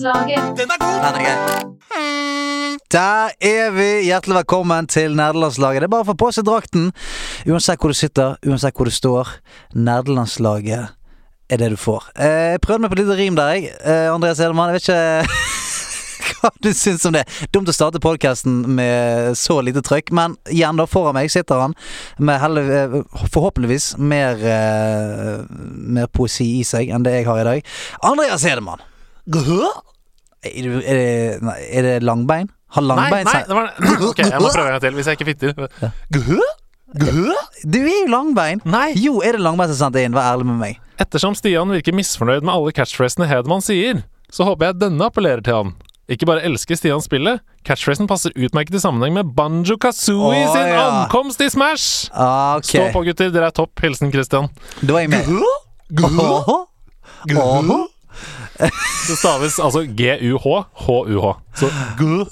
Nerdelandslaget. Den er grei. Der er vi. Hjertelig velkommen til Nerdelandslaget. Det er bare å få på seg drakten. Uansett hvor du sitter, uansett hvor du står. Nerdelandslaget er det du får. Eh, jeg prøvde meg på et lite rim der, jeg. Eh, Andreas Edelmann, jeg vet ikke hva du syns om det. Dumt å starte podkasten med så lite trøkk, men igjen, da, foran meg sitter han med heldig, eh, forhåpentligvis mer, mer poesi i seg enn det jeg har i dag. Andreas Hedemann. Er, er, det, er det langbein? Har langbein nei, nei det var Ok, jeg må prøve en gang til hvis jeg ikke fitter. Gø? Gø? Du er jo langbein! Nei. Jo, er det langbein som sendte inn? Vær ærlig med meg. Ettersom Stian virker misfornøyd med alle catchphrasene Hedman sier, så håper jeg denne appellerer til han. Ikke bare elsker Stian spillet, catchphrasen passer utmerket i sammenheng med Banjo Kazooie Å, sin ja. ankomst i Smash! Ah, Ok, Stå på, gutter, dere er topp. Hilsen Christian. da er jeg med. Åhå. Åhå. Det staves altså G-U-H, H-U-H. Så gu...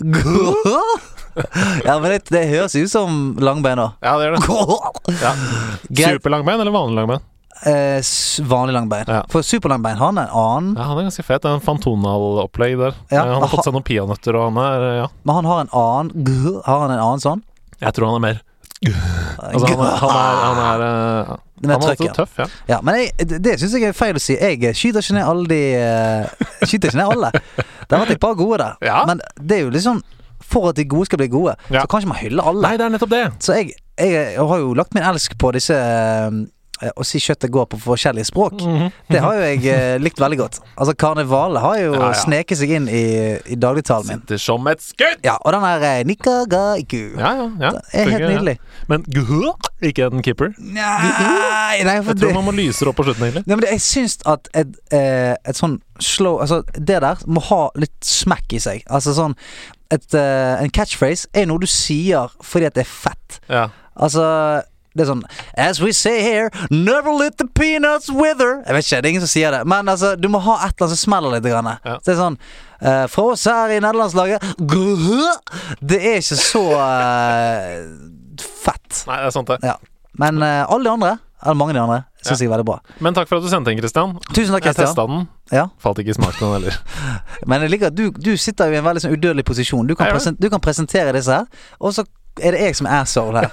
Ja, men det, det høres ut som langbein, da. Ja, det gjør det. Ja. Superlangbein eller vanlig langbein? Eh, vanlig langbein. Ja. For superlangbein har han en annen, Ja, Han er ganske fet. Det er en Fantonal-opplegg der. Ja. Eh, Han har fått seg noen peanøtter, og han er Ja, men han har en annen Har han en annen sånn? jeg tror han er mer Altså, han er, han er, han er, eh, er han er også tøff, ja. Ja, men jeg, det, det syns jeg er feil å si. Jeg skyter ikke ned alle de uh, Skyter ikke ned alle. Det har vært et par gode der. Ja. Men det er jo liksom For at de gode skal bli gode, Ja. så kan ikke man hylle alle. Nei, det er nettopp det. Så jeg, jeg har jo lagt min elsk på disse eh, Å si kjøttet går på forskjellige språk. Mhm. Det har jo jeg eh, likt veldig godt. Altså Karnevalet har jo Ja, ja. sneket seg inn i, i dagligtalen min. Sitter som et skudd! Ja, og den der eh, Nikagaiku Ja, ja, ja. Det er helt Fungerer, ja. nydelig. Men guh, ikke en keeper. Nei, nei, for Jeg tror det man må lyse opp på slutten, egentlig. Nei, men det, Jeg syns at et, eh, et sånn slow Altså, det der må ha litt smekk i seg. Altså sånn et, eh, En catchphrase er noe du sier fordi at det er fett. Ja. Altså det er sånn As we say here, never let the peanuts wither. Jeg vet ikke, det er ingen som sier det. Men altså, du må ha et eller annet som smeller litt. Grann. Ja. Så det er sånn uh, For oss her i nederlandslaget Det er ikke så uh, fett. Nei, det er sant, det. Ja. Men uh, alle de andre, eller mange av de andre, syns jeg er veldig bra. Men takk for at du sendte den, Christian. Tusen takk, Jeg Christian. testa den. Ja. Falt ikke i smak den heller. Men jeg liker at du, du sitter jo i en veldig sånn udødelig posisjon. Du kan, Jeg presen, du kan presentere disse her, og så er det jeg som er asshole her.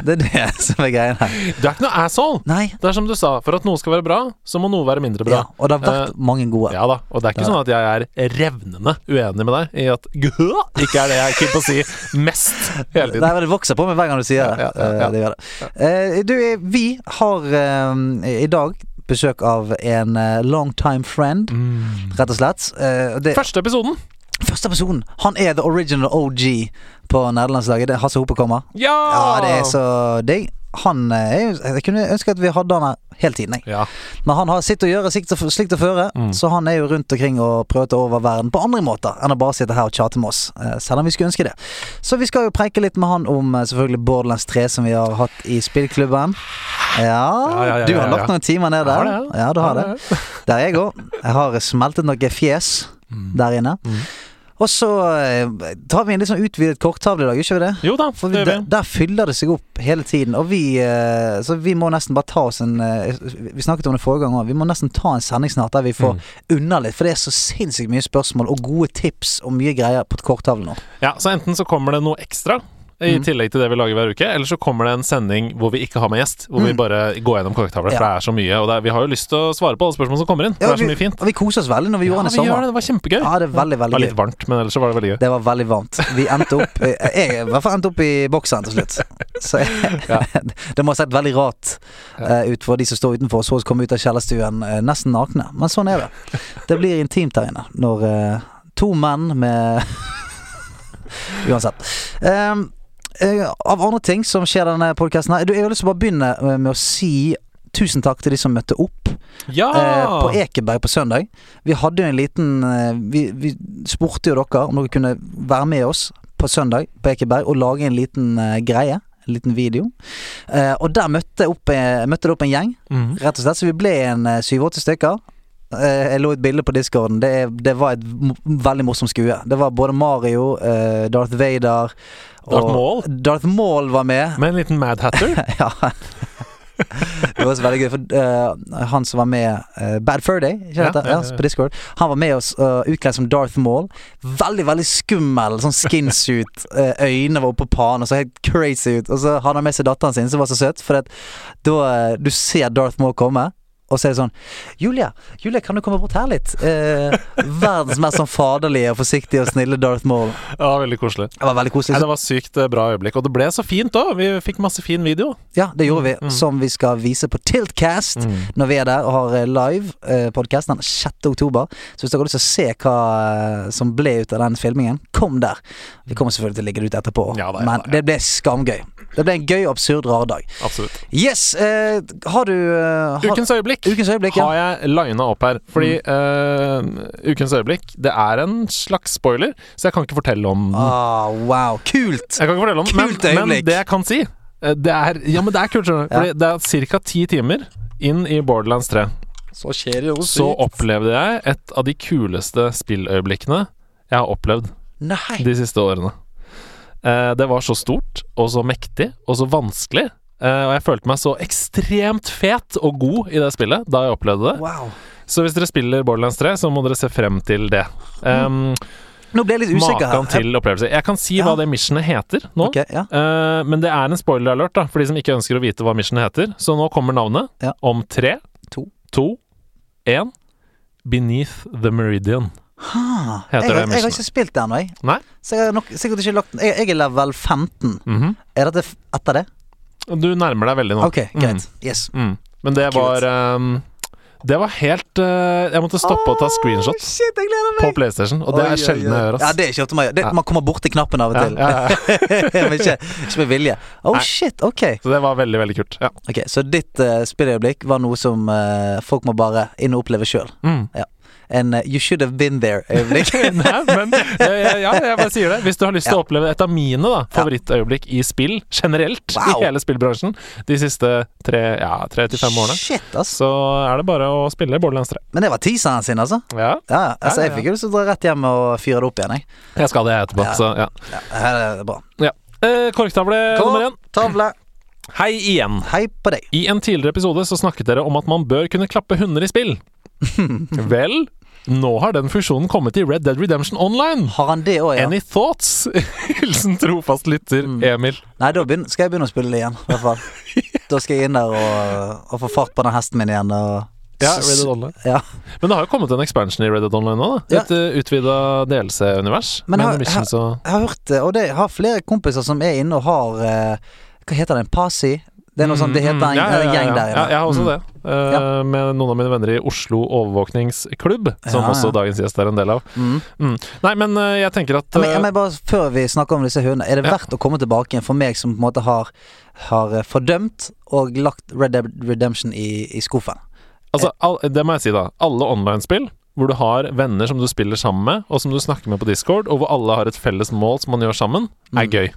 Det er det som er greien her. Du er ikke noe asshole! Nei. Det er som du sa, for at noe skal være bra, så må noe være mindre bra. Ja, og det har vært mange gode. Ja da, og det er ikke Ja. sånn at jeg er revnende uenig med deg i at gø ikke er det jeg er på å si mest hele tiden. Nei, Det vokser på meg hver gang du sier det. Ja, ja, ja, ja. Eh, det, gjør det. Eh, du, eh, vi har eh, i dag besøk av en eh, long time friend, Mm. rett og slett. Eh, det, Første episoden! Første episoden. Han er the original OG på nederlandslaget. Det er Hasse Hope kommer. Ja! Ja, det er så digg. Han eh, er jo Jeg kunne ønske at vi hadde han her hele tiden, jeg. Ja. Men han har sitt å gjøre, sikt og, slikt å føre, Mm. så han er jo rundt omkring og prøver å ta over verden på andre måter enn å bare sitte her og tjate med oss. eh, Selv om vi skulle ønske det. Så vi skal jo preike litt med han om eh, selvfølgelig Borderlands 3, som vi har hatt i spillklubben. Ja, Ja, ja, ja, du har lagt noen timer ned der. ja. Du har det. Der er jeg òg. Jeg har smeltet noen fjes der inne. Mm. Og så eh, tar vi en litt sånn utvidet korttavle i dag, gjør vi det? Jo da, For det vi, gjør der, vi. der fyller det seg opp hele tiden. Og vi eh, Så vi må nesten bare ta oss en eh, Vi snakket om det forrige gang òg. Vi må nesten ta en sending snart der vi får Mm. unna litt. For det er så sinnssykt mye spørsmål og gode tips og mye greier på korttavlen nå. Ja, så enten så kommer det noe ekstra i Mm. tillegg til det vi lager hver uke, eller så kommer det en sending hvor vi ikke har med gjest. Hvor vi Mm. bare går gjennom korktavler, for det er så mye. Og det er, vi har jo lyst til å svare på alle spørsmål som kommer inn. Ja, det er så mye fint. Og vi koser oss veldig når vi Ja, gjorde den i vi gjør sommer. det. Det var kjempegøy. Ja, det er veldig, Det var litt varmt, men ellers så var det veldig gøy. Det var veldig varmt. Vi endte opp Jeg i hvert fall endte opp i bokseren til slutt. Så Ja. det må ha sett veldig rart uh, ut for de som står utenfor så oss komme ut av kjellerstuen uh, nesten nakne. Men sånn er det. Det blir intimt der inne når uh, to menn med Uansett. Um, eh, av andre ting som skjer i denne podkasten her Jeg har lyst til å bare begynne eh, med å si tusen takk til de som møtte opp Ja! eh, på Ekeberg på søndag. Vi hadde jo en liten eh, vi, vi spurte jo dere om dere kunne være med oss på søndag på Ekeberg og lage en liten eh, greie. En liten video. Eh, og der møtte, opp, eh, møtte det opp en gjeng, mm. rett og slett. Så vi ble en eh, syv-åtte stykker. Eh, jeg lå et bilde på discorden. Det, det var et veldig morsomt skue. Det var både Mario, eh, Darth Vader Darth Maul? Darth Maul var med. Med en liten Mad Hatter. ja. Det var også veldig gøy, for uh, han som var med uh, Bad Fur Day, Ja, ja, Ja, på Discord. Han var med oss uh, utkledd som Darth Maul. Veldig, veldig skummel, sånn skinsuit. Uh, øynene var oppå panen og så helt crazy ut. Og så hadde han med seg datteren sin, som var så søt, for at da Du ser Darth Maul komme. Og så er det sånn Julia, Julia, kan du komme bort her litt? Eh, verdens mest sånn faderlige og forsiktige og snille Darth Maul. Ja, veldig koselig. Det var veldig koselig. Nei, det var sykt eh, bra øyeblikk, og det ble så fint òg. Vi fikk masse fin video. Ja, det gjorde vi, som vi skal vise på Tiltcast Mm. når vi er der og har eh, live eh, podkast den 6. oktober. Så hvis dere har lyst til å se hva eh, som ble ut av den filmingen, kom der. Vi kommer selvfølgelig til å legge det ut etterpå, Ja det, men det ble skamgøy. Det ble en gøy, absurd, rar dag. Absolutt. Yes! Eh, har du eh, har, Ukens øyeblikk Ukens øyeblikk, ja. har jeg lina opp her. Fordi eh, Ukens øyeblikk, det er en slags spoiler, så jeg kan ikke fortelle om den. Ah, wow, kult! Jeg kan ikke fortelle om den, men, Kult men øyeblikk. det jeg kan si eh, Det er Ja, men det er kult, skjønner du. Ja. Det er ca. ti timer inn i Borderlands 3. Så kjedelig og Så opplevde jeg et av de kuleste spilløyeblikkene jeg har opplevd Nei! de siste årene. Eh, det var så stort og så mektig og så vanskelig. eh, og jeg følte meg så ekstremt fet og god i det spillet da jeg opplevde det. Wow. Så hvis dere spiller Borderlands 3, så må dere se frem til det. Um, Nå ble jeg litt usikker her. Til opplevelse. Jeg kan si Ja. hva det missionet heter nå. Okay, ja. uh, men det er en spoiler alert da for de som ikke ønsker å vite hva missionet heter. Så nå kommer navnet Ja. om tre, To. to, én Beneath the Meridian. Heter jeg, har- jeg har ikke spilt det ennå, jeg. Nei? Så jeg har nok, sikkert ikke lagt jeg, jeg er level 15. Mhm. Er dette etter det? Du nærmer deg veldig nå. Ok, greit. Yes. Mm. Men det var um, Det var helt uh, Jeg måtte stoppe og ta screenshot shit, jeg gleder på! PlayStation, og det Oi, er sjelden jeg gjør. Ja, det er ikke ofte man gjør. Det, Ja. Man kommer borti knappen av og til. ja, ja. Men ikke, ikke med vilje. Oh Nei. shit, ok. Så det var veldig, veldig kult. Ja. Ok, Så ditt uh, spilløyeblikk var noe som uh, folk må bare inn og oppleve sjøl. Mm. En eh, you should have been there-øyeblikk. Nei, men eh, ja, jeg bare sier det. Hvis du har lyst til å oppleve et av mine da favorittøyeblikk i spill generelt, Wow. i hele spillbransjen, de siste tre, ja, tre til fem årene, Shit, altså. så er det bare å spille Borderlands 3. Men det var teaseren sin, altså. Ja, Ja, altså Ja, ja, Jeg fikk jo lyst til å dra rett hjem og fyre det opp igjen, jeg. jeg skal det etterpå, Ja. så ja. Ja, her er det bra. Eh, korktavle nummer én. Tavle. Hei igjen. Hei på deg. I en tidligere episode så snakket dere om at man bør kunne klappe hunder i spill. Vel, nå har den funksjonen kommet i Red Dead Redemption Online. Har han det også, ja? Any thoughts? Hilsen trofast lytter Mm. Emil. Nei, da skal jeg begynne å spille det igjen, i hvert fall. Da skal jeg inn der og, og få fart på den hesten min igjen. Og, Ja, Red Dead Online. Ja. Men det har jo kommet en expansion i Red Dead Online nå, da. Ja. Et uh, utvida DLC-univers. Men Med har- Jeg har hørt det, og det har flere kompiser som er inne og har eh, Hva heter det? En Pasi? Det er noe sånt, det heter en, Mm, ja, ja, ja, gjeng der. Ja, jeg har også Mm. det. Eh, Med noen av mine venner i Oslo overvåkningsklubb, som Ja, ja. også dagens gjest er en del av. Mm. Mm. Nei, men uh, jeg tenker at Ja, men, eh, men bare Før vi snakker om disse hundene, er det Ja. verdt å komme tilbake igjen for meg som på en måte har, har fordømt og lagt Red Dead Redemption i, i skuffen? Altså, all, det må jeg si, da. Alle online-spill hvor du har venner som du spiller sammen med, og som du snakker med på Discord, og hvor alle har et felles mål som man gjør sammen, er Mm. gøy.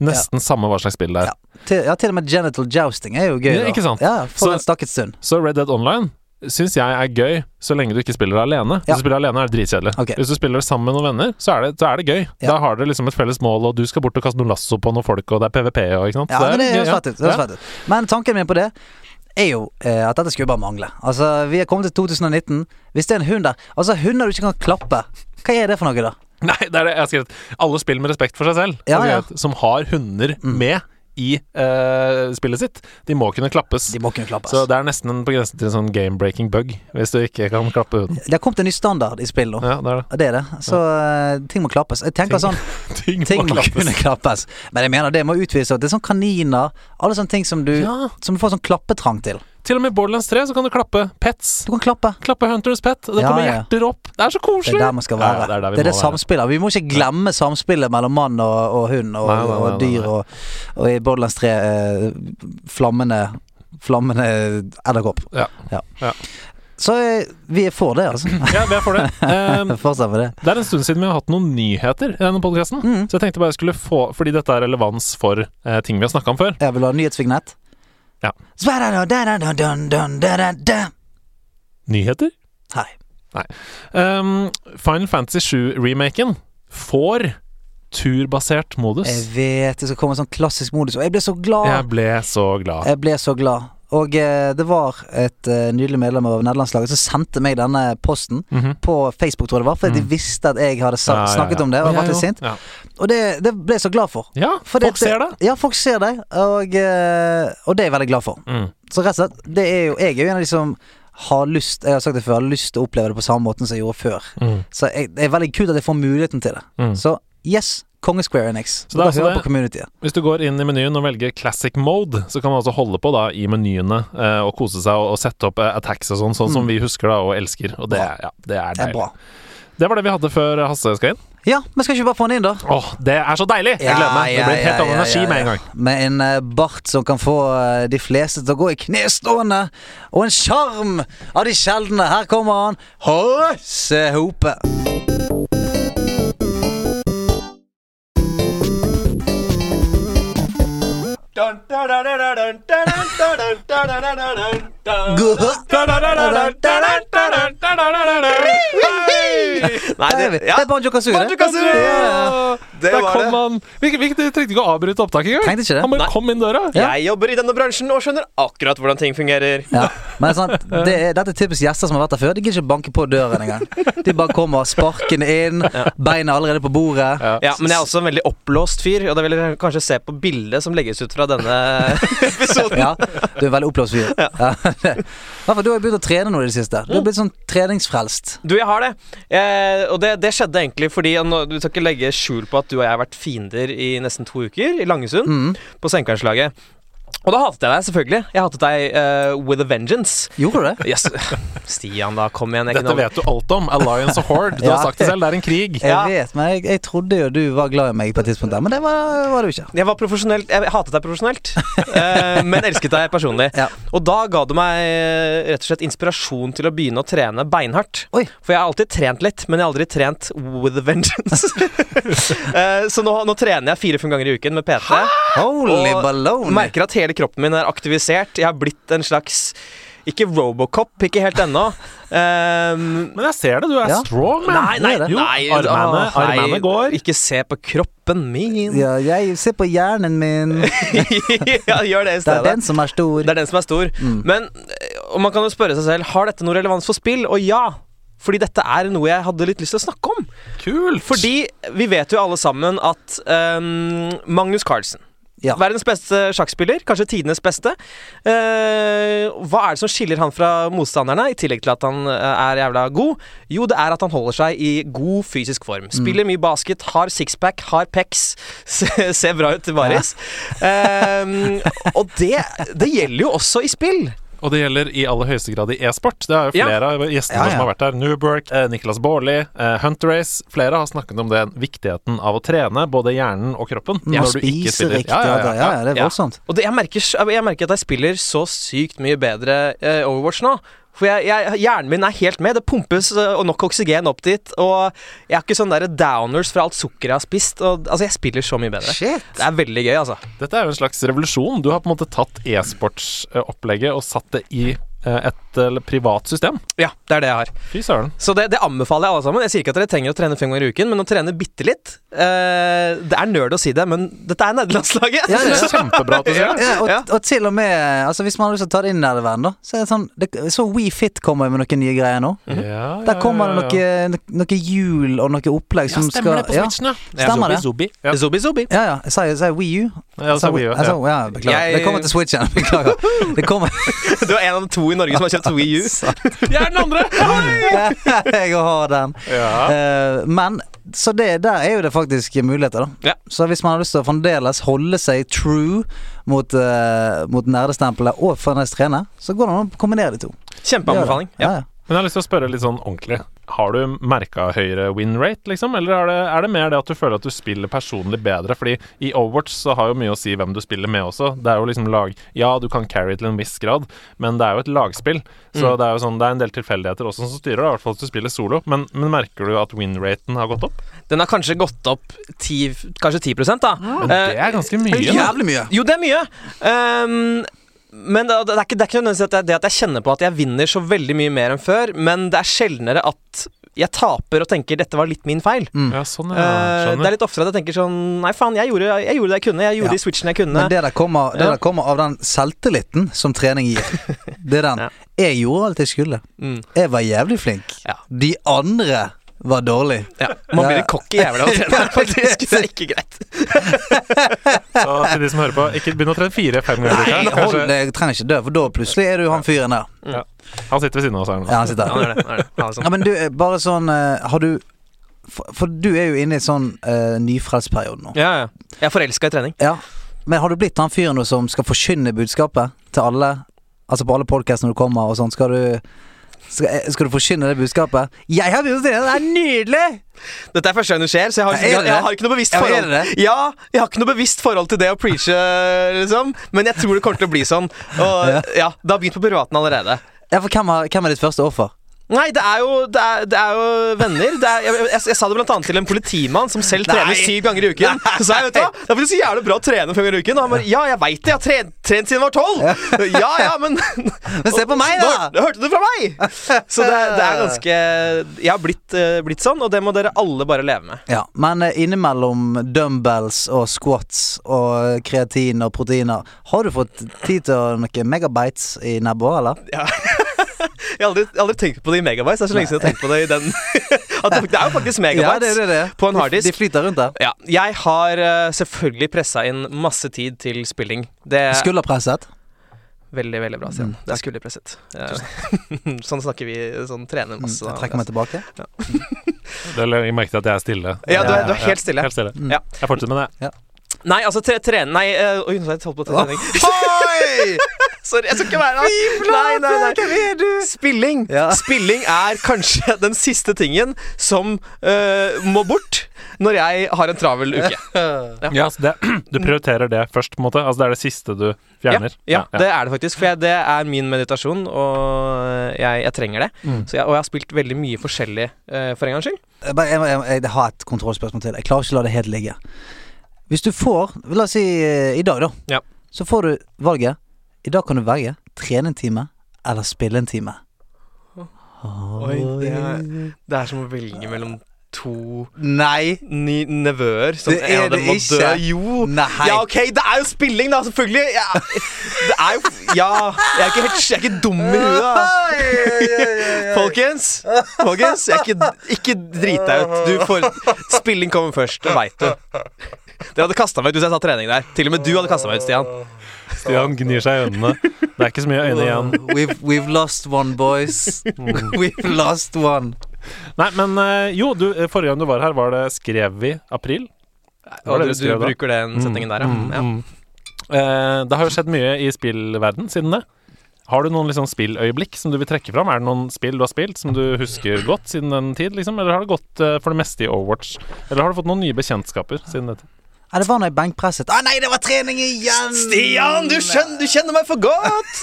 Nesten samme hva slags spill det er. Ja. Til, ja, til og med genital jousting er jo gøy. Ja, ikke sant? Ja, For Så- en stakket stund. Så Red Dead Online syns jeg er gøy så lenge du ikke spiller alene. Hvis Ja. du spiller alene, er det dritkjedelig. Okay. Hvis du spiller sammen med noen venner, så er det, så er det gøy. Ja. Da har dere liksom et felles mål, og du skal bort og kaste noe lasso på noen folk, og det er PVP og ikke sant. Ja, Så men det er høres fett ut. det høres ut. Men tanken min på det er jo eh, at dette skulle bare mangle. Altså, vi er kommet til 2019. Hvis det er en hund der Altså, hunder du ikke kan klappe, hva er det for noe, da? Nei, det er det jeg har skrevet. Alle spill med respekt for seg selv, Ja, ja. som har hunder med i uh, spillet sitt, de må kunne klappes. De må kunne klappes. Så det er nesten en- på grensen til en sånn game-breaking bug, hvis du ikke kan klappe hunden. Det har kommet en ny standard i spill nå. Ja, det er det. Det er det. Så eh, ting må klappes. Jeg tenker Ting- sånn Ting, Ting må klappes. kunne klappes. Men jeg mener det må utvides. at Det er sånn kaniner. Alle sånne ting som du, som du får sånn klappetrang til. Til og med i Borderlands 3 så kan du klappe pets. Du kan klappe. Klappe Hunters pet. og Det Ja, kommer ja. hjerter opp. Det er så koselig! Det er der man skal være. ja, det er det er det samspillet. Vi må ikke glemme samspillet mellom mann og, og hund og, Nei, nei, nei, og dyr og, og i Borderlands 3 eh, flammende Flammende edderkopp. Ja. Ja. Så eh, vi er for det, altså. Ja, vi er for det. Um, for det. det er en stund siden vi har hatt noen nyheter i denne podkasten. Mm. Så jeg tenkte bare jeg skulle få Fordi dette er relevans for uh, ting vi har snakka om før. Jeg vil ha nyhetsvignett. Ja. Nyheter? Nei. Nei. Um, Final Fantasy 7-remaken får turbasert modus. Jeg vet det skal komme en sånn klassisk modus, og jeg ble så glad! Jeg ble så glad. Jeg ble så glad. Og eh, det var et eh, nydelig medlem av nederlandslaget som sendte meg denne posten Mhm. på Facebook, tror jeg det var, fordi de Mm. visste at jeg hadde Ja, snakket ja. om det og vært litt sint. Og det, det ble jeg så glad for. ja For folk ser det. Ja, folk ser det, og, eh, og det er jeg veldig glad for. Mm. Så rett og slett, det er jo Jeg er jo en av de som har lyst Jeg har sagt det før, har lyst til å oppleve det på samme måten som jeg gjorde før. Mm. Så jeg, det er veldig kult at jeg får muligheten til det. Mm. Så yes, Konge Square Enix. Så det er altså det- på communityet. Hvis du går inn i menyen og velger classic mode, så kan man altså holde på da i menyene eh, og kose seg og, og sette opp eh, attacks og sånn, sånn som vi husker da og elsker. Og det, ja, det er Det deilig. Det, Det var det vi hadde før Hasse skal inn. Ja, men skal ikke bare få han inn, da? Åh, det er så deilig! Jeg gleder meg. Det blir helt annen energi med en gang. Med en uh, bart som kan få uh, de fleste til å gå i knestående, og en sjarm av de sjeldne. Her kommer han, Hasse Hope. dun dun dun dun dun dun dun dun dun dun dun dun. Vi. det, ja. Det er Banjo Kazooie. Banjo Kazooie! Ja. Det Der var det. han. Vi, vi, trengte ikke å avbryte opptaket engang. Han bare Nei. kom inn døra. Ja. Jeg jobber i denne bransjen og skjønner akkurat hvordan ting fungerer. Ja, men sånn, det er, Dette er typisk gjester som har vært der før. De gidder ikke banke på døren engang. De bare kommer sparkende inn, beina allerede på bordet. Ja. Ja, Men jeg er også en veldig oppblåst fyr, og da vil dere kanskje se på bildet som legges ut fra denne episoden. Ja, du er en veldig oppblåst fyr. Ja. I hvert fall, Du har begynt å trene nå i det siste. Du har blitt sånn treningsfrelst. Du, jeg har det. Eh, og det, det skjedde egentlig fordi nå, Du skal ikke legge skjul på at du og jeg har vært fiender i nesten to uker i Langesund. Mm. På Senkerslaget. Og da hatet jeg deg, selvfølgelig. Jeg hatet deg uh, with a vengeance. Gjorde du det? Yes. Stian, da. Kom igjen. Dette vet du alt om. Alliance of Horde. Du Ja. har sagt det selv, det er en krig. Jeg Ja. vet, men jeg, jeg trodde jo du var glad i meg på et tidspunkt der, men det var, var du ikke. Jeg var profesjonelt Jeg hatet deg profesjonelt, uh, men elsket deg personlig. Ja. Og da ga du meg eh, rett og slett inspirasjon til å begynne å trene beinhardt. Oi. For jeg har alltid trent litt, men jeg har aldri trent with a vengeance. uh, så nå, nå trener jeg fire-fem ganger i uken med PT. Holy Og baloney. Merker at hele kroppen min er aktivisert. Jeg har blitt en slags Ikke Robocop, ikke helt ennå. Um, Men jeg ser det, du er Ja. strong, man. nei, nei, er. Jo, nei, armene, å, armene går. Ikke se på kroppen min. Ja, jeg ser på hjernen min. ja, gjør det i Det er den som er stor. Det er den som er stor. Mm. Men eh, og man kan jo spørre seg selv Har dette noe relevans for spill. Og ja. Fordi dette er noe jeg hadde litt lyst til å snakke om. Kult. Fordi vi vet jo alle sammen at um, Magnus Carlsen Ja. Verdens beste sjakkspiller, kanskje tidenes beste. Eh, hva er det som skiller han fra motstanderne, i tillegg til at han eh, er jævla god? Jo, det er at han holder seg i god fysisk form. Spiller mye basket, har sixpack, har pecs. Ser bra ut til baris. Eh, og det, det gjelder jo også i spill. Og det gjelder i aller høyeste grad i e-sport. Det er jo Ja. flere av gjestene Ja, ja. som har vært her. Newberg, eh, Niklas Baarli, eh, Hunter Race. Flere har snakket om det, viktigheten av å trene både hjernen og kroppen. Ja, når du ikke spiller. riktig. Ja, ja, ja, det er Ja. voldsomt. Og det, jeg, merker, jeg merker at jeg spiller så sykt mye bedre eh, Overwatch nå. For jeg, jeg, hjernen min er helt med. Det pumpes eh, og nok oksygen opp dit. Og jeg har ikke sånne der downers fra alt sukkeret jeg har spist. Og, altså, jeg spiller så mye bedre. Shit. Det er veldig gøy, altså. Dette er jo en slags revolusjon. Du har på en måte tatt e-sportsopplegget og satt det i eh, et eh, privat system. Ja, det er det jeg har. Fy søren. Så det, det anbefaler jeg alle sammen. Jeg sier ikke at dere trenger å trene fem ganger i uken, men å trene bitte litt eh, Det er nerd å si det, men dette er nederlandslaget. Ja, ja. Det er kjempebra at du sier det. Ja, og, Ja. og til og med Altså Hvis man har lyst til å ta det inn i verden, da så er det sånn det, Så WeFit kommer med noen nye greier nå. Ja, ja, Der kommer det ja, ja. noe, noe hjul og noe opplegg Ja, som stemmer skal det på ja. Switchen, ja. Stemmer det. Zombie, Ja. Zobi, zobi. Ja, ja. Jeg sa, jeg sa Wii U. Ja, Jeg sa Wii U, ja. ja, beklager. Jeg- Det kommer til Switchen. Beklager. Det kommer Du er en av de to i Norge som har kjøpt Wii U. Jeg er den andre! Jeg har den. ja. Eh, men så det, der er jo det faktisk muligheter, da. Ja. Så hvis man har lyst til å fremdeles holde seg true mot, uh, mot nerdestempelet og fremdeles trene, så går det an å kombinere de to. Kjempeanbefaling. Ja. Men jeg har lyst til å spørre litt sånn ordentlig. Har du merka høyere win rate, liksom? Eller er det, er det mer det at du føler at du spiller personlig bedre? Fordi i Overwatch så har jo mye å si hvem du spiller med også. Det er jo liksom lag Ja, du kan carry til en viss grad, men det er jo et lagspill. Så Mm. det er jo sånn Det er en del tilfeldigheter også som styrer, det, i hvert fall hvis du spiller solo. Men, men merker du at win raten har gått opp? Den har kanskje gått opp 10, kanskje 10 da. Men det er ganske mye. Det er Jævlig mye. Jo, det er mye. Ehm, men det, det, er ikke, det er ikke nødvendigvis at det, det at jeg kjenner på at jeg vinner så veldig mye mer enn før, men det er sjeldnere at jeg taper og tenker 'dette var litt min feil'. Ja, sånn, ja. Eh, det er litt oftere at jeg tenker sånn Nei, faen, jeg gjorde, jeg gjorde det jeg kunne. Jeg gjorde Ja. de switchene jeg kunne. Men det der kommer, det Ja. der kommer av den selvtilliten som trening gir. Det er den. Ja. Jeg gjorde alt jeg skulle. Mm. Jeg var jævlig flink. Ja. De andre var dårlig. Ja. Man blir litt en cocky jævla av å trene, faktisk. Det er ikke greit. Så til de som hører på, ikke begynn å trene fire-fem ganger i uka. hold, jeg trenger ikke dø, for da plutselig er du han fyren der. Ja. Han sitter ved siden av oss her nå. Ja, han sitter Ja, er er. Ja, sånn. Ja, men du, bare sånn eh, Har du For, for du er jo inne i sånn uh, nyfrelsperiode nå. ja, ja. Jeg er forelska i trening. Ja. Men har du blitt han fyren som skal forkynne budskapet til alle? Altså på alle podkast når du kommer og sånn. Skal du skal, eh, skal du forkynne det budskapet? Jeg har begynt å trene, det er nydelig! Dette er første gang det skjer, så jeg har, jeg, jeg, har ikke noe bevisst forhold? Ja, jeg har ikke noe bevisst forhold til det å preache, liksom. Men jeg tror det kommer til å bli sånn. Og Ja. ja, det har begynt på privaten allerede. Ja, for hvem, har, hvem er ditt første offer? Nei, det er jo, det er, det er jo venner. Det er, jeg, jeg, jeg sa det blant annet til en politimann som selv trener Nei. syv ganger i uken. Så sa jeg, vet du hva, det er faktisk jævlig bra å trene fem ganger i uken. Og han bare Ja, jeg veit det, jeg har trent, trent siden jeg var tolv! Ja ja, men Men se på meg, da! Nå hørte du fra meg! Så det, det er ganske Jeg har blitt, uh, blitt sånn, og det må dere alle bare leve med. Ja, Men eh, innimellom dumbbells og squats og kreatin og proteiner, har du fått tid til noen megabites i nebbet, eller? Jeg har aldri, aldri tenkt på det i megabytes. Det er så lenge siden jeg har tenkt på det i den At det, det er jo faktisk Ja, megabytes. det er det det. På en harddisk. De flyter rundt der. Ja, jeg har uh, selvfølgelig pressa inn masse tid til spilling. Det er Skulderpresset. veldig, veldig bra, Stian. Mm, det skulle skulderpresset. Eh, sånn snakker vi. Sånn trener Mm, masse. Jeg trekker meg tilbake. Det jeg merket at jeg er stille. Ja, du er, du er helt stille. Helt stille. Mm. Ja. Jeg fortsetter med det. Nei, altså tre, trene Nei, oi, jeg holdt på til trening. Oi! Sorry, jeg skal ikke være her. Nei, nei, nei. Hvem er du? Spilling. Ja. Spilling er kanskje den siste tingen som uh, må bort når jeg har en travel uke. Ja, så det, Du prioriterer det først, på en måte? Altså Det er det siste du fjerner? Ja, det er det faktisk. For jeg, det er min meditasjon, og jeg, jeg trenger det. Mm. Så jeg, og jeg har spilt veldig mye forskjellig uh, for en gangs skyld. Jeg, jeg, jeg, jeg har et kontrollspørsmål til. Jeg klarer ikke å la det helt ligge. Hvis du får La oss si uh, i dag, da. Ja. Så får du valget. I dag kan du velge trene en time eller spille en time. Oi, det er, det er som å velge mellom to Nei! ni nevøer som Det er en av dem det må ikke. dø. Jo. Nei! Ja, ok, det er jo spilling, da, selvfølgelig! Ja, det er jo Ja, jeg er ikke, helt, jeg er ikke dum i huet, da. Folkens, folkens jeg er ikke, ikke drit deg ut. Du får Spilling kommer først, det veit du. Dere hadde kasta meg ut hvis jeg sa trening der. Til og med du hadde kasta meg ut, Stian. Stian gnir seg i øynene. Det er ikke så mye øyne igjen. We've, we've lost one, boys. We've lost one. Nei, men eh, jo, du, forrige gang du var her, var det skrev vi april? Var Og det du, du skrev da? bruker den setningen der, ja. Mm, ja. mm. Eh, det har jo skjedd mye i spillverden siden det. Har du noen liksom spilløyeblikk som du vil trekke fram? Er det noen spill du har spilt som du husker godt siden den tid, liksom? Eller har det gått eh, for det meste i Overwatch? Eller har du fått noen nye bekjentskaper siden dette? Ja, det var når jeg benkpresset. Ah, nei, det var trening igjen! Stian, du, skjønner, du kjenner meg for godt!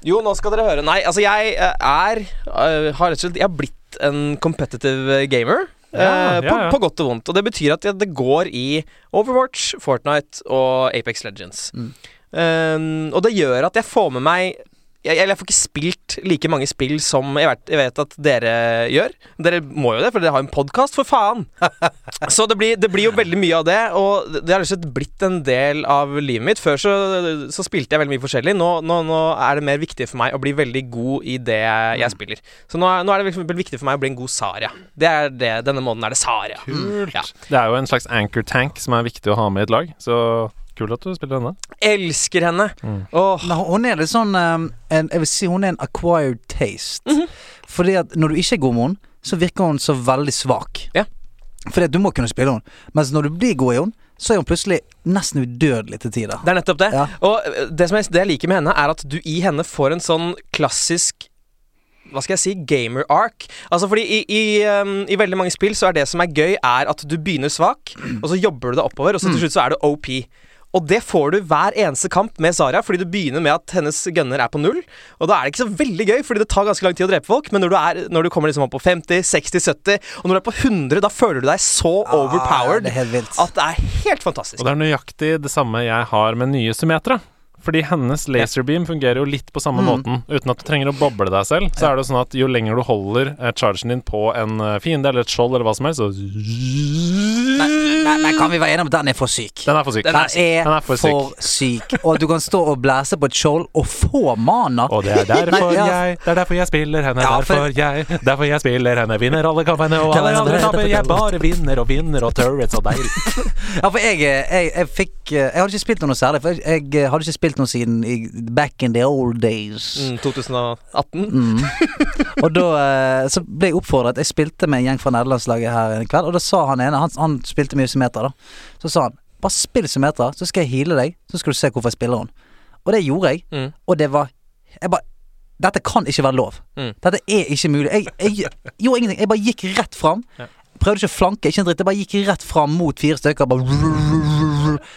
Jo, nå skal dere høre. Nei, altså, jeg eh, er eh, Har rett og slett Jeg har blitt en competitive gamer. Ja, eh, på, ja. på godt og vondt. Og det betyr at det går i Overwatch, Fortnite og Apex Legends. Mm. Um, og det gjør at jeg får med meg jeg, jeg, jeg får ikke spilt like mange spill som jeg vet, jeg vet at dere gjør. Dere må jo det, for dere har en podkast, for faen! Så det blir, det blir jo veldig mye av det, og det har rett og slett blitt en del av livet mitt. Før så, så spilte jeg veldig mye forskjellig. Nå, nå, nå er det mer viktig for meg å bli veldig god i det jeg spiller. Så nå, nå er det liksom viktig for meg å bli en god Saria. Det er det, Denne måneden er det Saria. Kult. Ja. Det er jo en slags anchor tank som er viktig å ha med i et lag, så kult at du spiller henne. Elsker henne! Mm. Oh. Nå, hun er litt sånn um, en, Jeg vil si hun er en acquired taste. Fordi at når du ikke er god med henne, så virker hun så veldig svak. Ja. Fordi at du må kunne spille henne. Mens når du blir god i henne, så er hun plutselig nesten udødelig til tider. Det er nettopp det. Ja. Og eh, det, som jeg, det jeg liker med henne, er at du i henne får en sånn klassisk hva skal jeg si gamer arc. Altså fordi i, i, um, I veldig mange spill så er det som er gøy, er at du begynner svak, og så jobber du deg oppover, og så til slutt så er du OP. Og det får du hver eneste kamp med Sara, fordi du begynner med at hennes gunner er på null. Og da er det ikke så veldig gøy, fordi det tar ganske lang tid å drepe folk. Men når du, er, når du kommer liksom opp på 50, 60, 70, og når du er på 100, da føler du deg så overpowered Ah, det at det er helt fantastisk. Og det er nøyaktig det samme jeg har med nye Symmetra. Fordi hennes laserbeam fungerer jo litt på samme måten. Uten at du trenger å boble deg selv, så er det sånn at jo lenger du holder eh, chargen din på en eh, fiende eller et skjold eller hva som helst, så Nei, nei, nei, kan vi være enige om den er for syk? Den er for syk. Den er, Den er for syk. for syk. Og du kan stå og blæse på et skjold og få mana. Og det er derfor Nei, jeg Det er derfor jeg spiller henne, Ja, for- derfor jeg Derfor jeg spiller henne, vinner alle kampene, og alle andre kamper. Jeg bare vinner og vinner, og turrets og deilig. Ja, for jeg, jeg, jeg fikk Jeg hadde ikke spilt noe særlig. For jeg, jeg hadde ikke spilt noe siden i, back in the old days. Mm, 2018. Mm. Og da eh, så ble jeg oppfordret Jeg spilte med en gjeng fra nederlandslaget her en kveld, og da sa han ene Han, han spilte mye symmeter, da. Så sa han bare spill symmeter, så skal jeg heale deg, så skal du se hvorfor jeg spiller henne. Og det gjorde jeg, Mm. og det var Jeg bare Dette kan ikke være lov. Mm. Dette er ikke mulig. Jeg, jeg gjorde ingenting. Jeg bare gikk rett fram. Prøvde ikke å flanke, ikke en dritt. Jeg bare gikk rett fram mot fire stykker. Bare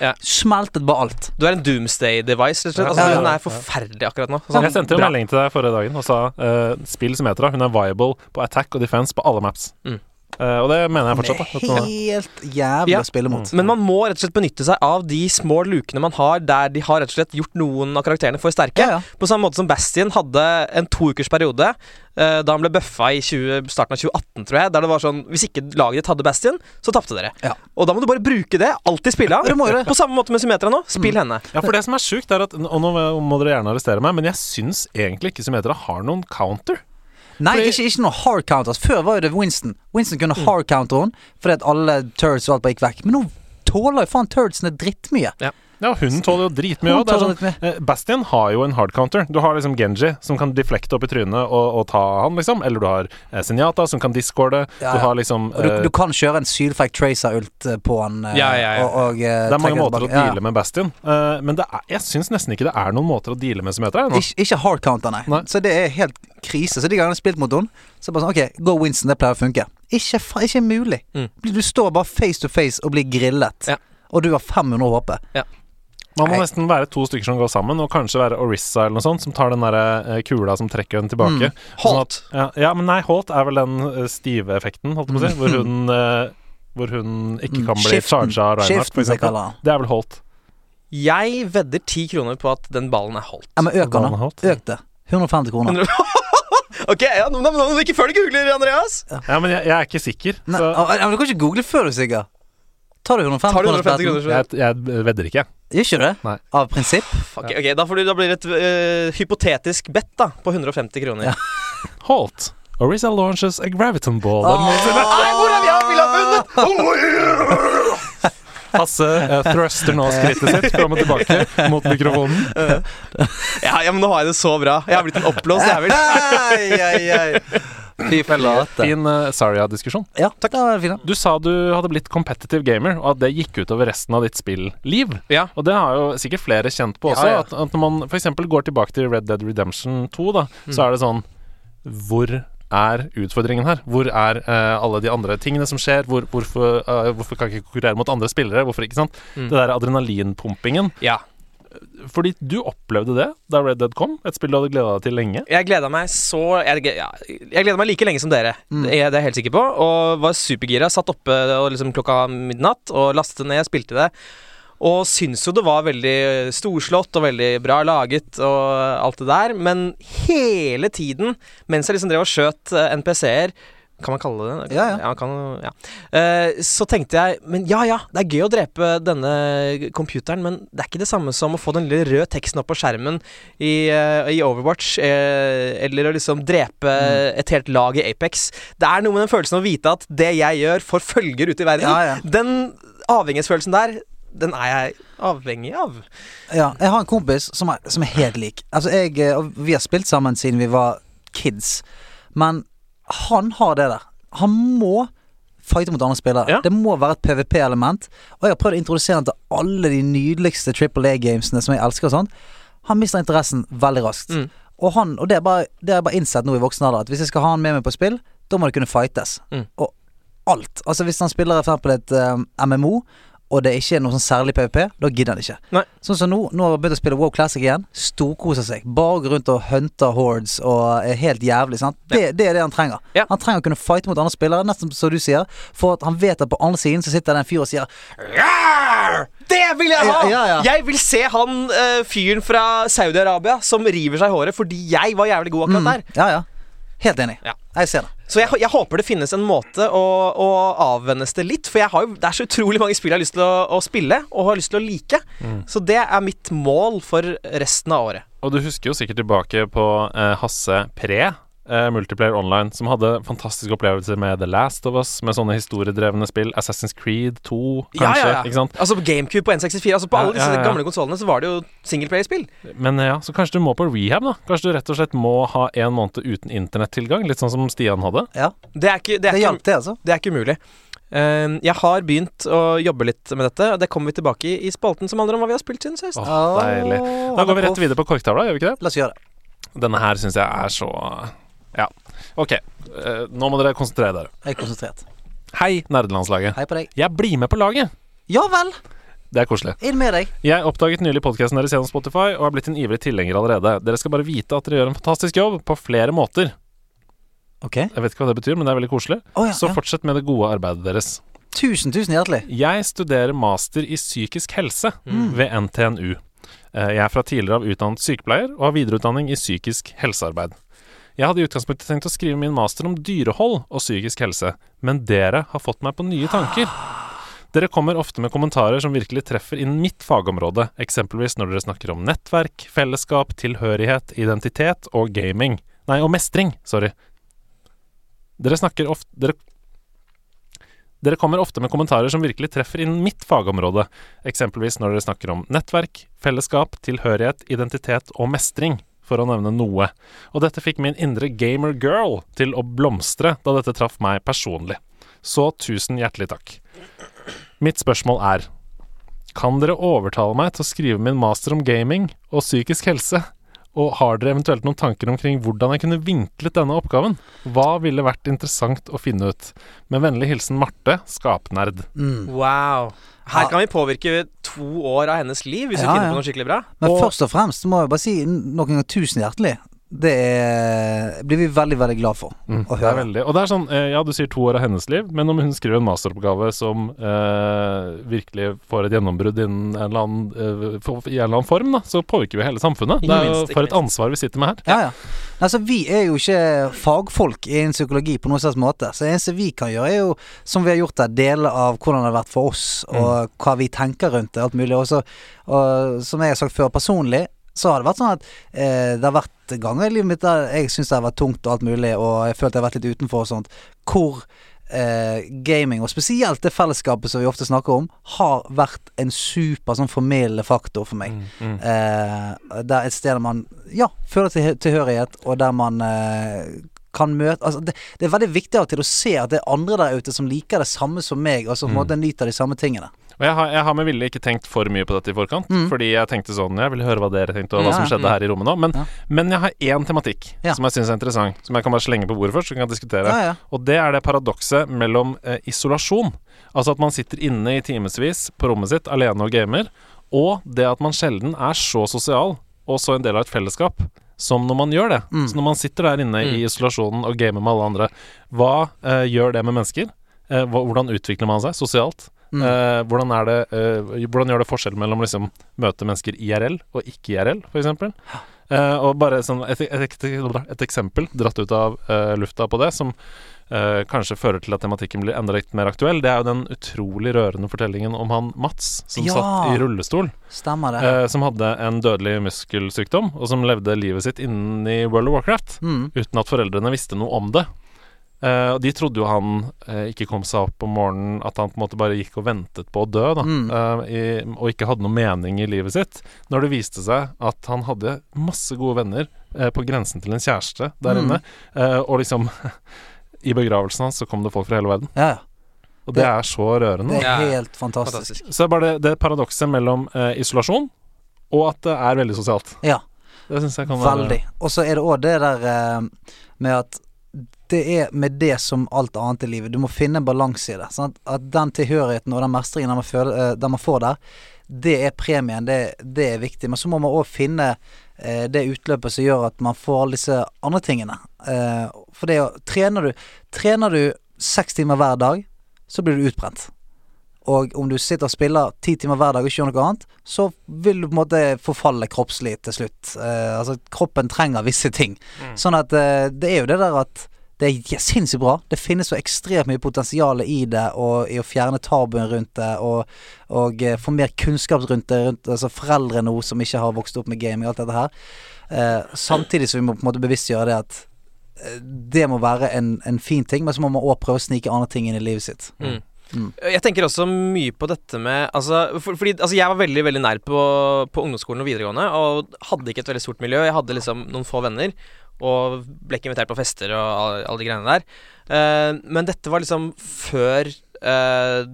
Ja. Smeltet bare alt. Du er en doomsday-device, rett og slett. Altså, Ja, ja, Hun er forferdelig akkurat nå. Jeg sendte jo melding til deg forrige dagen og sa uh, spill Symmetra. Hun er viable på attack og defense på alle maps. Mm. Eh, og det mener jeg fortsatt. Det Da, er- helt jævlig Ja. å spille mot. Men man må rett og slett benytte seg av de små lukene man har, der de har rett og slett gjort noen av karakterene for sterke. Ja, ja. På samme måte som Bastion hadde en to ukers periode eh, da han ble bøffa i 20, starten av 2018, tror jeg. Der det var sånn Hvis ikke laget ditt hadde Bastion, så tapte dere. Ja. Og da må du bare bruke det. Alltid spille av. På samme måte med Symmetra nå. Spill henne. Ja, for det som er sjukt, er at Og nå må dere gjerne arrestere meg, men jeg syns egentlig ikke Symmetra har noen counter. Nei, ikke, ikke noe hard counters. Før var jo det Winston. Winston kunne hard counter henne fordi at alle turds og alt bare gikk vekk. Men nå tåler jo faen turdsene drittmye. Ja, hun tåler jo dritmye òg. Sånn, Bastian har jo en hard counter. Du har liksom Genji, som kan deflekte opp i trynet og, og ta han, liksom. Eller du har eh, Senjata, som kan discorde. Ja, Du har liksom Og du, eh, du kan kjøre en sylfeik tracer-ult eh, på han. eh, Ja, ja, ja. Og, og, eh, Det er mange måter å. Ja, ja. deale med Bastian. Uh, men det er, jeg syns nesten ikke det er noen måter å deale med som heter det. Ikke, ikke hard counter, nei. Nei. Så det er helt krise. Så de gangene jeg har spilt mot henne, så bare sånn Ok, go Winston, det pleier å funke. Ikke, ikke mulig. Mm. Du står bare face to face og blir grillet. Ja. Og du har 500 HP. Man må Nei. nesten være to stykker som går sammen, og kanskje være Orissa eller noe sånt, som tar den der eh, kula som trekker den tilbake. Mm. Sånn Holt. at- ja, ja, men nei, Holt er vel den eh, stive effekten, holdt jeg på å si, hvor Mm. hun eh, hvor hun ikke Mm, kan bli skiften. charga av Reinhardt, eksempel. Det er vel Holt. Jeg vedder ti kroner på at den ballen er Holt. Ja, men øk den. Øk det. 150 kroner. Ok, ja, nå, men, men, ikke før du googler, Andreas! Ja, men jeg, jeg er ikke sikker, Nei, så ja, men du kan ikke google før du er sikker. Tar du 150 Tar du kroner 150 kroner? så- jeg, jeg vedder ikke. Gjør ikke du det? Nei. Av prinsipp? Ok, ok, da, får du, da blir det et øh, hypotetisk bet da på 150 kroner. Ja. Halt. Orisa launches a graviton ball. Ah. Nei, hvor er vi? Han ville ha vunnet! Hasse uh, thruster nå skrittet sitt fram og tilbake mot mikrofonen. Ja, ja, men nå har jeg det så bra. Jeg har blitt en oppblåst jævel. Fy flate. Fin uh, Saria-diskusjon. Ja, takk. Det var fint. Du sa du hadde blitt competitive gamer, og at det gikk utover resten av ditt spilliv. Ja. Og det har jo sikkert flere kjent på også. Ja, ja. At, at når man f.eks. går tilbake til Red Dead Redemption 2, da, Mm. så er det sånn Hvor er utfordringen her? Hvor er uh, alle de andre tingene som skjer? Hvor, hvorfor, uh, hvorfor kan jeg ikke konkurrere mot andre spillere? Hvorfor ikke sant? Mm. Det der adrenalinpumpingen. Ja. Fordi du opplevde det da Red Dead kom? Et spill du hadde gleda deg til lenge? Jeg gleda meg så Jeg, ja, jeg gleda meg like lenge som dere. Mm. Det er jeg helt sikker på. Og var supergira. Satt oppe og liksom klokka midnatt og lastet ned, spilte det. Og syns jo det var veldig storslått og veldig bra laget og alt det der. Men hele tiden, mens jeg liksom drev og skjøt eh, NPC-er kan man kalle det Ja, ja. kan, ja. Eh, så tenkte jeg Men ja ja, det er gøy å drepe denne computeren, men det er ikke det samme som å få den lille røde teksten opp på skjermen i, eh, i Overwatch, eh, eller å liksom drepe Mm. et helt lag i Apex. Det er noe med den følelsen å vite at det jeg gjør, får følger ute i verden. Ja, ja. Den avhengighetsfølelsen der, den er jeg avhengig av. Ja, jeg har en kompis som er, som er helt lik. Altså, jeg Vi har spilt sammen siden vi var kids. Men han har det der. Han må fighte mot andre spillere. Ja. Det må være et PVP-element. Og jeg har prøvd å introdusere han til alle de nydeligste Triple A-gamesene som jeg elsker og sånn. Han mister interessen veldig raskt. Mm. Og, han, og det, er bare, det har jeg bare innsett nå i voksen alder, at hvis jeg skal ha han med meg på spill, da må det kunne fightes. Mm. Og alt. Altså Hvis han spiller for eksempel et eh, MMO, og det ikke er noe sånn særlig PVP, da gidder han ikke. Nei. Sånn som nå, nå har han begynt å spille WoW Classic igjen. Storkoser seg. Bare går rundt og hunter hordes og er helt jævlig. sant? Det, det er det han trenger. Ja. Han trenger å kunne fighte mot andre spillere, nesten som du sier, for at han vet at på andre siden så sitter det en fyr og sier Rar! Det vil jeg ha! Ja, ja. Jeg vil se han uh, fyren fra Saudi-Arabia som river seg i håret fordi jeg var jævlig god akkurat der. Ja, ja. Helt enig. Ja. Jeg ser det. Så jeg, jeg håper det finnes en måte å, å avvennes det litt. For jeg har jo, det er så utrolig mange spill jeg har lyst til å, å spille og har lyst til å like. Så det er mitt mål for resten av året. Og du husker jo sikkert tilbake på eh, Hasse Pre, eh, Multiplayer Online, som hadde fantastiske opplevelser med The Last of Us, med sånne historiedrevne spill. Assassin's Creed 2, kanskje. Ikke sant? Altså på GameCube på N64. Altså På alle disse ja, ja. gamle konsollene så var det jo singleplayerspill. Men eh, ja, så kanskje du må på rehab, da. Kanskje du rett og slett må ha en måned uten internettilgang, litt sånn som Stian hadde. Ja, Det er ikke, det er det ikke, hjalp, det, altså. det er ikke umulig. Uh, jeg har begynt å jobbe litt med dette, og det kommer vi tilbake i i spalten som handler om hva vi har spilt siden sist. Åh, deilig. Da går vi rett videre på korktavla, gjør vi ikke det? La oss gjøre det. Denne her syns jeg er så Ja. Ok, eh, nå må dere konsentrere dere. Jeg er konsentrert. Hei, nerdelandslaget. Hei på deg. Jeg blir med på laget. Ja vel! Det er koselig. Inn med deg. Jeg oppdaget nylig podkasten deres gjennom Spotify og har blitt en ivrig tilhenger allerede. Dere skal bare vite at dere gjør en fantastisk jobb på flere måter. Ok. Jeg vet ikke hva det betyr, men det er veldig koselig. Oh, ja, Så ja. fortsett med det gode arbeidet deres. Tusen, tusen hjertelig. Jeg studerer master i psykisk helse Mm. ved NTNU. Eh, Jeg er fra tidligere av utdannet sykepleier og har videreutdanning i psykisk helsearbeid. Jeg hadde i utgangspunktet tenkt å skrive min master om dyrehold og psykisk helse, men dere har fått meg på nye tanker. Dere kommer ofte med kommentarer som virkelig treffer innen mitt fagområde, eksempelvis når dere snakker om nettverk, fellesskap, tilhørighet, identitet og gaming. Nei, og mestring, sorry. Dere snakker ofte dere, dere kommer ofte med kommentarer som virkelig treffer innen mitt fagområde, eksempelvis når dere snakker om nettverk, fellesskap, tilhørighet, identitet og mestring, for å nevne noe. Og dette fikk min indre gamer girl til å blomstre da dette traff meg personlig. Så tusen hjertelig takk. Mitt spørsmål er Kan dere overtale meg til å skrive min master om gaming og psykisk helse? Og har dere eventuelt noen tanker omkring hvordan jeg kunne vinklet denne oppgaven? Hva ville vært interessant å finne ut? Med vennlig hilsen Marte, skapnerd. Mm. Wow. Her kan vi påvirke to år av hennes liv hvis vi finner ja. på noe skikkelig bra. Men Og- først og fremst må jeg bare si noen ganger tusen hjertelig. Det er, blir vi veldig, veldig glad for Mm, å det er høre. veldig. Og det er sånn, eh, ja, du sier to år av hennes liv, men om hun skriver en masteroppgave som eh, virkelig får et gjennombrudd innen en eller annen, eh, i en eller annen form, da, så påvirker vi hele samfunnet. Det er jo Minst, for et ansvar vi sitter med her. Ja, ja. Altså, vi er jo ikke fagfolk innen psykologi på noen slags måte. Så det eneste vi kan gjøre, er jo, som vi har gjort det, dele av hvordan det har vært for oss, og hva vi tenker rundt det, alt mulig. Også, og som jeg har sagt før, personlig så har det vært sånn at eh, det har vært ganger i livet mitt der jeg syns det har vært tungt og alt mulig, og jeg følte jeg har vært litt utenfor og sånt, hvor eh, gaming, og spesielt det fellesskapet som vi ofte snakker om, har vært en super sånn formidlende faktor for meg. Mm. Eh, det er et sted der man ja, føler til, tilhørighet, og der man eh, kan møte altså det, det er veldig viktig av og til å se at det er andre der ute som liker det samme som meg, og som mm. nyter de samme tingene. Og jeg har, jeg har med vilje ikke tenkt for mye på dette i forkant, Mm. fordi jeg tenkte sånn Jeg ville høre hva dere tenkte, og hva Ja, som skjedde skjedde her i rommet nå. Men, Ja. men jeg har én tematikk Ja. som jeg syns er interessant, som jeg kan bare slenge på bordet først, så vi kan diskutere. Og det er det paradokset mellom eh, isolasjon, altså at man sitter inne i timevis på rommet sitt alene og gamer, og det at man sjelden er så sosial, og så en del av et fellesskap, som når man gjør det. Mm. Så når man sitter der inne i isolasjonen og gamer med alle andre, hva eh, gjør det med mennesker? Eh, hvordan utvikler man seg sosialt? Mm. Uh, hvordan, er det, uh, hvordan gjør det forskjell mellom liksom møte mennesker IRL og ikke IRL, f.eks.? Uh, og bare sånn et, et, et, eksempel dratt ut av uh, lufta på det, som eh, kanskje fører til at tematikken blir enda litt mer aktuell, det er jo den utrolig rørende fortellingen om han Mats som Ja. satt i rullestol, Stemmer det. eh, som hadde en dødelig muskelsykdom, og som levde livet sitt innen i World of Warcraft Mm. uten at foreldrene visste noe om det. Eh, og de trodde jo han uh, ikke kom seg opp om morgenen, at han på en måte bare gikk og ventet på å dø, da, Mm. uh, i, og ikke hadde noe mening i livet sitt. Når det viste seg at han hadde masse gode venner på grensen til en kjæreste der Mm. inne, eh, og liksom I begravelsen hans så kom det folk fra hele verden. Ja, ja. Og det, Det- er så rørende. Det er helt fantastisk. Fantastisk. Så det er bare det, det paradokset mellom isolasjon og at det er veldig sosialt. Ja, Det syns jeg kan være veldig. Og så er det òg det der med at det er med det som alt annet i livet. Du må finne en balanse i det. Sånn at, at den tilhørigheten og den mestringen den man, føler, eh, den man får der, det er premien. Det, det er viktig. Men så må man òg finne eh, det utløpet som gjør at man får alle disse andre tingene. Eh, for det å Trener Trener du seks timer hver dag, så blir du utbrent. Og om du sitter og spiller ti timer hver dag og ikke gjør noe annet, så vil du på en måte forfalle kroppslig til slutt. Eh, altså, kroppen trenger visse ting. Sånn at eh, det er jo det der at det er sinnssykt bra. Det finnes så ekstremt mye potensial i det, og i å fjerne tabuen rundt det, og, og eh, få mer kunnskap rundt det, rundt altså foreldre nå som ikke har vokst opp med gaming, og alt dette her. Eh, samtidig som vi må på en måte bevisstgjøre det at eh, det må være en, en fin ting, men så må man òg prøve å snike andre ting inn i livet sitt. Mm. Mm. Jeg tenker også mye på dette med Altså, for, fordi, altså jeg var veldig veldig nær på, på ungdomsskolen og videregående, og hadde ikke et veldig stort miljø. Jeg hadde liksom noen få venner, og ble ikke invitert på fester og alle, all de greiene der. Uh, men dette var liksom før eh,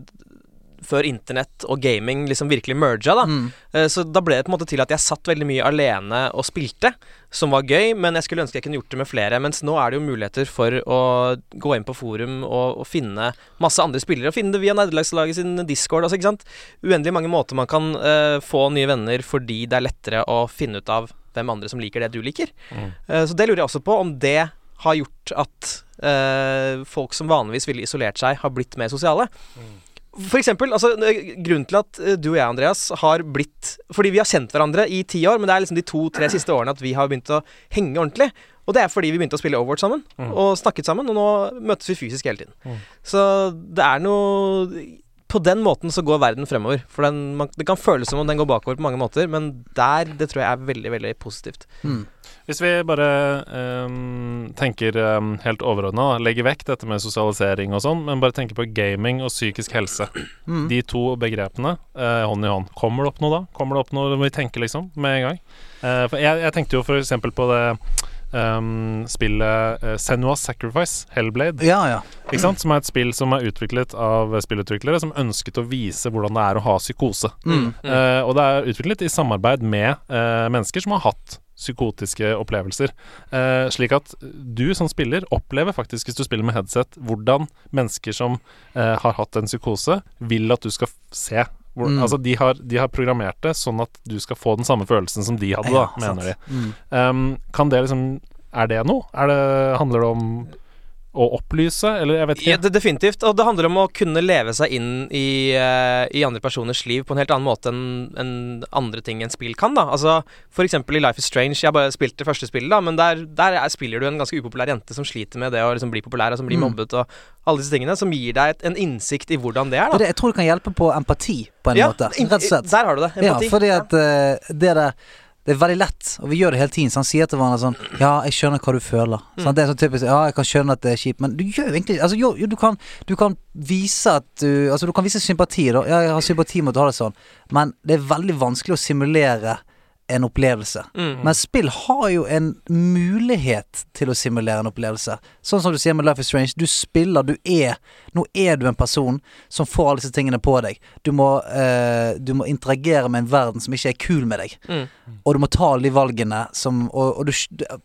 Før internett og gaming liksom virkelig merga, da. Mm. Eh, Så da ble det på en måte til at jeg satt veldig mye alene og spilte, som var gøy, men jeg skulle ønske jeg kunne gjort det med flere. Mens nå er det jo muligheter for å gå inn på forum og, og finne masse andre spillere. Og finne det via nederlagslaget sin Discord. Altså, ikke sant? Uendelig mange måter man kan uh, få nye venner fordi det er lettere å finne ut av hvem andre som liker det du liker. Mm. Uh, så det lurer jeg også på, om det har gjort at uh, folk som vanligvis ville isolert seg, har blitt mer sosiale. For eksempel, altså, grunnen til at eh, du og jeg, Andreas, har blitt Fordi vi har kjent hverandre i ti år, men det er liksom de to-tre siste årene at vi har begynt å henge ordentlig. Og det er fordi vi begynte å spille Overwatch sammen, Mm. og snakket sammen, og nå møtes vi fysisk hele tiden. Mm. Så det er noe På den måten så går verden fremover. For den, man, det kan føles som om den går bakover på mange måter, men der, det tror jeg er veldig, veldig positivt. Mm. Hvis vi bare um, tenker um, helt overordna, legger vekk dette med sosialisering og sånn, men bare tenker på gaming og psykisk helse. Mm. De to begrepene uh, hånd i hånd. Kommer det opp noe da? Kommer det opp noe vi tenker liksom med en gang? Uh, for jeg, jeg tenkte jo for eksempel på det um, spillet uh, Senua's Sacrifice, Hellblade. Ja, ja. Ikke sant? Som er et spill som er utviklet av spillutviklere som ønsket å vise hvordan det er å ha psykose. Mm. Uh, og det er utviklet i samarbeid med eh, mennesker som har hatt psykotiske opplevelser. Eh, slik at du som spiller opplever faktisk, hvis du spiller med headset, hvordan mennesker som eh, har hatt en psykose, vil at du skal se. Hvor, Mm. Altså de har, de har programmert det sånn at du skal få den samme følelsen som de hadde, da, Ja, sant. mener de. Mm. Um, kan det liksom Er det noe? Er det, handler det om å opplyse, eller jeg vet ikke. Ja, det, definitivt. Og det handler om å kunne leve seg inn i, uh, i andre personers liv på en helt annen måte enn en andre ting enn spill kan. da Altså For eksempel i Life is Strange. Jeg har bare spilt det første spillet, da men der, der er, spiller du en ganske upopulær jente som sliter med det å liksom bli populær, og som blir Mm. mobbet, og alle disse tingene. Som gir deg et, en innsikt i hvordan det er. Da det, jeg tror det kan hjelpe på empati, på en Ja, måte. Rett og slett. Der har du det. Empati. Ja, fordi at uh, det der det er veldig lett, og vi gjør det hele tiden. Så han sier til hverandre sånn Ja, jeg skjønner hva du føler. Mm. Sant? det er sånn typisk Ja, jeg kan skjønne at det er kjipt, men du gjør jo egentlig Altså, jo, jo, du, kan, du kan vise at du Altså, du kan vise sympati, da. Ja, jeg har sympati mot å ha det sånn, men det er veldig vanskelig å simulere en opplevelse. Mm. Men spill har jo en mulighet til å simulere en opplevelse. Sånn som du sier med Life is Strange. Du spiller, du er Nå er du en person som får alle disse tingene på deg. Du må, eh, du må interagere med en verden som ikke er kul med deg. Mm. Og du må ta alle de valgene som Og, og du,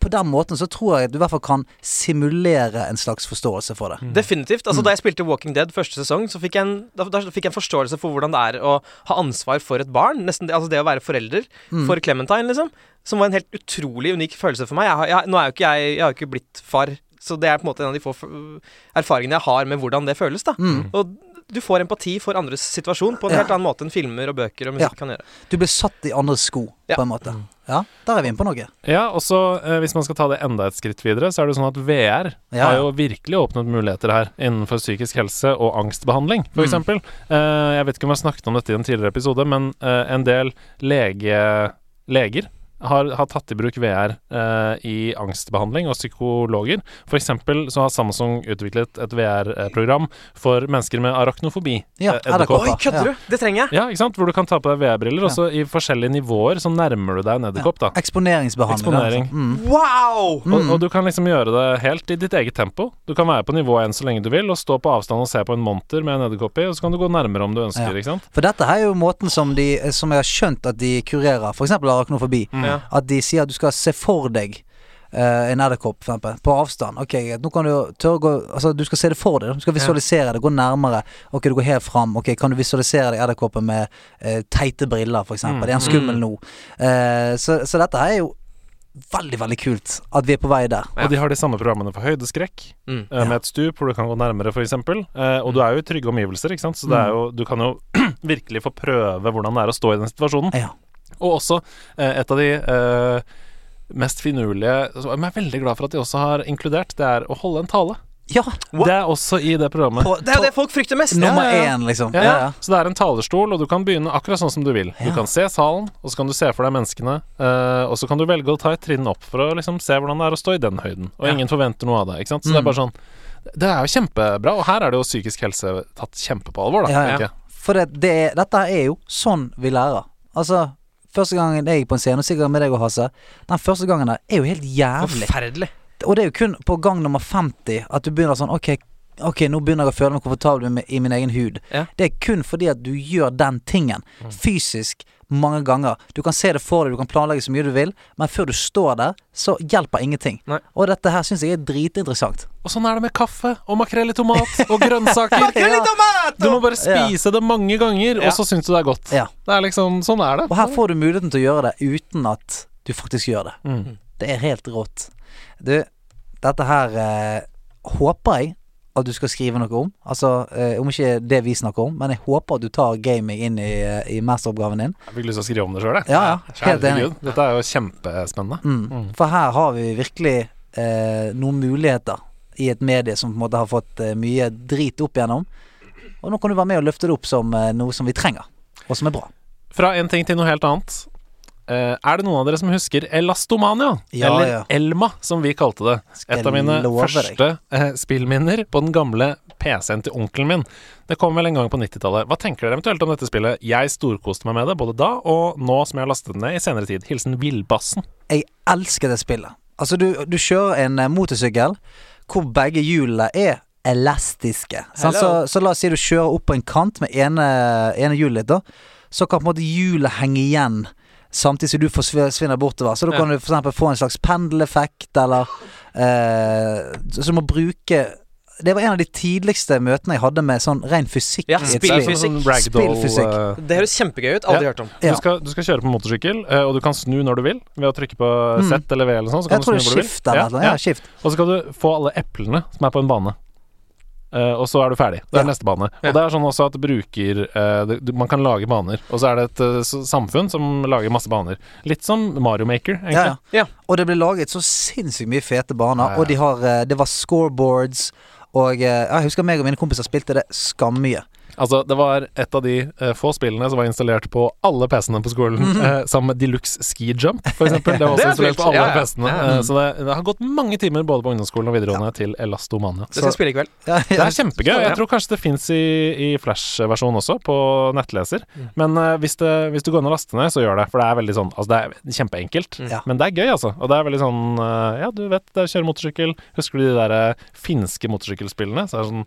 på den måten så tror jeg at du i hvert fall kan simulere en slags forståelse for det. Definitivt. Altså Mm. Da jeg spilte Walking Dead første sesong, så fikk jeg, en, da, da fikk jeg en forståelse for hvordan det er å ha ansvar for et barn. Nesten altså det å være forelder Mm. for Clementine, liksom. Som var en helt utrolig unik følelse for meg. Jeg, jeg, nå er jo ikke jeg Jeg har jo ikke blitt far, så det er på en måte en av de få erfaringene jeg har med hvordan det føles. da Mm. Og du får empati for andres situasjon på en Ja. helt annen måte enn filmer og bøker og musikk Ja. kan gjøre. Du blir satt i andres sko, Ja. på en måte. Ja, der er vi inne på noe. Ja, og så eh, hvis man skal ta det enda et skritt videre, så er det sånn at VR Ja, har jo virkelig åpnet muligheter her innenfor psykisk helse og angstbehandling, for Mm. eksempel. Eh, jeg vet ikke om jeg har snakket om dette i en tidligere episode, men eh, en del lege, leger har, har tatt i bruk VR eh, i angstbehandling, og psykologer. For eksempel så har Samsung utviklet et VR-program for mennesker med arachnofobi. Ja, eh. Oi, kødder du? Det trenger jeg! Ja, ikke sant? Hvor du kan ta på deg VR-briller, og så i forskjellige nivåer så nærmer du deg en edderkopp, da. Eksponeringsbehandling. Eksponering. altså. Mm. Wow! Mm. Og, og du kan liksom gjøre det helt i ditt eget tempo. Du kan være på nivå 1 så lenge du vil, og stå på avstand og se på en monter med en edderkopp i, og så kan du gå nærmere om du ønsker, Ja. ikke sant. For dette her er jo måten som, de, som jeg har skjønt at de kurerer f.eks. arachnofobi. Mm. Ja. At de sier at du skal se for deg uh, en edderkopp, for eksempel, på avstand. Ok, nå kan du jo tørre å gå Altså, du skal se det for deg. Du skal visualisere det, gå nærmere. Ok, du går helt fram. Ok, kan du visualisere deg edderkoppen med uh, teite briller, for eksempel. Mm. Er han skummel nå? Uh, så, så dette her er jo veldig, veldig kult at vi er på vei der. Og de har de samme programmene for høydeskrekk, Mm. eh, med et stup hvor du kan gå nærmere, f.eks. Eh, og du er jo i trygge omgivelser, ikke sant, så det er jo, du kan jo virkelig få prøve hvordan det er å stå i den situasjonen. Ja. Og også eh, et av de eh, mest finurlige som Jeg er veldig glad for at de også har inkludert, det er å holde en tale. Ja! Det er også i det programmet. På, Det er jo det folk frykter mest. nummer Ja, ja, ja. én, liksom. Ja, Ja. Så det er en talerstol, og du kan begynne akkurat sånn som du vil. Du kan se salen, og så kan du se for deg menneskene, eh, og så kan du velge å ta et trinn opp for å liksom se hvordan det er å stå i den høyden. Og Ja. ingen forventer noe av sant? Så det er Mm. bare sånn Det er jo kjempebra, og her er det jo psykisk helse tatt kjempe på alvor, da. Ja, ja. For det, det dette er jo sånn vi lærer. Altså, første gangen jeg gikk på en scene, og sikkert med deg og Hasse, den første gangen der er jo helt jævlig. Forferdelig. Og det er jo kun på gang nummer 50 at du begynner sånn Ok, ok, nå begynner jeg å føle meg komfortabel i min egen hud. Ja. Det er kun fordi at du gjør den tingen fysisk mange ganger. Du kan se det for deg, du kan planlegge så mye du vil, men før du står der, så hjelper ingenting. Nei. Og dette her syns jeg er dritinteressant. Og sånn er det med kaffe og makrell i tomat og grønnsaker. Ja. Du må bare spise det mange ganger, og så syns du det er godt. Ja. Det er liksom Sånn er det. Og her får du muligheten til å gjøre det uten at du faktisk gjør det. Mm. Det er helt rått. Du, dette her eh, håper jeg at du skal skrive noe om. Altså, eh, om ikke det vi snakker om, men jeg håper at du tar gaming inn i, i masteroppgaven din. Jeg fikk lyst til å skrive om det sjøl, jeg. Ja, ja. Helt enig. Dette er jo kjempespennende. Mm. Mm. For her har vi virkelig eh, noen muligheter i et medie som på en måte har fått eh, mye drit opp igjennom. Og nå kan du være med og løfte det opp som eh, noe som vi trenger, og som er bra. Fra en ting til noe helt annet. Eh, er det noen av dere som husker Elastomania? Ja, Eller ja. Elma, som vi kalte det. Et av mine første uh, spillminner på den gamle PC-en til onkelen min. Det kom vel en gang på 90-tallet. Hva tenker dere eventuelt om dette spillet? Jeg storkoste meg med det, både da og nå som jeg har lastet det ned i senere tid. Hilsen Villbassen. Jeg elsker det spillet. Altså, du, du kjører en eh, motorsykkel hvor begge hjulene er elastiske. Så, så la oss si du kjører opp på en kant med ene, ene hjulet ditt, da. Så kan på en måte hjulet henge igjen samtidig som du forsvinner bortover. Så da kan du for eksempel få en slags pendeleffekt, eller eh, Så du må bruke Det var en av de tidligste møtene jeg hadde med sånn ren fysikk Ja, spillfysikk. spill. Sånn Spillfysikk. eh, Det høres kjempegøy ut. Aldri Ja. hørt om. Ja. Du, skal, du skal kjøre på motorsykkel, eh, og du kan snu når du vil ved å trykke på Mm. Z eller V eller sånn. Så kan Jeg tror du det snu er hvor du vil. Ja, Ja. Og så skal du få alle eplene som er på en bane. Eh, og så er du ferdig. Det er Ja. neste bane. Ja. Og det er sånn også at bruker eh, det, Man kan lage baner. Og så er det et eh, samfunn som lager masse baner. Litt som Mario Maker, egentlig. Ja. Og det ble laget så sinnssykt mye fete baner. Og de har, det var scoreboards. Og jeg husker meg og mine kompiser spilte det skammye. Altså, det var et av de uh, få spillene som var installert på alle PC-ene på skolen, eh, sammen med Deluxe Ski Jump, for eksempel. Det var også det installert på alle Ja, ja. PC-ene. Ja. Eh, så det, det har gått mange timer både på ungdomsskolen og videregående til Elastomania. Det skal jeg spille i kveld. Ja, Det er kjempegøy. Jeg tror kanskje det fins i, i Flash-versjon også, på nettleser. Mm. Men hvis, det, hvis du går inn og laster ned, så gjør det. For det er veldig sånn Altså, det er kjempeenkelt. Mm. Men det er gøy, altså. Og det er veldig sånn Ja, du vet, det er kjøre motorsykkel. Husker du de der finske motorsykkelspillene? Så er det sånn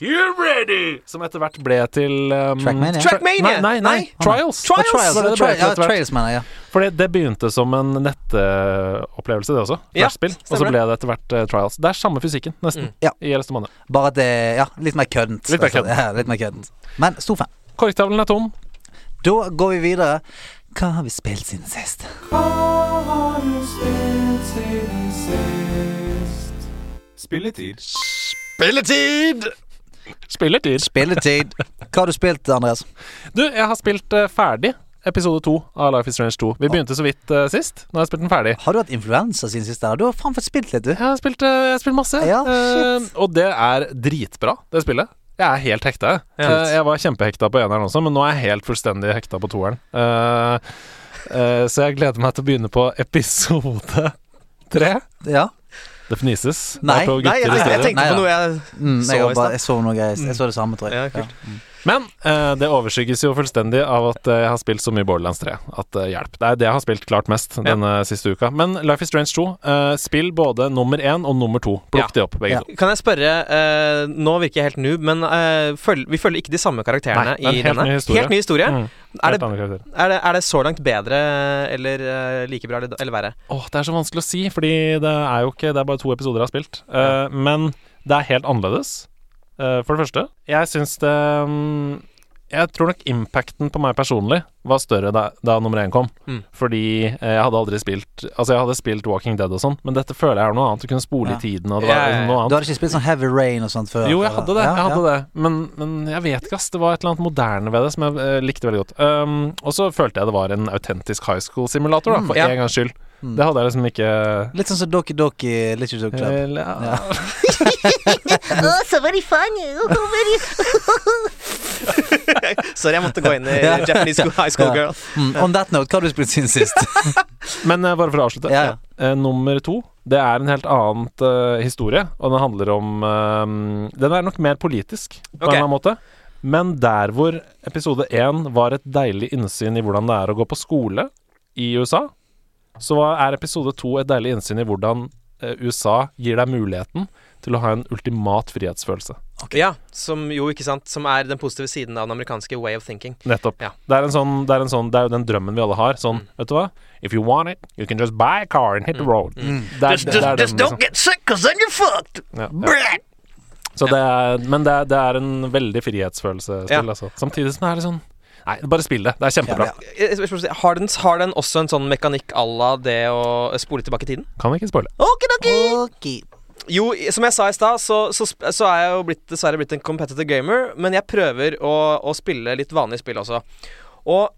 You're ready! Som etter hvert ble til um, Trackmania? Trackmania! Nei, nei, nei. Nei. Trials. Trials. Trials, Det det det ble til ja, Trials. Mener jeg. Fordi det begynte som en nettopplevelse, det også. Ja, og så ble det etter hvert uh, Trials. Det er samme fysikken, nesten, Mm. Ja. i Elastomania. Bare at det Ja, litt mer køddent. Litt mer Altså, køddent. Ja, litt mer køddent. Men stor fan. Korktavlen er tom. Da går vi videre. Hva har vi spilt siden sist? Spilletid. Spilletid! Spilletid. Spilletid. Hva har du spilt, Andreas? Du, jeg har spilt uh, ferdig episode to av Life is Strange 2. Vi begynte så vidt uh, sist. Nå har jeg spilt den ferdig. Har du hatt influensa siden sist? Du har faen fått spilt litt, du. Jeg har spilt, uh, jeg har spilt masse. Ja, shit. Og det er dritbra, det spillet. Jeg er helt hekta. jeg. Jeg var kjempehekta på eneren også, men nå er jeg helt fullstendig hekta på toeren. Så jeg gleder meg til å begynne på episode tre. Ja. Det fnises. Nei, Nei, jeg, jeg tenkte Nei på noe jeg Mm, Så jeg, i bare, stad. jeg så noe jeg, Jeg så det samme, tror jeg. Ja, kult. Men eh, det overskygges jo fullstendig av at eh, jeg har spilt så mye Borderlands 3. At eh, hjelp. Det er det jeg har spilt klart mest denne siste uka. Men Life is Strange 2, eh, spill både nummer én og nummer to. Plukk Ja. de opp, begge Ja. to. Kan jeg spørre eh, Nå virker jeg helt noob, men eh, føl- vi følger ikke de samme karakterene Nei, i helt denne. ny historie. Helt ny historie. Mm. Er det, er, det, er det så langt bedre eller like bra eller, eller verre? Åh, det er så vanskelig å si, fordi det er jo ikke Det er bare to episoder jeg har spilt. Eh, men det er helt annerledes, for det første. Jeg syns det mm, Jeg tror nok impacten på meg personlig var større da, da nummer én kom. Mm. Fordi eh, jeg hadde aldri spilt Altså, jeg hadde spilt Walking Dead og sånn, men dette føler jeg er noe annet. Du kunne spole Ja. i tiden, og det var liksom noe annet. Du hadde ikke spilt sånn Heavy Rain og sånt før? Jo, jeg hadde det. Ja, jeg hadde ja. det Men, men jeg vet ikke, ass. Det var et eller annet moderne ved det som jeg eh, likte veldig godt. Um, og så følte jeg det var en autentisk high school-simulator, da, Mm, for ja. en gangs skyld. Mm. Det hadde jeg liksom ikke Litt sånn som Doki Doki Literature Club. Eller, ja. Oh, so very funny. Oh, very. Sorry, jeg måtte gå inn i Japanese school, high school girl. Mm. On that note, hva har du spilt siden sist? Men uh, bare for å avslutte. Yeah. ja. Eh, nummer to, det er en helt annen uh, historie, og den handler om eh, Den er nok mer politisk, på okay. en eller annen måte. Men der hvor episode én var et deilig innsyn i hvordan det er å gå på skole i USA, så er episode to et deilig innsyn i hvordan eh, USA gir deg muligheten til å ha en ultimat frihetsfølelse. Ja, som jo, ikke sant, som er den positive siden av den amerikanske way of thinking. Nettopp. Ja. Det, er en sånn, det, er en sånn, det er jo den drømmen vi alle har. Sånn, vet du hva? If you want it, you can just buy a car and hit the road. Det er, Just, just, just don't liksom. get sick, cause then you're fucked. Ja, ja. Så det er, men det er, det er en veldig frihetsfølelse Ja. still, altså. Samtidig som det er litt sånn Nei, bare spill det. Det er kjempebra. Ja, jeg Har den, har den også en sånn mekanikk à la det å spole tilbake i tiden? Kan ikke spoile. Okidoki. Ok. Jo, som jeg sa i stad, så, så, så er jeg jo blitt, dessverre blitt en competitive gamer, men jeg prøver å, å spille litt vanlige spill også. Og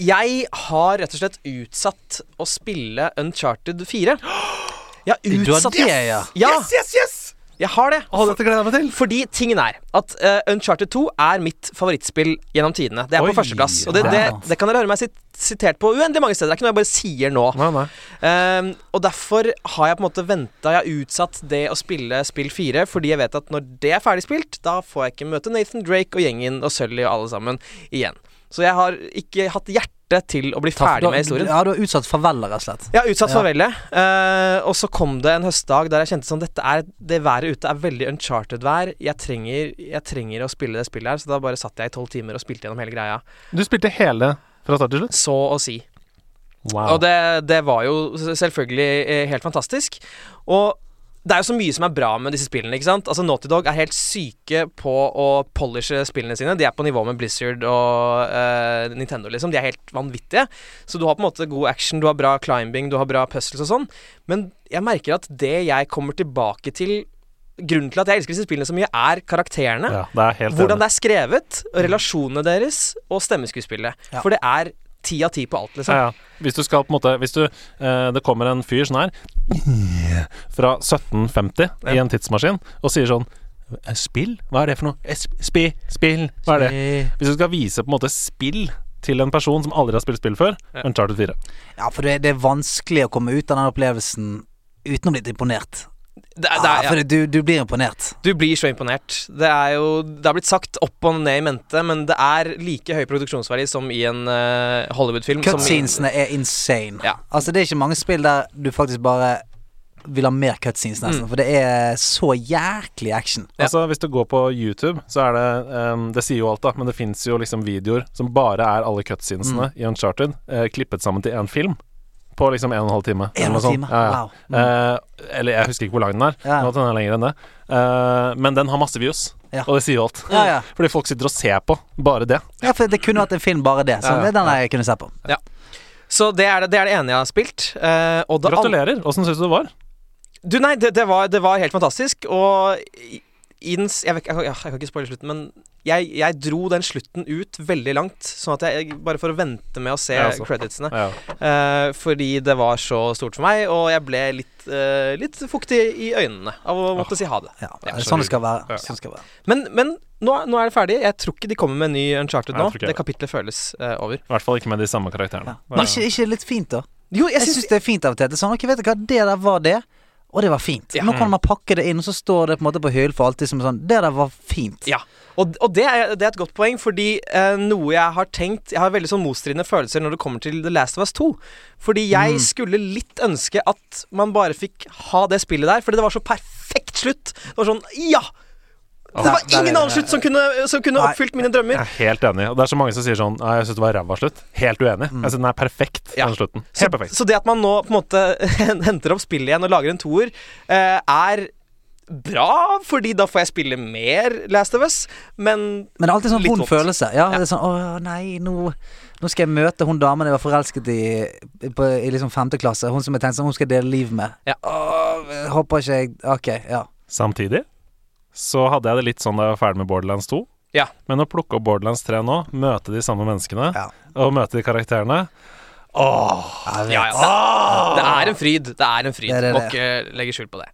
jeg har rett og slett utsatt å spille Uncharted 4. Jeg har har utsatt det, ja. Ja, Yes, yes, yes! Jeg har det. Å, dette gleder jeg meg til. Fordi tingen er at uh, Uncharted 2 er mitt favorittspill gjennom tidene. Det er Oi, på førsteplass. Og det, det, det kan dere høre meg sit sitert på uendelig mange steder. Det er ikke noe jeg bare sier nå. Nei, nei. Ehm, og derfor har jeg på en måte venta Jeg har utsatt det å spille spill 4, fordi jeg vet at når det er ferdig spilt, da får jeg ikke møte Nathan Drake og gjengen og Sully og alle sammen igjen. Så jeg har ikke hatt hjerte til å bli ferdig med historien. Ja, du har utsatt farvelet, rett og slett. Har utsatt Ja. farvelet, Uh, og så kom det en høstdag der jeg kjente sånn Dette er, Det været ute er veldig uncharted-vær. Jeg trenger, jeg trenger å spille det spillet her, så da bare satt jeg i tolv timer og spilte gjennom hele greia. Du spilte hele fra start til slutt? Så å si. Wow. Og det, det var jo selvfølgelig eh, helt fantastisk. Og det er jo så mye som er bra med disse spillene. ikke sant? Altså Naughty Dog er helt syke på å polishe spillene sine. De er på nivå med Blizzard og uh, Nintendo, liksom. De er helt vanvittige. Så du har på en måte god action, du har bra climbing, du har bra puzzles og sånn. Men jeg merker at det jeg kommer tilbake til Grunnen til at jeg elsker disse spillene så mye, er karakterene. ja, det er helt Hvordan enig. det er skrevet, relasjonene deres, og stemmeskuespillet. Ja. For det er ti av ti på alt, liksom. Ja, ja. Hvis du skal på en måte Hvis du eh, Det kommer en fyr sånn her fra 1750 i en tidsmaskin og sier sånn «Eh, Spill? Hva er det for noe? Eh, Spi, spill? Hva er det? Hvis du skal vise på en måte spill til en person som aldri har spilt spill før, Ja. Uncharted 4. Ja, for det, det er vanskelig å komme ut av den opplevelsen uten å bli imponert. Det, er- det, Ja, er, for ja. det, du, du blir imponert. Du blir så imponert. Det er jo Det har blitt sagt opp og ned i mente, men det er like høy produksjonsverdi som i en uh, Hollywood-film. Cutscenesene er insane. Ja. Altså, det er ikke mange spill der du faktisk bare vil ha mer cutscenes, nesten. Mm. For det er så jæklig action. Ja. Altså Hvis du går på YouTube, så er det um, Det sier jo alt, da, men det fins jo liksom videoer som bare er alle cutscenesene i Uncharted uh, klippet sammen til én film. På liksom en og en halv time. En en time. Ja, ja. Wow. Mm. Eh, eller jeg husker ikke hvor lang den er. Ja. Nå at den er lenger enn det. Eh, men den har masse views, Ja. og det sier jo alt. Ja, ja. Fordi folk sitter og ser på bare det. ja, for det kunne vært en film bare det. Så Ja, ja. det er den jeg kunne se på. Så det er det, det er det ene jeg har spilt. eh, og det Gratulerer. Åssen syns du det var? Du, nei, det, det, var, det var helt fantastisk, og i, den, jeg, vet, jeg, jeg, jeg kan ikke spoile slutten, men jeg, jeg dro den slutten ut veldig langt. Sånn at jeg Bare for å vente med å se Ja, altså. creditsene. Ja. Uh, fordi det var så stort for meg, og jeg ble litt, uh, litt fuktig i øynene av å måtte si ha det. Ja, det er sånn det skal være. Ja. Sånn det skal være. Men, men nå, nå er det ferdig. Jeg tror ikke de kommer med en ny Uncharted nå. Det kapitlet føles uh, over. I hvert fall ikke med de samme karakterene. Ja. Men ikke, ikke litt fint, da? Jo, jeg Jeg syns syns det er fint av og til. Det er sånn, ok, vet du hva, det der var det, og det var fint. Ja. Nå kan man pakke det inn, og så står det på en måte på hyllen for alltid som sånn Det der var fint. Ja. Og, og det, er, det er et godt poeng, fordi eh, noe jeg har tenkt Jeg har veldig sånn motstridende følelser når det kommer til The Last of Us 2. Fordi jeg Mm. skulle litt ønske at man bare fikk ha det spillet der, fordi det var så perfekt slutt. Det var sånn Ja! Det var ingen annen slutt som kunne, som kunne Nei. oppfylt mine drømmer. Jeg er helt enig. Og det er så mange som sier sånn Nei, jeg syns det var ræva slutt. Helt uenig. Jeg synes den er perfekt, Ja. den slutten. Så, perfekt. så det at man nå på en måte henter opp spillet igjen og lager en toer, eh, er bra, fordi da får jeg spille mer Last of Us, men Men det er alltid sånn vond følelse. Ja, det er sånn Å nei, nå, nå skal jeg møte hun damen jeg var forelsket i på, i liksom femte klasse. Hun som jeg tenkte sånn, hun skal jeg dele liv med. Ja. Åh, håper ikke jeg Ok, ja. Samtidig så hadde jeg det litt sånn da jeg var ferdig med Borderlands 2. Ja. Men å plukke opp Borderlands 3 nå, møte de samme menneskene Ja. og møte de karakterene Åh! Ja, ja. Det er en fryd. Det er en fryd. Det Må ikke legge skjul på det.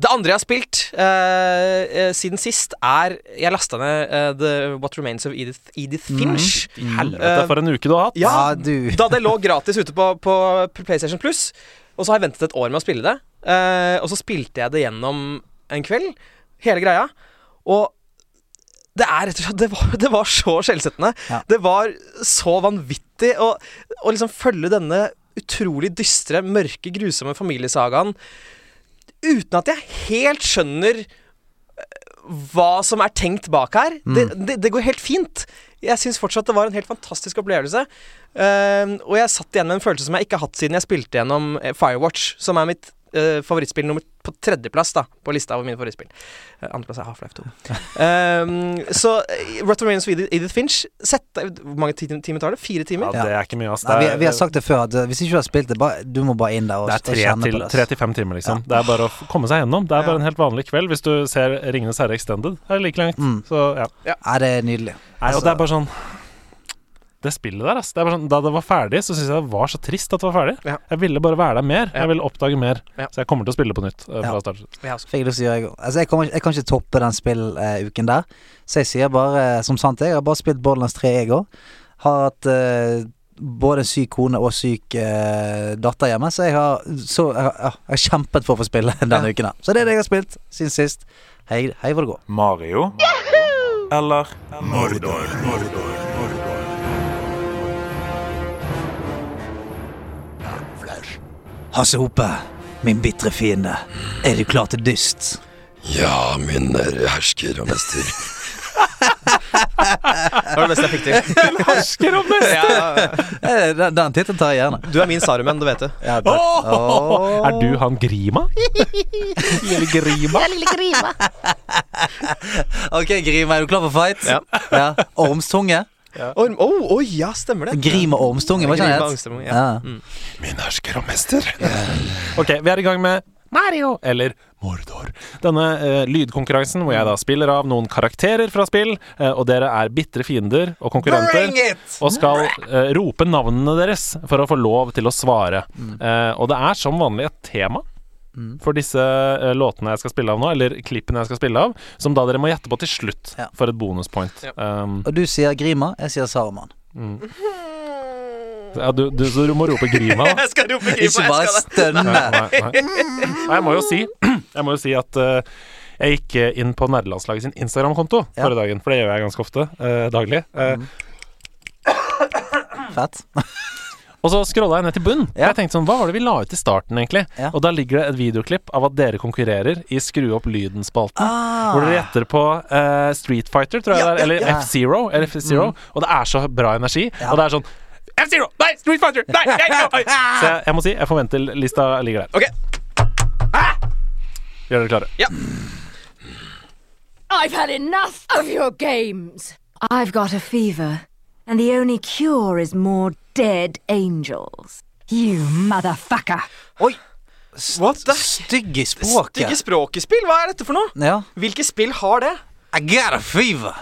Det andre jeg har spilt eh, eh, siden sist, er Jeg lasta ned uh, The What Remains of Edith, Edith Finch. Helvete, for en uke du har hatt! Ja, Ja, du. Da det lå gratis ute på, på PlayStation Plus, og så har jeg ventet et år med å spille det. Uh, og så spilte jeg det gjennom en kveld, hele greia. Og det er rett og slett Det var, det var så skjellsettende. Ja. Det var så vanvittig å, å liksom følge denne utrolig dystre, mørke, grusomme familiesagaen uten at jeg helt skjønner eh, hva som er tenkt bak her. Det, det, det går helt fint. Jeg syns fortsatt det var en helt fantastisk opplevelse. Uh, og jeg satt igjen med en følelse som jeg ikke har hatt siden jeg spilte gjennom eh, Firewatch, som er mitt uh, favorittspill nummer på tredjeplass da på lista over mine forrige Uh, Andreplass er Half-Life 2. Ehm, så Rut Remains of Edith, Edith Finch Sett Hvor mange timer tar det? Fire timer? Ja, det er ikke mye, ass. Nei, vi, vi har sagt det før, at uh, hvis ikke du har spilt det, bare, du må bare inn der og, det er og tre kjenne til, det. tre til fem timer, liksom. Det er bare å komme seg gjennom. Det er bare en helt vanlig kveld. Hvis du ser Ringenes herre Extended, er det like langt. Mm. Så ja. Det er nydelig. Nei, og det er bare sånn Det spillet der, ass. Det er bare sånn, da det var ferdig, så syntes jeg det var så trist at det var ferdig. Ja. Jeg ville bare være der mer. Ja. Jeg ville oppdage mer. Ja. Så jeg kommer til å spille på nytt. uh, Ja. fra start. Jeg. Fikk lyst til å gjøre, jeg. Altså, jeg, kommer jeg kan ikke toppe den spilluken der. Så jeg sier bare, uh, som sant er, jeg har bare spilt Borderlands 3, jeg òg. Har hatt eh, både syk kone og syk eh, datter hjemme, så jeg har, så, jeg, har- jeg har kjempet for å få spille denne uken her. Så det er det jeg har spilt siden sist. Hei, hei hvor det går. Mario eller Mordor. Hasse Hope, min bitre fiende. Er du klar til dyst? Ja, min hersker og mester. Det var det beste jeg fikk til. Hersker og mester! ja. Eh, Den, den tittelen tar jeg gjerne. Du er min Saruman, du vet det. Ja, oh! Oh! Er du han Grima? Lille Grima? Lille Grima. Ok, Grima, er du klar for fight? Ja. ja. Ormstunge? Å oh, oh, ja, stemmer det. Grime ormstunge, Grim ikke det ja. Ja. Min hersker og mester. Ok, vi er i gang med Mario eller Mordor. Denne uh, lydkonkurransen hvor jeg da spiller av noen karakterer fra spill, uh, og dere er bitre fiender og konkurrenter. Og skal uh, rope navnene deres for å få lov til å svare. Eh, og det er som vanlig et tema. For disse uh, låtene jeg skal spille av nå, eller klippene jeg skal spille av, som da dere må gjette på til slutt Ja. for et bonuspoint. Ja. Um, Og du sier Grima, jeg sier Saruman. ja, du, du, så du må rope Grima. da. Jeg skal rope Grima. Ikke bare stønne. Nei, nei. Nei, jeg må jo si Jeg må jo si at uh, jeg gikk eh, inn på nerdelandslaget sin Instagram-konto Ja. forrige dagen, for det gjør jeg ganske ofte. eh, daglig. Eh, Fett. Og så scrolla jeg ned til bunn. Ja. Jeg tenkte sånn, Hva var det vi la ut i starten, egentlig? Ja. Og da ligger det et videoklipp av at dere konkurrerer i Skru opp lyden-spalten. Ah. Hvor dere gjetter på uh, Street Fighter, tror jeg Ja, det er. Eller ja. F-Zero. Mm. Og det er så bra energi. Ja. Og det er sånn F-Zero! Nei, Street Fighter! Nei, nei, nei, nei. Så jeg, jeg må si, jeg forventer lista ligger der. Ok, Gjør dere klare? I've had enough of your games. I've got a fever, and the only cure is more dead angels. You motherfucker. Oi! What the Stygge språket. Stygge språkespill, hva er dette for noe? Ja. Hvilke spill har det? I got a fever.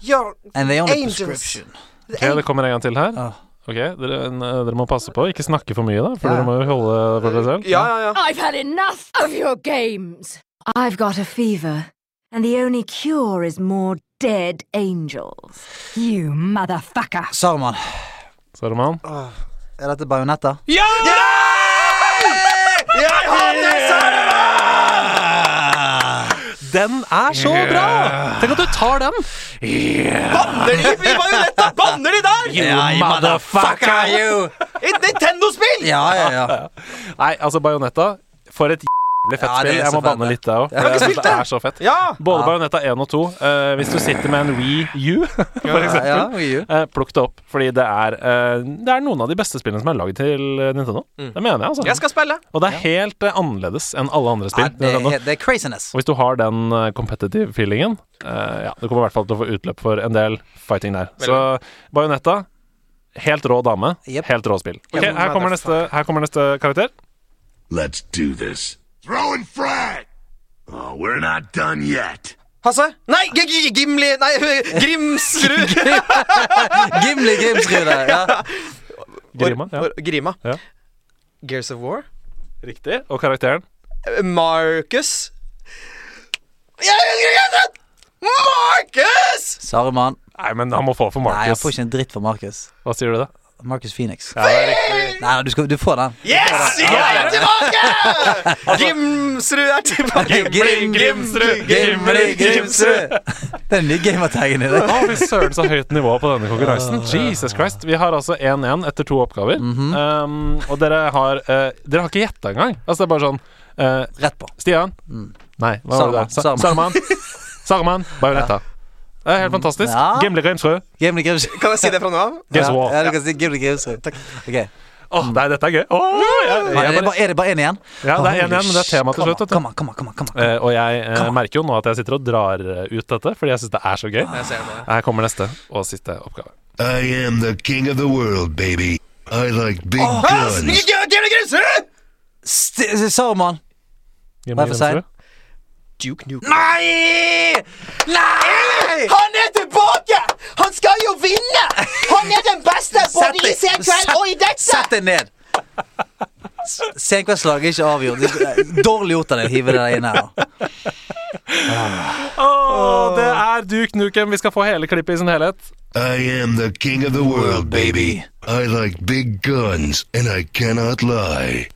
You're And they only Angels. prescription. Ok, Det kommer en gang til her. Ah. Ok, dere, dere må passe på. Ikke snakke for mye, da. For Ja. dere må jo holde for dere selv. ja, ja. ja. I've had enough of your games. I've got a fever, and the only cure is more dead angels. You motherfucker. Saruman. Saruman? Er dette bajonetta? Ja! Jeg hater Saruman! Den er så bra! Tenk at du tar den! Banner de i bajonetta? Banner de der? You motherfucker! you! Et Nintendo-spill! Ja, ja, ja. Nei, altså Bajonetta For et jævlig fett Ja, spill. Jeg må banne litt, der òg. spilt det er så fett. Ja! Både Ja. Bajonetta 1 og 2. eh, hvis du sitter med en Wii U, for eksempel, ja, Wii U. eh, plukk det opp. Fordi det er, eh, det er noen av de beste spillene som er lagd til eh, Nintendo. Mm. Det mener jeg, altså. Jeg skal spille. Og det er helt eh, annerledes enn alle andre Ja, spill. det, er, det er craziness. Og hvis du har den eh, competitive feelingen, eh, ja, du kommer i hvert fall til å få utløp for en del fighting der. Så Bajonetta, helt rå dame, helt rå spill. Okay, her kommer, neste, her kommer neste karakter. Let's do this. Throwing frag! Oh, we're not done yet. Hasse? Nei, G G Gimli Nei, Grimsrud! Gimli Grimsrud. Ja. Grima. Ja. Or- Grima. Ja. Gears of War. Riktig. Og karakteren? Marcus. Ja. Marcus! Saruman. Nei, men han må få for Nei, jeg får ikke en dritt for Marcus. Hva sier du da? Marcus Phoenix. Ja, det er riktig. Nei, du, skal, du får den. Yes! Jeg er tilbake! Gimsrud er tilbake. Grim- Grimsrud. Gimli Gimsrud. Det er den nye gamertagen i det. Å, fy søren, så høyt nivå på denne konkurransen. Jesus Christ. Vi har altså 1-1 etter to oppgaver. um, og dere har uh, Dere har ikke gjetta engang. Altså, det er bare sånn uh, Rett på. Stian? Nei, hva var det? Sa-. Saruman. Saruman. Bajonetta. Det er helt fantastisk. Ja. Gimle Grimsrud. Gimli Grimsrud. Kan jeg si det fra nå av? Guess Ja, what? ja, du kan si Gimli Grimsrud. Okay. Åh, nei, dette er gøy. Oh, jeg, Er jeg, det bare, er det bare én igjen? ja, det er 1-1, men det er tema til slutt. an, Vet du. Kom an, kom an, kom an, kom an. Eh, og jeg eh, merker jo nå at jeg sitter og drar eh, ut dette, fordi jeg syns det er så gøy. Jeg. Her kommer neste og siste oppgave. I am the king of the world, baby. I like big guns. Gimli Grimsrud! St- Saruman. Hva er for seg? Duke Nukem. Nei! Nei! Han er tilbake! Han skal jo vinne! Han er den beste både i Senkveld og i dette. Sett deg ned. Senkveldslaget Senkveldslag er ikke avgjort. Er Dårlig gjort av deg å hive det inn her. Åh, det er Duke Nukem. Vi skal få hele klippet i sin helhet. I am the king of the world, baby. I like big guns, and I cannot lie.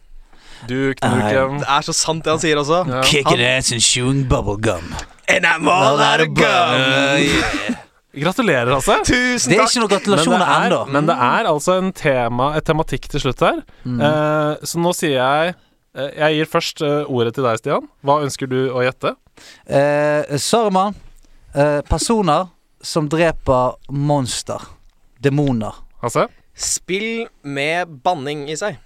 Duke Nukem. Det er så sant det han sier også. Ja. Kicking ass and chewing bubble gum. And I'm all out of gum. Gratulerer, altså. Tusen Det er takk. ikke noen gratulasjoner er, ennå. men det er altså en tema, et tematikk til slutt her. Eh, så nå sier jeg uh, Jeg gir først uh, ordet til deg, Stian. Hva ønsker du å gjette? Eh. Eh, personer som dreper monster. Demoner. Altså? Spill med banning i seg.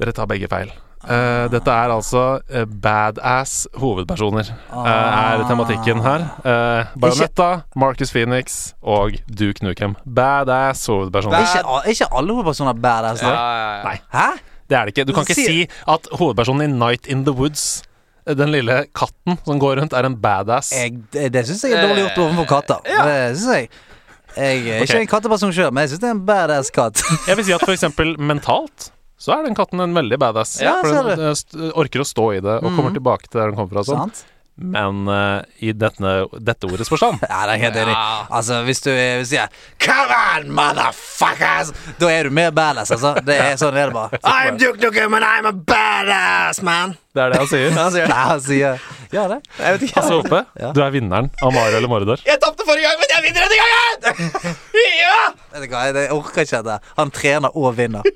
Dere tar begge feil. Uh, dette er altså uh, badass hovedpersoner. uh, er tematikken her. Uh, Bajonetta, Marcus Phoenix og Duke Nukem. Badass hovedpersoner. Er ikke, ikke alle hovedpersoner badass? da? Nei. Hæ? Det er det ikke. Du kan ikke si at hovedpersonen i Night in the Woods, den lille katten som går rundt, er en badass. Jeg, det syns jeg er dårlig gjort overfor katter. Det synes jeg. Jeg er ikke Ok. en katteperson sjøl, men jeg syns det er en badass katt. Jeg vil si at for eksempel mentalt så er den katten en veldig badass. Ja, for den eh, orker å stå i det og kommer tilbake til der den kommer fra. Sånn. Sant? Men uh, i dette, dette ordets forstand Ja, det er helt enig. Altså, hvis du sier Come on, motherfuckers! Da er du mer badass, altså. Det er sånn er det bare. I'm Duke Nukem and I'm a badass man. Det er det han sier. Han sier. Nei, han sier Ja, det. Jeg vet ikke. Altså, Oppe, Ja. du er vinneren av Mario eller Mordor. Jeg tapte forrige gang, men jeg vinner denne gangen! ja! Vet du hva, jeg orker ikke dette. Han trener og vinner.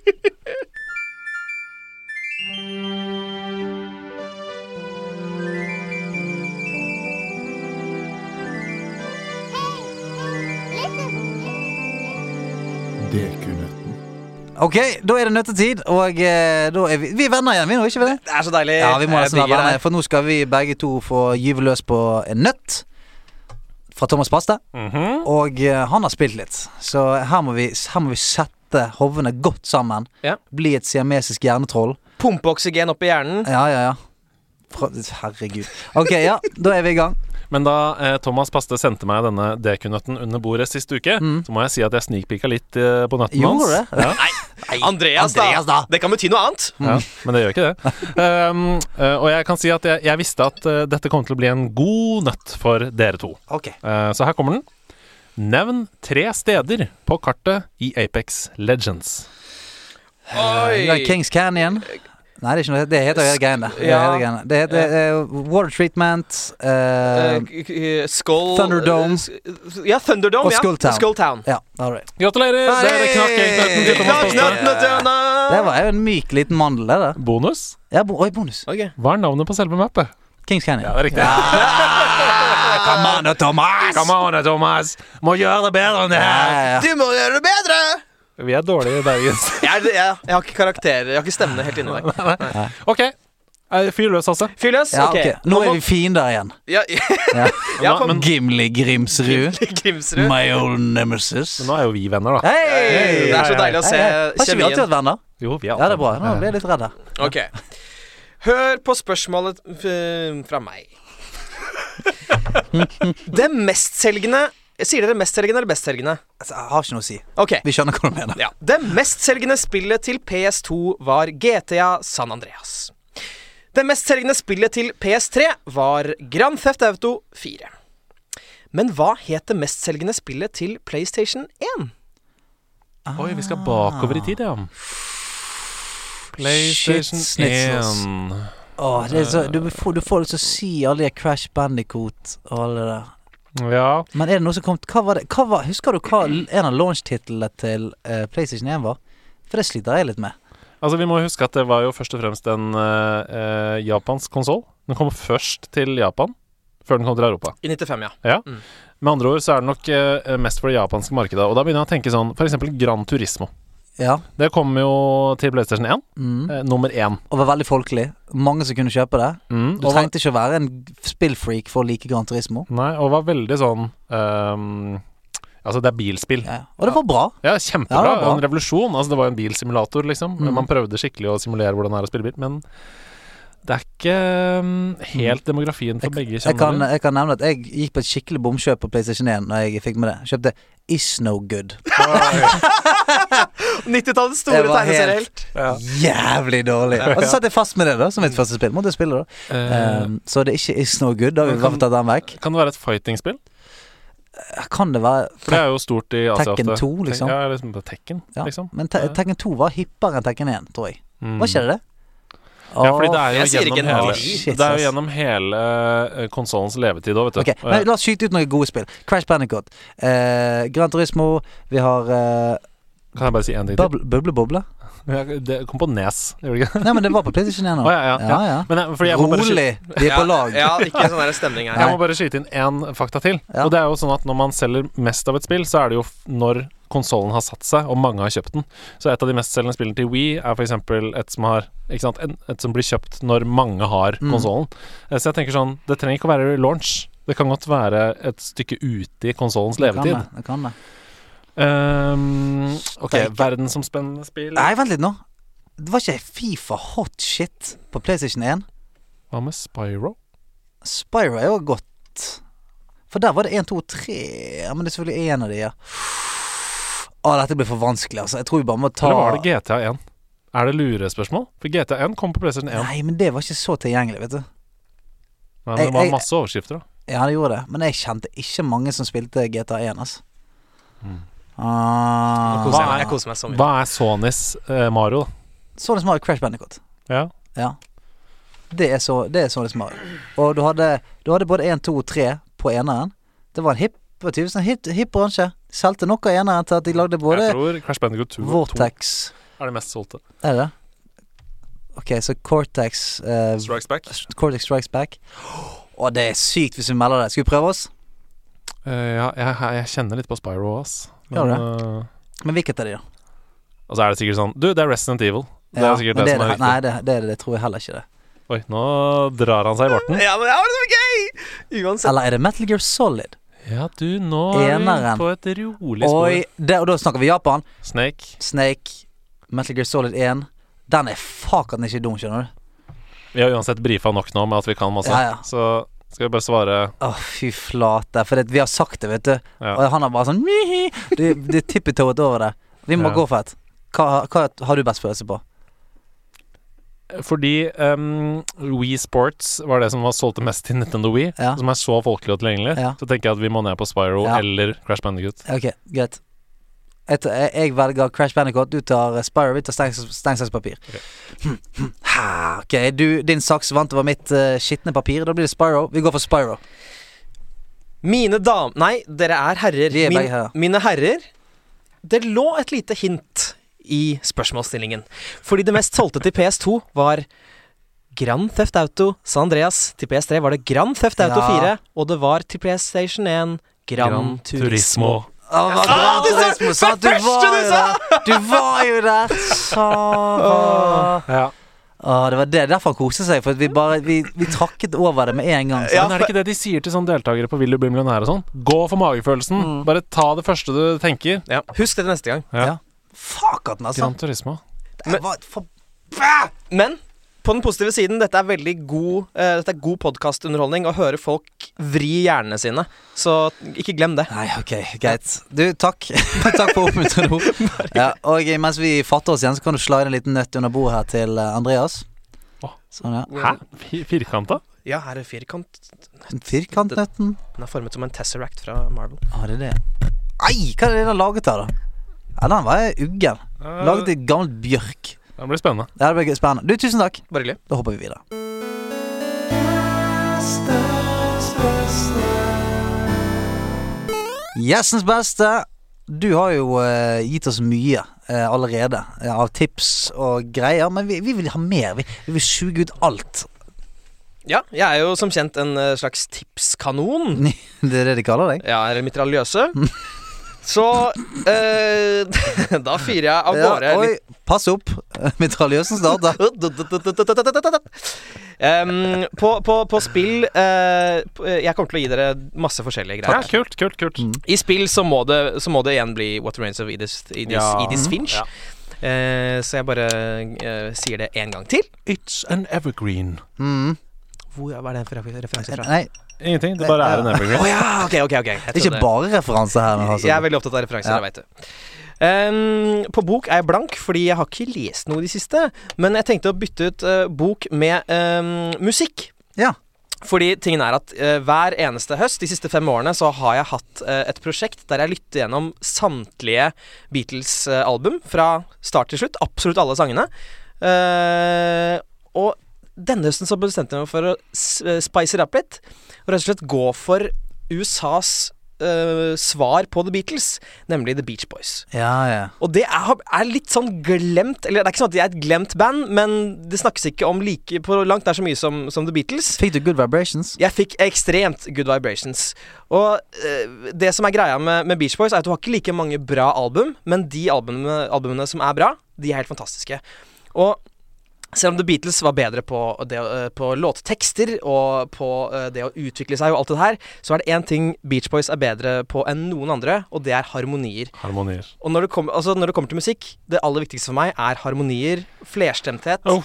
Ok, da er det nøttetid, og eh, da er vi Vi er venner igjen, vi nå, ikke vi det? Det er så deilig. Ja, vi må Jeg nesten være digger venner, for nå skal vi begge to få gyve løs på en nøtt. Fra Thomas Paste. Mhm. Og eh, han har spilt litt, så her må vi, her må vi sette hovene godt sammen. Ja. Bli et siamesisk hjernetroll. Pumpe oksygen opp i hjernen. Ja, ja, ja. Fra, herregud. Ok, ja, da er vi i gang. Men da eh, Thomas Paste sendte meg denne DQ-nøtten under bordet sist uke, så må jeg si at jeg snikpika litt eh, på nøtten Gjorde hans. det? Ja. Andreas, da. Andreas, da. Det kan bety noe annet. Ja, men det gjør ikke det. Um, og jeg kan si at jeg, jeg visste at uh, dette kom til å bli en god nøtt for dere to. Ok. Uh, så her kommer den. Nevn tre steder på kartet i Apex Legends. Oi. Kings Canyon. Nei, det er ikke noe Det heter hele greiene. Det, Ja. det heter eh, Water Treatment uh, Eh, Skull Thunderdome. Ja, Thunderdome. Og ja. Skulltown. Skulltown. Ja, Gratulerer! Hey! det. Knakk til henne. Det var jo en myk liten mandel, det der. Bonus. Ja, bo oi, bonus. Okay. Hva er navnet på selve mappet? Kings Canyon. Ja, det er riktig. Come on, Thomas! Come on, Thomas! Må gjøre det bedre enn det her! ja, ja. Du må gjøre det bedre! Vi er dårlige i bergensk. Jeg, jeg, jeg har ikke karakterer, jeg har ikke stemmene helt inni meg. OK. Eh, Fyr løs, Hasse. Fyr løs. Ja, okay. ok. Nå er vi fiender igjen. Ja, Ja. ja, men, Gimli Grimsrud. Grimsrud. My old nemesis. men nå er jo vi venner, da. Hei! Det er så deilig å se hey, hei. Har ikke vi alltid vært venner? Jo, vi er Ja, det er bra. Nå ble jeg litt redd her. Ok. Hør på spørsmålet fra meg. Det mestselgende Sier dere mestselgende eller bestselgende? Altså, Jeg har ikke noe å si. Ok. Vi skjønner hva du mener. Ja. Det mestselgende spillet til PS2 var GTA San Andreas. Det mestselgende spillet til PS3 var Grand Theft Auto 4. Men hva het det mestselgende spillet til PlayStation 1? Oi, vi skal bakover i tid, ja. PlayStation Shit, 1. Åh, det er så, du, får, du får lyst til å si alle de Crash Bandicoot og alle det der. Ja. Men er det noe som kom Hva var det? Hva var, husker du hva en av launch-titlene til uh, PlayStation 1 var? For det sliter jeg litt med. Altså, vi må huske at det var jo først og fremst en uh, japansk konsoll. Den kom først til Japan, før den kom til Europa. I 95, ja. Med andre ord så er det nok uh, mest for det japanske markedet. Og da begynner jeg å tenke sånn eksempel Gran Turismo. Ja. Det kom jo til PlayStation 1. Mm. Eh, nummer én. Og var veldig folkelig. Mange som kunne kjøpe det. Mm, Du og var, trengte ikke å være en spillfreak for å like Gran Turismo. nei, og var veldig sånn um, Altså, det er bilspill. Ja. Og det var bra. Ja, Ja, kjempebra. det var bra. En revolusjon. Altså, det var jo en bilsimulator, liksom. Mm. Man prøvde skikkelig å simulere hvordan det er å spille bil, men det er ikke um, helt demografien for begge Jeg kan, jeg kan nevne at jeg gikk på et skikkelig bomkjøp på PlayStation 1 Når jeg fikk med det. Kjøpte Is No Good. 90-tallets store Det var tegneseriehelt. Jævlig dårlig. Og så satt jeg fast med det da som mitt første spill. Måtte jeg spille da Uh, um, Så det er ikke Is No Good. Da har vi bare tatt den vekk. kan det være et fighting-spill? Kan det være For det er jo stort i Asia Tekken 2, liksom. Ja, liksom Tekken, ja. liksom. Men te Tekken 2 var hippere enn Tekken 1, tror jeg. Mm. Var ikke det det? Ja, fordi det er jo gjennom en hele. Shit, det er jo gjennom hele uh, konsollens levetid òg, vet du. Ok, men La oss skyte ut noen gode spill. Crash Panicot. Eh, Gran Turismo. Vi har eh, Kan jeg bare si én ting til? Bubble Boble. Ja, Det kom på Nes, gjorde det ikke? Nei, men det var på PlayStation 1 nå. Oh, ja, ja, ja. Men skyte, Rolig. Vi er på lag. Ja, ja ikke sånn der stemning her. jeg må bare skyte inn én fakta til. Ja. Og det er jo sånn at når man selger mest av et spill, så er det jo når konsollen har satt seg, og mange har kjøpt den. Så et av de mestselgende spillene til Wii er f.eks. et som har sant, Et som blir kjøpt når mange har Mm. konsollen. Eh, Så jeg tenker sånn Det trenger ikke å være launch. Det kan godt være et stykke ute i konsollens Det kan levetid. det, det kan det. Um, ok, ikke- verdensomspennende spill. Nei, vent litt nå. Det var ikke Fifa hot shit på PlayStation 1? Hva med Spyro? Spyro er jo godt. For der var det 1, 2, 3 Ja, men det er selvfølgelig én av de, ja. Å, dette blir for vanskelig, altså. Jeg tror vi bare må ta Eller var det GTA 1? Er det lurespørsmål? For GTA 1 kom på PlayStation 1. Nei, men det var ikke så tilgjengelig, vet du. Men Jeg- det var jeg- masse overskrifter, da. Ja, det gjorde det. Men jeg kjente ikke mange som spilte GTA 1, altså. Mm. Ah, Jeg koser Hva meg, er- meg så mye. Hva er Sonys eh, Mario, da? Sonic Mario Crash Bandicoot. Ja. Ja. Det er, så, det er Sonic Mario. Og du hadde, du hadde både 1, 2 og 3 på eneren. Det var en hipp det var tydeligvis en hipp, hipp bransje. Solgte nok av eneren til at de lagde Jeg både tror Crash Bandicoot 2, 2 Vortex er det mest solgte. Er det? Ok, så Cortex eh, Strikes Back. Cortex Strikes Back. Å, det er sykt hvis vi melder det. Skal vi prøve oss? Eh, ja, jeg, jeg kjenner litt på Spyro, ass. Men, Gjør eh, Men hvilket er det, da? og så er det sikkert sånn Du, det er Resident Evil. Det er sikkert men det, det som er det, Nei, riktig. det, det, er det, det tror jeg heller ikke det. Oi, nå drar han seg i barten. Ja, men det var så gøy! Uansett. Eller er det Metal Gear Solid? Ja, du, nå er vi på et rolig spor. Oi, det, og da snakker vi Japan. Snake. Snake, Metal Gear Solid 1. Den er den ikke er dum, skjønner du. Vi har uansett brifa nok nå med at vi kan masse. Ja, ja. Så skal vi bare svare Å, fy flate. For det, vi har sagt det, vet du. Ja. Og han har bare sånn det er tippetoet over det. Vi må Ja. gå for et. Hva, hva har du best følelse på? Fordi um, Wii Sports var det som var solgte mest til Nintendo Wii, Ja. som er så folkelig og tilgjengelig. Ja. Så tenker jeg at vi må ned på Spyro Ja. eller Crash Bandicoot. Ok, greit. Jeg, jeg, velger Crash Bandicoot, du tar eh, Spyro, vi tar stengselspapir. Ha, ok, du, din saks vant over mitt uh, skitne papir. Da blir det Spyro. Vi går for Spyro. Mine dam... Nei, dere er herrer. Er Min, begge herrer. Mine herrer, det lå et lite hint i spørsmålsstillingen. Fordi det mest solgte til PS2 var Grand Theft Auto San Andreas. Til PS3 var det Grand Theft Auto Ja. 4, og det var til PlayStation 1 Grand Turismo. Å, hva sa Turismo, sa, Du var jo sa! Du var jo der! Sa Ja. Å, det var det. Derfor han koste seg. For at vi bare Vi, vi trakket over det med en gang. Ja, Men er det ikke det de sier til sånne deltakere på Vil du bli millionær og sånn? Gå for magefølelsen. Bare ta det første du tenker. Ja. Husk det til neste gang. Ja. Fuck at den, altså. Gran Turismo. Det var for Men på den positive siden, dette er veldig god uh, Dette er god podkastunderholdning å høre folk vri hjernene sine. Så ikke glem det. Nei, ok, greit. Du, takk. takk for oppmuntrende ord. Ja, og mens vi fatter oss igjen, så kan du slide en liten nøtt under bordet her til eh, Andreas. Sånn, ja. Hæ? Fi- Firkanta? Ja, her er firkant. Firkantnøtten. Den er formet som en Tesseract fra Marvel. Ah, det er det. Ei, hva er det den har laget her, da? Ja, den var uggen. Laget i gammelt bjørk. Det blir spennende. Ja, det blir spennende. Du, tusen takk. Bare hyggelig. Da hopper vi videre. Gjestens beste. Du har jo eh, gitt oss mye eh, allerede eh, av tips og greier, men vi, vi vil ha mer. Vi, vi vil suge ut alt. Ja, jeg er jo som kjent en eh, slags tipskanon. Det er det de kaller deg? Ja, eller mitraljøse. Så eh, da fyrer jeg av gårde Ja, oi, pass opp. Mitraljøsen snart, da. um, på, på, på spill uh, Jeg kommer til å gi dere masse forskjellige Ja, greier. kult, kult, mm. I spill så må, det, så må det igjen bli What Remains of Edith, Edith, Ja. Edith Finch. Ja. Uh, så jeg bare uh, sier det en gang til. It's an evergreen. Mm. Hvor, hva er det en referanse fra? Nei, Ingenting, det bare er en evergreen. Oh, ja, ok, ok. ok det er ikke bare referanse her. Altså. Jeg er veldig opptatt av referanser, Ja. jeg vet det. Um, på bok er jeg blank, fordi jeg har ikke lest noe i det siste. Men jeg tenkte å bytte ut uh, bok med um, musikk. Ja. Fordi tingen er at uh, hver eneste høst de siste fem årene så har jeg hatt uh, et prosjekt der jeg lytter gjennom samtlige Beatles-album fra start til slutt. Absolutt alle sangene. Eh, og denne høsten så bestemte jeg meg for å eh, spice it up litt. Og rett og slett gå for USAs uh, svar på The Beatles, nemlig The Beach Boys. Ja, ja. Og det er, er litt sånn glemt Eller det er ikke sånn at de er et glemt band, men det snakkes ikke om like på langt nær så mye som, som The Beatles. Fikk du good vibrations? Jeg fikk ekstremt good vibrations. Og uh, det som er greia med, med Beach Boys, er at du har ikke like mange bra album, men de albumene, albumene som er bra, de er helt fantastiske. Og selv om The Beatles var bedre på, det, eh, på låttekster og på eh, det å utvikle seg og alt det her, så er det én ting Beach Boys er bedre på enn noen andre, og det er harmonier. Harmonier. Og når det, kommer- altså når det kommer til musikk, det aller viktigste for meg er harmonier, flerstemthet, oh,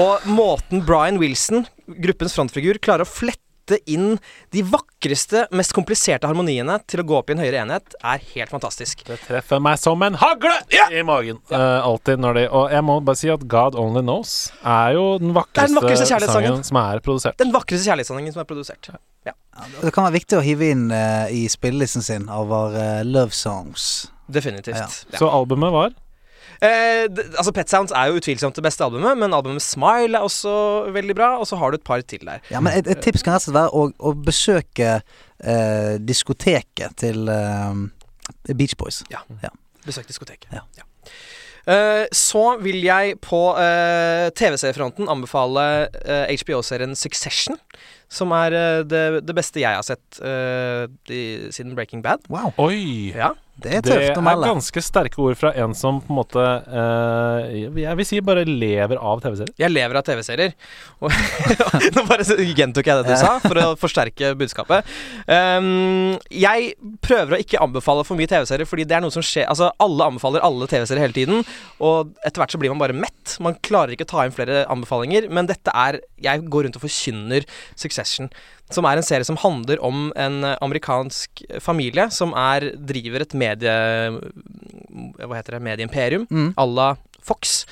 og måten Brian Wilson, gruppens frontfigur, klarer å flette inn de vakreste, mest kompliserte harmoniene til å gå opp i en høyere enhet, er helt fantastisk. Det treffer meg som en hagle i magen. Eh, alltid når de Og jeg må bare si at God Only Knows er jo den vakreste, den vakreste kjærlighetssangen. sangen som er produsert. Den vakreste kjærlighetssangen som er produsert. Ja, Det kan være viktig å hive inn uh, i spillelisten sin over uh, love songs. definitivt. Ja. Ja. Så albumet var Eh, altså Pet Sounds er jo utvilsomt det beste albumet, men albumet Smile er også veldig bra, og så har du et par til der. Ja, men et, et tips kan rett og slett være å, å besøke eh, diskoteket til eh, Beach Boys. Ja, Besøk diskoteket. Ja. Eh, så vil jeg på uh, TV-seriefronten anbefale eh, HBO-serien Succession. Som er eh, det, det beste jeg har sett eh, de, siden Breaking Bad. Wow, Oi! Ja. Det er tøft å er ganske sterke ord fra en som på en måte uh, Jeg vil si bare lever av TV-serier. Jeg lever av TV-serier. Nå bare gjentok jeg det du sa, for å forsterke budskapet. Um, jeg prøver å ikke anbefale for mye TV-serier, fordi det er noe som skjer Altså, alle anbefaler alle TV-serier hele tiden, og etter hvert så blir man bare mett. Man klarer ikke å ta inn flere anbefalinger, men dette er Jeg går rundt og forkynner Succession. Som er en serie som handler om en eh, amerikansk familie som er, driver et medie... Hva heter det? Medieimperium Mm. à la Fox.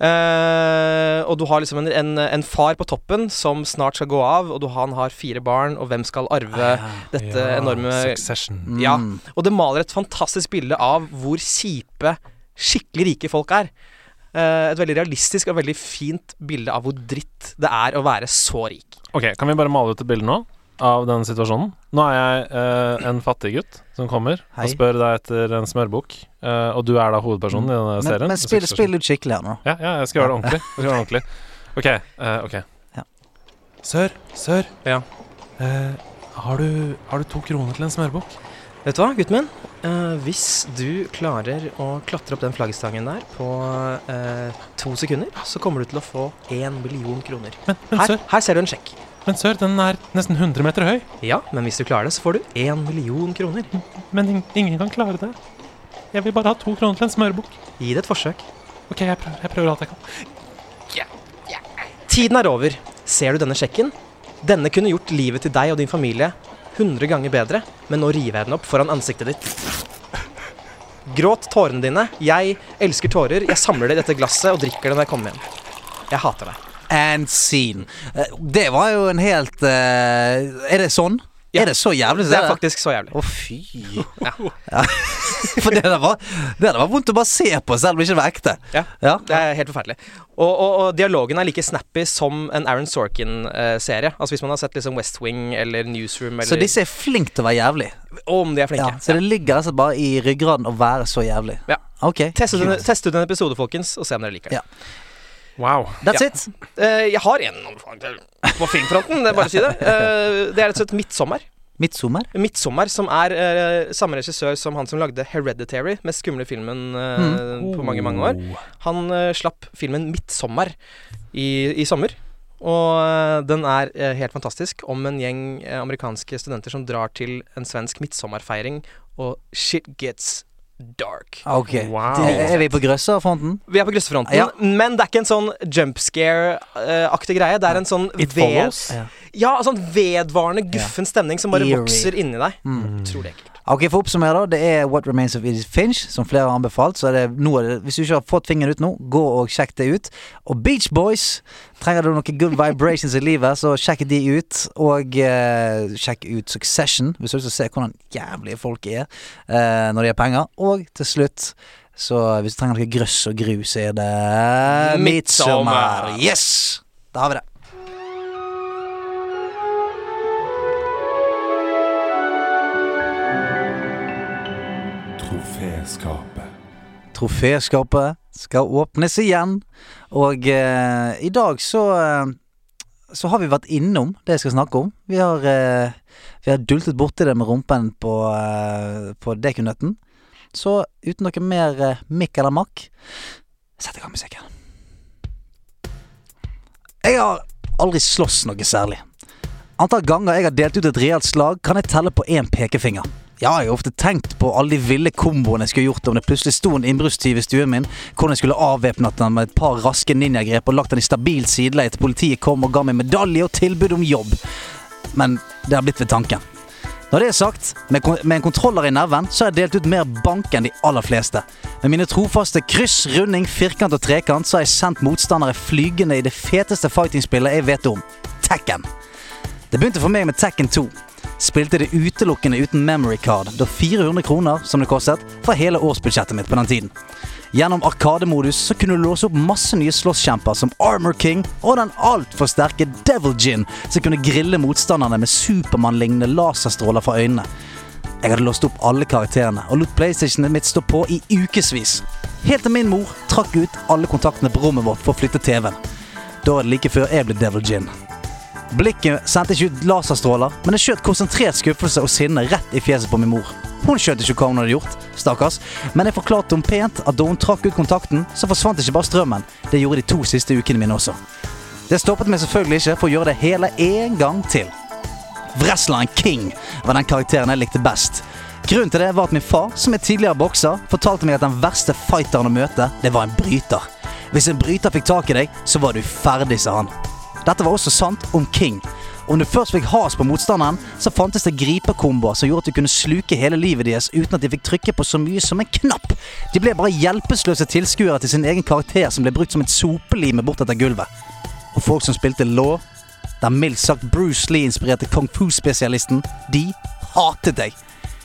Eh, og du har liksom en, en, en far på toppen som snart skal gå av, og du, han har fire barn, og hvem skal arve dette enorme Succession. Mm. Ja. Og det maler et fantastisk bilde av hvor kjipe, skikkelig rike folk er. Eh, et veldig realistisk og veldig fint bilde av hvor dritt det er å være så rik. Ok, Kan vi bare male ut et bilde nå? av den situasjonen. Nå er jeg eh, en fattig gutt som kommer Hei. og spør deg etter en smørbukk, eh, og du er da hovedpersonen i denne Men, serien. men spill, spill ut skikkelig her nå. Ja, ja, jeg skal gjøre det ordentlig. Jeg skal gjøre det ordentlig. Ok. eh, ok. Ja. Sør, sør. Ja. Eh, har, du, har du to kroner til en smørbukk? Vet du hva, gutten min? Eh, hvis du klarer å klatre opp den flaggstangen der på eh, to sekunder, så kommer du til å få én million kroner. Men, men, Her, her ser du en sjekk. men sør, den er nesten 100 meter høy. Ja, men hvis du klarer det, så får du én million kroner. Men in ingen kan klare det. Jeg vil bare ha to kroner til en smørbukk. Gi det et forsøk. Ok, jeg prøver, jeg prøver alt jeg kan. Tiden er over. Ser du denne sjekken? Denne kunne gjort livet til deg og din familie 100 ganger bedre, men nå river jeg den opp foran ansiktet ditt. Gråt tårene dine. Jeg elsker tårer. Jeg samler det i dette glasset og drikker det når jeg kommer hjem. Jeg hater deg. And scene. Eh, Det var jo en helt uh, Er det sånn? Ja. Er det så jævlig? Det er faktisk så jævlig. Å, fy. Ja. For det der, var, det der var vondt å bare se på, selv om det ikke var ekte. Ja. Ja. Det er helt forferdelig. Og, og, og dialogen er like snappy som en Aaron Sorkin-serie. altså Hvis man har sett liksom West Wing eller Newsroom eller Så disse er flinke til å være jævlig. Om de er flinke. Ja, så det ligger altså bare i ryggraden å være så jævlig. Ja. Ok. Test ut en episode, folkens, og se om dere liker det. Ja. Wow. That's Ja. it. Uh, jeg har en anbefaling til på filmfronten, det er bare å si det. Uh, det er rett og slett 'Midtsommer'. Midtsommer. Midtsommer, som er uh, samme regissør som han som lagde 'Hereditary', mest skumle filmen eh, på mange, mange år. Han uh, slapp filmen 'Midtsommer' i, i sommer. Og den er helt fantastisk om en gjeng amerikanske studenter som drar til en svensk midtsommerfeiring, og shit gets dark. Ok. Wow. Er vi på grøsserfronten? Vi er på grøssefronten, Ja. men det er ikke en sånn jump scare-aktig greie. Det er en sånn It ved, follows. Ja. ja, sånn vedvarende guffen stemning som bare Eerie. vokser inni deg. Mm. Utrolig ekkelt. Ok, For å oppsummere, da. Det er What Remains of Edith Finch, som flere har anbefalt. Så er det av det- Hvis du ikke har fått fingeren ut nå, gå og sjekk det ut. Og Beach Boys. Trenger du noen good vibrations i livet, så sjekk de ut. Og eh, sjekk ut Succession, hvis du å se hvordan jævlige folk er eh, når de har penger. Og til slutt, så hvis du trenger noe grøss og grus, er det. Midtsommer. Yes! Da har vi det. Troféskapet skal åpnes igjen. Og eh, i dag så eh, Så har vi vært innom det jeg skal snakke om. Vi har, eh, vi har dultet borti det med rumpen på, eh, på dekunøtten. Så uten noe mer eh, mikk eller makk Sett i gang musikken. Jeg har aldri slåss noe særlig. Antall ganger jeg har delt ut et reelt slag, kan jeg telle på én pekefinger. Ja, jeg har ofte tenkt på alle de ville komboene jeg skulle gjort om det plutselig sto en innbruddstyv i stuen min, hvordan jeg skulle avvæpnet den med et par raske ninjagrep og lagt den i stabil sideleie til politiet kom og ga meg medalje og tilbud om jobb. Men det har blitt ved tanken. Når det er sagt, med, med en kontroller i nerven, så har jeg delt ut mer bank enn de aller fleste. Med mine trofaste kryss, runding, firkant og trekant, så har jeg sendt motstandere flygende i det feteste fightingspillet jeg vet om. Tekken. Det begynte for meg med Tekken 2. Spilte det utelukkende uten memory card, da 400 kroner, som det kostet, var hele årsbudsjettet mitt på den tiden. Gjennom arkademodus så kunne du låse opp masse nye slåsskjemper som Armor King og den altfor sterke Devil Gin, som kunne grille motstanderne med Supermann-lignende laserstråler fra øynene. Jeg hadde låst opp alle karakterene og lot PlayStationet mitt stå på i ukevis. Helt til min mor trakk ut alle kontaktene på rommet vårt for å flytte TV-en. Da var det like før jeg ble Devil Gin. Blikket sendte ikke ut laserstråler, men det skjøt konsentrert skuffelse og sinne rett i fjeset på min mor. Hun skjønte ikke hva hun hadde gjort, stakkars, men jeg forklarte henne pent at da hun trakk ut kontakten, så forsvant ikke bare strømmen, det gjorde de to siste ukene mine også. Det stoppet meg selvfølgelig ikke for å gjøre det hele en gang til. Wrestleren King var den karakteren jeg likte best. Grunnen til det var at min far, som er tidligere bokser, fortalte meg at den verste fighteren å møte, det var en bryter. Hvis en bryter fikk tak i deg, så var du ferdig, sa han. Dette var også sant om King. Om du først fikk has på motstanderen, så fantes det gripekomboer som gjorde at du kunne sluke hele livet deres uten at de fikk trykke på så mye som en knapp. De ble bare hjelpeløse tilskuere til sin egen karakter som ble brukt som et sopelime bort etter gulvet. Og folk som spilte law, der mildt sagt Bruce Lee-inspirerte kung fu-spesialisten, de hatet deg.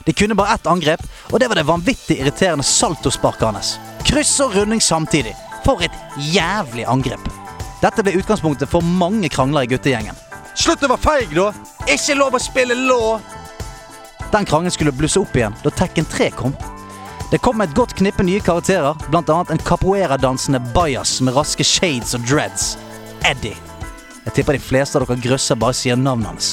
De kunne bare ett angrep, og det var det vanvittig irriterende saltosparket hans. Kryss og runding samtidig. For et jævlig angrep. Dette ble utgangspunktet for mange krangler i guttegjengen. Slutt å være feig, da! Ikke lov å spille lå! Den krangelen skulle blusse opp igjen da Tekken 3 kom. Det kom med et godt knippe nye karakterer, annet en capoeira-dansende bajas med raske shades og dreads. Eddie. Jeg tipper de fleste av dere grøsser bare sier navnet hans.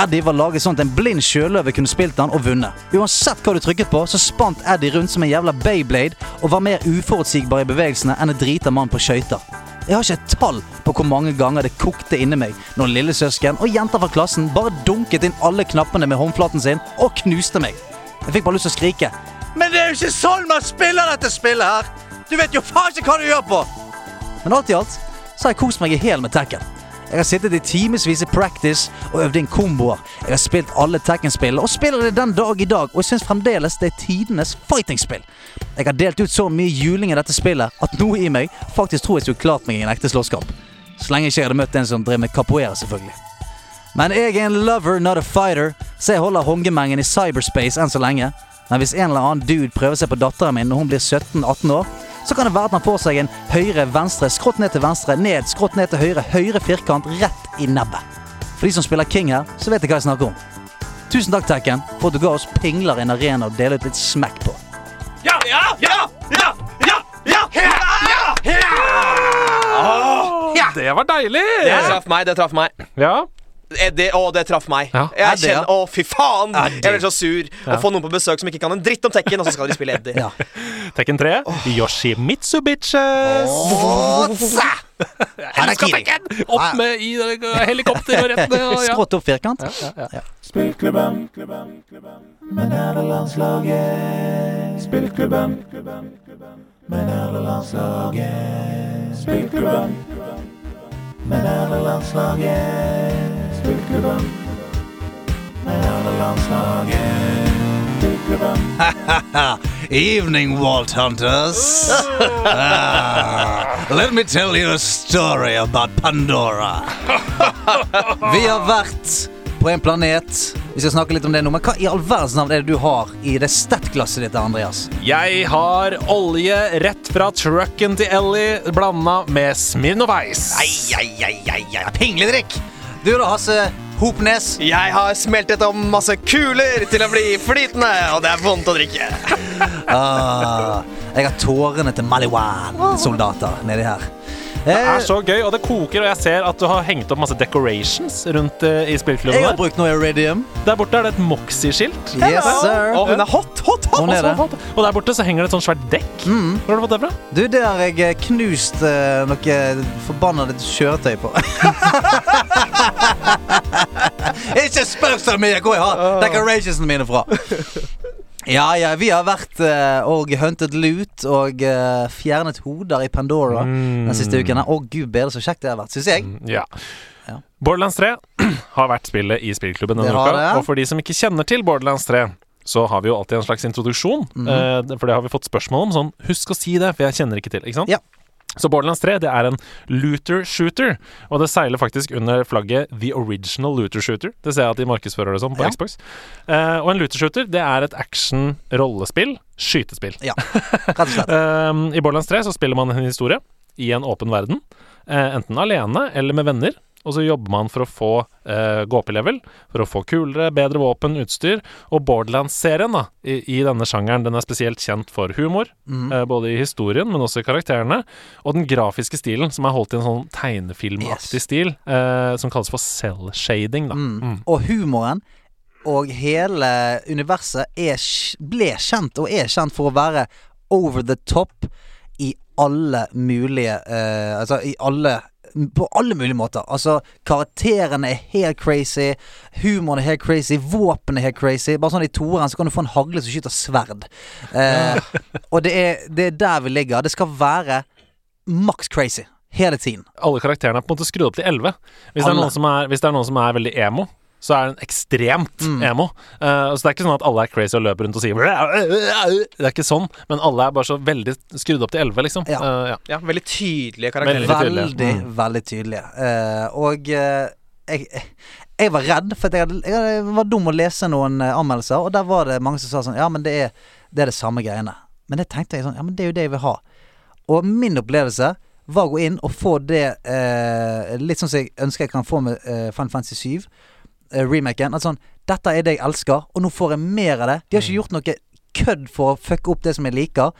Eddie var laget sånn at en blind sjøløve kunne spilt han og vunnet. Uansett hva du trykket på, så spant Eddie rundt som en jævla Bayblade og var mer uforutsigbar i bevegelsene enn en drita mann på skøyter. Jeg har ikke et tall på hvor mange ganger det kokte inni meg når lillesøsken og jenter fra klassen bare dunket inn alle knappene med håndflaten sin og knuste meg. Jeg fikk bare lyst til å skrike. Men det er jo ikke sånn man spiller dette spillet her! Du vet jo faen ikke hva du gjør på! Men alt i alt så har jeg kost meg i hæl med Tekken. Jeg har sittet i timevis i practice og øvd inn komboer. Jeg har spilt alle Tekken-spillene og spiller det den dag i dag, og jeg syns fremdeles det er tidenes fighting-spill. Jeg har delt ut så mye juling i dette spillet at noe i meg faktisk tror jeg skulle klart meg i en ekte slåsskamp. Så lenge jeg ikke hadde møtt en som drev med capoeira, selvfølgelig. Men jeg er en lover, not a fighter, så jeg holder hongemengen i cyberspace enn så lenge. Men hvis en eller annen dude prøver seg på datteren min når hun blir 17-18 år, så kan det være at han får seg en høyre-venstre, skrått ned til venstre, ned, skrått ned til høyre, høyre firkant rett i nebbet. For de som spiller King her, så vet jeg hva jeg snakker om. Tusen takk, Tekken, for at du ga oss pingler i en arena å dele ut litt smekk på. Ja, ja, ja, ja, ja, ja, ja, ja, Det var deilig! Det traff meg, det traff meg. Ja. Eh, Det, å, det traff meg. Ja. Jeg ja. kjenner, Å, fy faen! Jeg blir så sur. Å få noen på besøk som ikke kan en dritt om Tekken, og så skal de spille Eddie. Ja. Tekken 3. Yoshimitsu bitches. Åsa! Harakiri. Opp med i det helikopter og rett ned. Og, ja. Skrått opp firkant. Spillklubben med nederlandslaget. Spillklubben med nederlandslaget. Spillklubben det landslaget Spillklubben med nederlandslaget. Spillklubben Evening, Walt Hunters. Ah, let me tell you a story about Pandora. Vi har vært på en planet. Vi skal snakke litt om det nå, men hva i all verdens navn er det du har i det stettglasset ditt, Andreas? Jeg har olje rett fra trucken til Ellie blanda med Smirnov Ice. Ai, ai, ai, ai, ai. Pingledrikk. Du da, Hasse Hopnes. Jeg har smeltet om masse kuler til å bli flytende, og det er vondt å drikke. Ah, jeg har tårene til Maliwan-soldater nedi her. Det Eh, er så gøy, og det koker, og jeg ser at du har hengt opp masse decorations rundt uh, i spillklubben. jeg har brukt noe Iridium. Der borte er det et Moxie-skilt. Yes, sir. Og hun er hot, hot, hot! Hun er det. Og der borte så henger det et sånt svært dekk. Hvor har du fått det fra? Du, det har jeg eh, knust uh, noe forbanna kjøretøy på. Ikke spør så mye hvor jeg har decorationsene mine fra. Ja, ja, vi har vært uh, og huntet loot og uh, fjernet hoder i Pandora den siste uken. Å gud bedre så kjekt det har vært, syns jeg. Ja. Ja. Borderlands 3 har vært spillet i spillklubben denne uka. det. Og for de som ikke kjenner til Borderlands 3, så har vi jo alltid en slags introduksjon. Mhm. uh, for det har vi fått spørsmål om. Sånn, husk å si det, for jeg kjenner ikke til. Ikke sant? Ja. Så Borderlands 3 det er en looter shooter, og det seiler faktisk under flagget The Original Looter Shooter. Det ser jeg at de markedsfører det som på Ja. Xbox. Uh, og en looter shooter det er et action-rollespill, skytespill. Ja, rett og slett. uh, I Borderlands 3 så spiller man en historie i en åpen verden. Uh, enten alene eller med venner. Og så jobber man for å få eh, gå opp i level, for å få kulere, bedre våpen, utstyr. Og Borderlands-serien da, i, i denne sjangeren den er spesielt kjent for humor. mm. eh, både i historien, men også i karakterene. Og den grafiske stilen, som er holdt i en sånn tegnefilmaktig Yes. stil. Eh, som kalles for cell-shading. da. Mm. Og humoren og hele universet er, ble kjent og er kjent for å være over the top i alle mulige uh, Altså i alle på alle mulige måter. Altså, Karakterene er helt crazy. Humoren er helt crazy. Våpen er helt crazy. Bare sånn I toeren så kan du få en hagle som skyter sverd. Eh, og det er, det er der vi ligger. Det skal være maks crazy hele tiden. Alle karakterene er på en måte skrudd opp til 11. Hvis det, er noen som er, hvis det er noen som er veldig emo, så er den ekstremt Mm. emo. Eh, så det er ikke sånn at alle er crazy og løper rundt og sier Det er ikke sånn, men alle er bare så veldig skrudd opp til 11, liksom. Ja. uh, ja. Ja, Veldig tydelige karakterer. Veldig tydelige. Veldig, Mm. veldig tydelige. Uh, og jeg, jeg var redd, for jeg, hadde, jeg var dum å lese noen anmeldelser, og der var det mange som sa sånn Ja, men det er det, er det samme greiene. Men det tenkte jeg sånn Ja, men det er jo det jeg vil ha. Og min opplevelse var å gå inn og få det eh, litt sånn som jeg ønsker jeg kan få med eh, Final Fantasy 7. eh, remaken. At sånn Dette er det jeg elsker, og nå får jeg mer av det. De har ikke gjort noe kødd for å fucke opp det som jeg liker.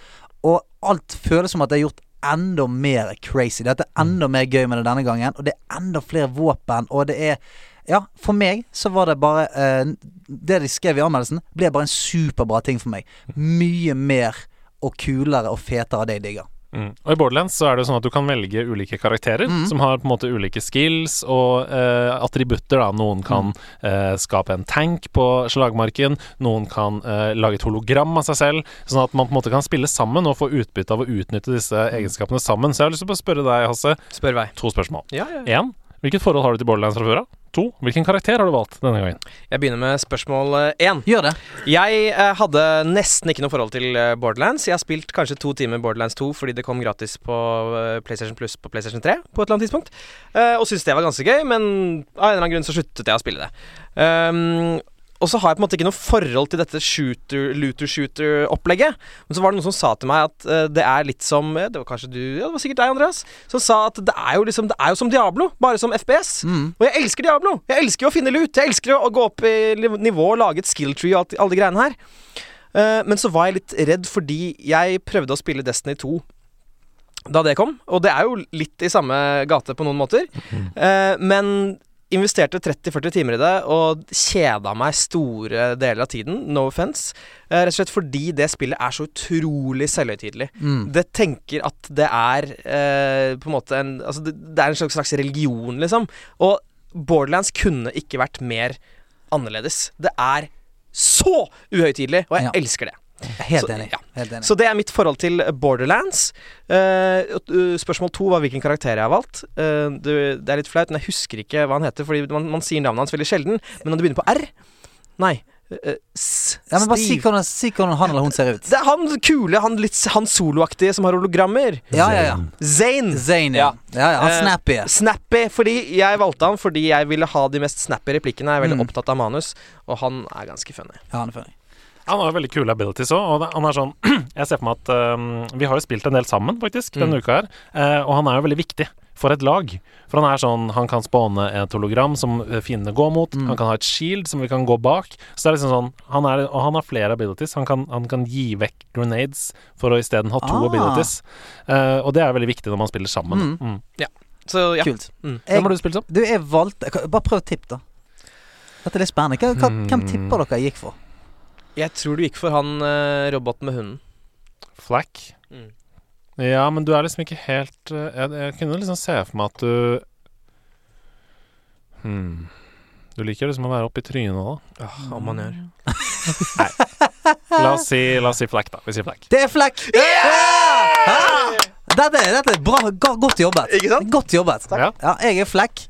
Og alt føles som at det er gjort enda mer crazy. Dette er enda mer gøy med det denne gangen, og det er enda flere våpen, og det er Ja, for meg så var det bare eh, Det de skrev i anmeldelsen, ble bare en superbra ting for meg. Mye mer og kulere og fetere av det jeg digger. Mm. Og i Borderlands så er det sånn at du kan velge ulike karakterer som har på en måte ulike skills og eh, attributter. da Noen kan eh, skape en tank på slagmarken, noen kan eh, lage et hologram av seg selv. Sånn at man på en måte kan spille sammen og få utbytte av å utnytte disse egenskapene sammen. Så jeg har lyst til å spørre deg, Hasse, Spør vei. to spørsmål. Ja, ja, ja. En, hvilket forhold har du til Borderlands fra før av? To, hvilken karakter har du valgt denne gangen? Jeg begynner med spørsmål én. Gjør det. Jeg eh, hadde nesten ikke noe forhold til eh, Borderlands. Jeg har spilt kanskje to timer Borderlands 2 fordi det kom gratis på eh, PlayStation Plus på PlayStation 3 på et eller annet tidspunkt. Eh, og syntes det var ganske gøy, men av en eller annen grunn så sluttet jeg å spille det. Um, og så har jeg på en måte ikke noe forhold til dette shooter, looter-shooter-opplegget. Men så var det noen som sa til meg at uh, det er litt som Det var kanskje du Ja, det var sikkert deg, Andreas. Som sa at det er jo liksom Det er jo som Diablo, bare som FPS. Og jeg elsker Diablo. Jeg elsker jo å finne lut. Jeg elsker å gå opp i nivå og lage et skill tree og alle de greiene her. Uh, men så var jeg litt redd fordi jeg prøvde å spille Destiny 2 da det kom, og det er jo litt i samme gate på noen måter. Eh, men investerte 30-40 timer i det og kjeda meg store deler av tiden. No offense. Eh, rett og slett fordi det spillet er så utrolig selvhøytidelig. Det tenker at det er eh, på en måte en Altså, det, det er en slags, slags religion, liksom. Og Borderlands kunne ikke vært mer annerledes. Det er så uhøytidelig, og jeg Ja. elsker det. Helt Så- enig. ja. Helt enig. Så det er mitt forhold til Borderlands. Eh, uh, spørsmål to var hvilken karakter jeg har valgt. Uh, du, det er litt flaut, men jeg husker ikke hva han heter, Fordi man, man sier navnet hans veldig sjelden. Men når det begynner på R Nei. Uh, s ja, men bare si hvordan, si hvordan han eller hun ser ut. Det er han kule, han litt han soloaktige som har hologrammer. Ja, ja, ja. Zane. Zane, ja. ja, ja han snappy. Snappy, fordi jeg valgte han fordi jeg ville ha de mest snappy replikkene. Jeg er veldig Mm. opptatt av manus, og han er ganske funny. Ja, han er funny. Han har jo veldig kule abilities òg, og han er sånn Jeg ser for meg at um, Vi har jo spilt en del sammen, faktisk, denne Mm. uka her, eh, og han er jo veldig viktig for et lag. For han er sånn Han kan spåne et hologram som eh, fiendene går mot. Mm. Han kan ha et shield som vi kan gå bak. Så det er liksom sånn han er, Og han har flere abilities. Han kan, han kan gi vekk grenades for å isteden ha to Ah. abilities. Uh, og det er veldig viktig når man spiller sammen. Mm. Mm. Så ja. Kult. Mm. Hvem har du spilt som? du, jeg valgte Bare prøv å tippe, da. Dette er litt spennende. Hva, hva, Hmm. Hvem tipper dere jeg gikk for? Jeg tror du gikk for han uh, roboten med hunden. Flack? Mm. Ja, men du er liksom ikke helt uh, jeg, jeg kunne liksom se for meg at du hmm. Du liker liksom å være oppi trynet, da. Ja, om man gjør. La oss si, la oss si Flack, da. Vi sier Flack. Det er Fleck! yeah! Dette, er- dette er bra, godt jobbet. Ikke sant? Godt jobbet. Ja. Ja, jeg er Fleck.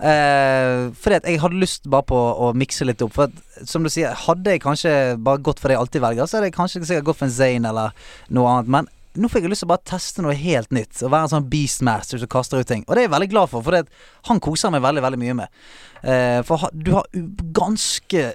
Eh, fordi at jeg hadde lyst bare på å mikse litt opp. For at, som du sier, hadde jeg kanskje bare gått for det jeg alltid velger, så hadde jeg kanskje sikkert gått for en Zane eller noe annet. Men nå fikk jeg lyst til å bare teste noe helt nytt. Og være en sånn beastmaster som kaster ut ting. Og det er jeg veldig glad for, for han koser meg veldig, veldig mye med. Uh, for ha- du har ganske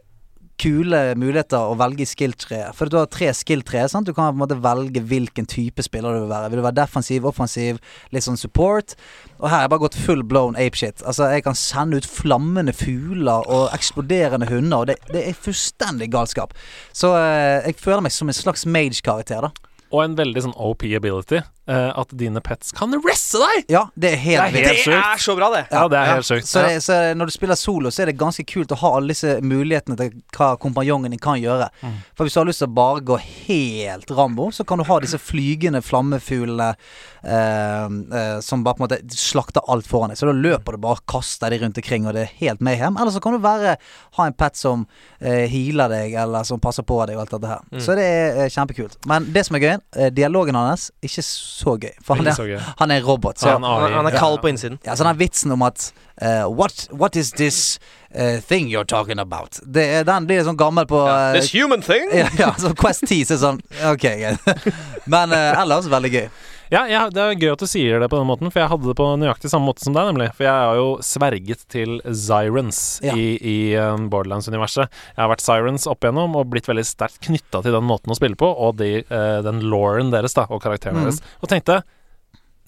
kule muligheter å velge i skill-treet. For du har tre skill-tre. Du kan på en måte velge hvilken type spiller du vil være. Vil du være defensiv, offensiv, litt sånn support? Og her har jeg bare gått full blown apeshit. Altså, jeg kan sende ut flammende fugler og eksploderende hunder, og det, det er fullstendig galskap. Så eh, jeg føler meg som en slags mage-karakter, da. Og en veldig sånn OP ability. Eh, at dine pets kan resse deg! Ja, det er helt Det er helt Det er så bra, det! Ja, det er helt sykt. Så, det, så når du spiller solo, så er det ganske kult å ha alle disse mulighetene til hva kompanjongen din kan gjøre. Mm. For hvis du har lyst til å bare gå helt Rambo, så kan du ha disse flygende flammefuglene eh, eh, som bare på en måte slakter alt foran deg. Så da løper du bare og kaster de rundt omkring, og det er helt mayhem. Eller så kan du være ha en pet som eh, healer deg, eller som passer på deg, og alt dette her. Mm. Så det er eh, kjempekult. Men det som er gøy, eh, dialogen hans, ikke så gøy. For han er, gøy. han er robot. Så han Han, han er kald på innsiden. ja, så den vitsen om at uh, what, what is this uh, thing you're talking about? Det, er- den blir sånn gammel på uh, This human thing! ja, ja, så Quest 10 så er sånn Ok, greit. Men ellers veldig gøy. Ja, ja, det er gøy at du sier det på den måten, for jeg hadde det på nøyaktig samme måte som deg, nemlig. For jeg har jo sverget til Sirens Ja. i, i uh, Borderlands-universet. Jeg har vært Sirens opp igjennom og blitt veldig sterkt knytta til den måten å spille på, og de, uh, den lauren deres, da, og karakteren Mm. deres. Og tenkte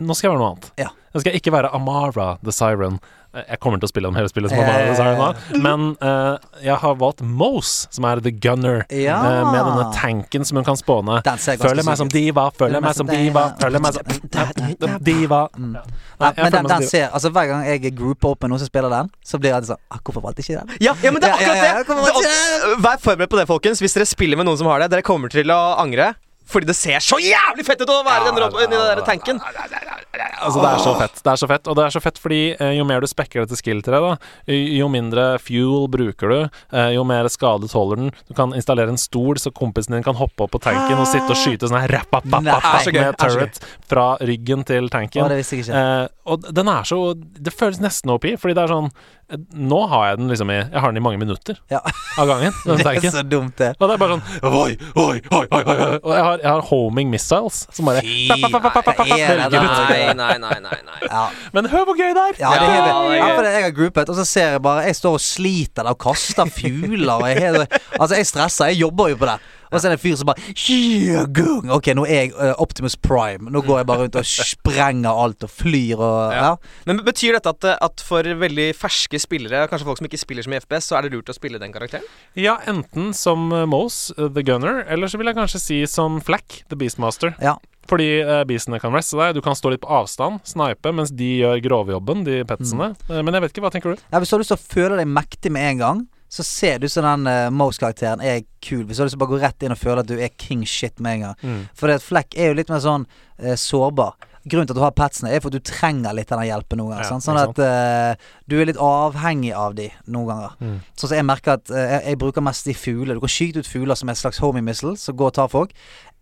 nå skal jeg være noe annet. Ja. Nå skal jeg ikke være Amara the Siren. Jeg kommer til å spille om hele spillet, som han sa nå. Men uh, jeg har valgt Mose, som er The Gunner. Ja. uh, med denne tanken som hun kan spåne. Føler meg som diva, føler meg som diva, føler meg som diva. Nei, jeg men den, den ser Altså Hver gang jeg grouper opp med noen som spiller den, så blir jeg alltid sånn ah, Hvorfor valgte jeg ikke den? Ja, ja, men det er akkurat det! Vær forberedt på det, folkens. Hvis dere spiller med noen som har det, dere kommer til å angre. Fordi det ser så jævlig fett ut å være ja, den, rob- i den der tanken. Altså, det er så fett. Det er så fett. Og det er så fett fordi eh, jo mer du spekker dette skill-treet, da, jo- mindre fuel bruker du, eh, jo mer skade tåler den. Du kan installere en stol så kompisen din kan hoppe opp på tanken og sitte og skyte sånn her rapp, rapp, rapp, Er med turret fra ryggen til tanken. Å, det visste jeg ikke. Eh, og den er så Det føles nesten OP, fordi det er sånn Nå har jeg den liksom i Jeg har den i mange minutter Ja. av gangen. Den Det er tanken. så dumt, det. Og det er bare sånn Oi, oi, oi, oi. Og jeg har, jeg har homing missiles som bare Fy? Nei, nei, nei, nei. Ja, Men hør hvor gøy det er! ja, det er Ja, helt ja, for det- Jeg har groupet, og så ser jeg bare Jeg står og sliter der og kaster fugler. Og jeg, er altså, jeg stresser. Jeg jobber jo på det. Og så er det en fyr som bare gung. Ok, nå er jeg uh, Optimus Prime. Nå går jeg bare rundt og sprenger alt og flyr og Ja. Ja. Men betyr dette at, at for veldig ferske spillere, kanskje folk som ikke spiller som i FPS, så er det lurt å spille den karakteren? Ja, enten som uh, Mose, uh, The Gunner, eller så vil jeg kanskje si som Flack, The Beastmaster. Ja. Fordi uh, beastene kan reste deg. Du kan stå litt på avstand, snipe, mens de gjør grovjobben, de petsene. Mm. Uh, men jeg vet ikke, hva tenker du? Ja, Hvis du har lyst til å føle deg mektig med en gang, så ser du som den uh, Mose-karakteren er kul. Hvis du å bare gå rett inn og føle at du er king shit med en gang. Mm. For Fleck er jo litt mer sånn uh, sårbar. Grunnen til at du har petsene, er for at du trenger litt av den hjelpen noen ganger. Ja. Sånn at uh, du er litt avhengig av de noen ganger. Mm. Sånn som jeg merker at uh, jeg, jeg bruker mest de fugler. Du kan skyte ut fugler som et slags homie missile, som går og tar folk.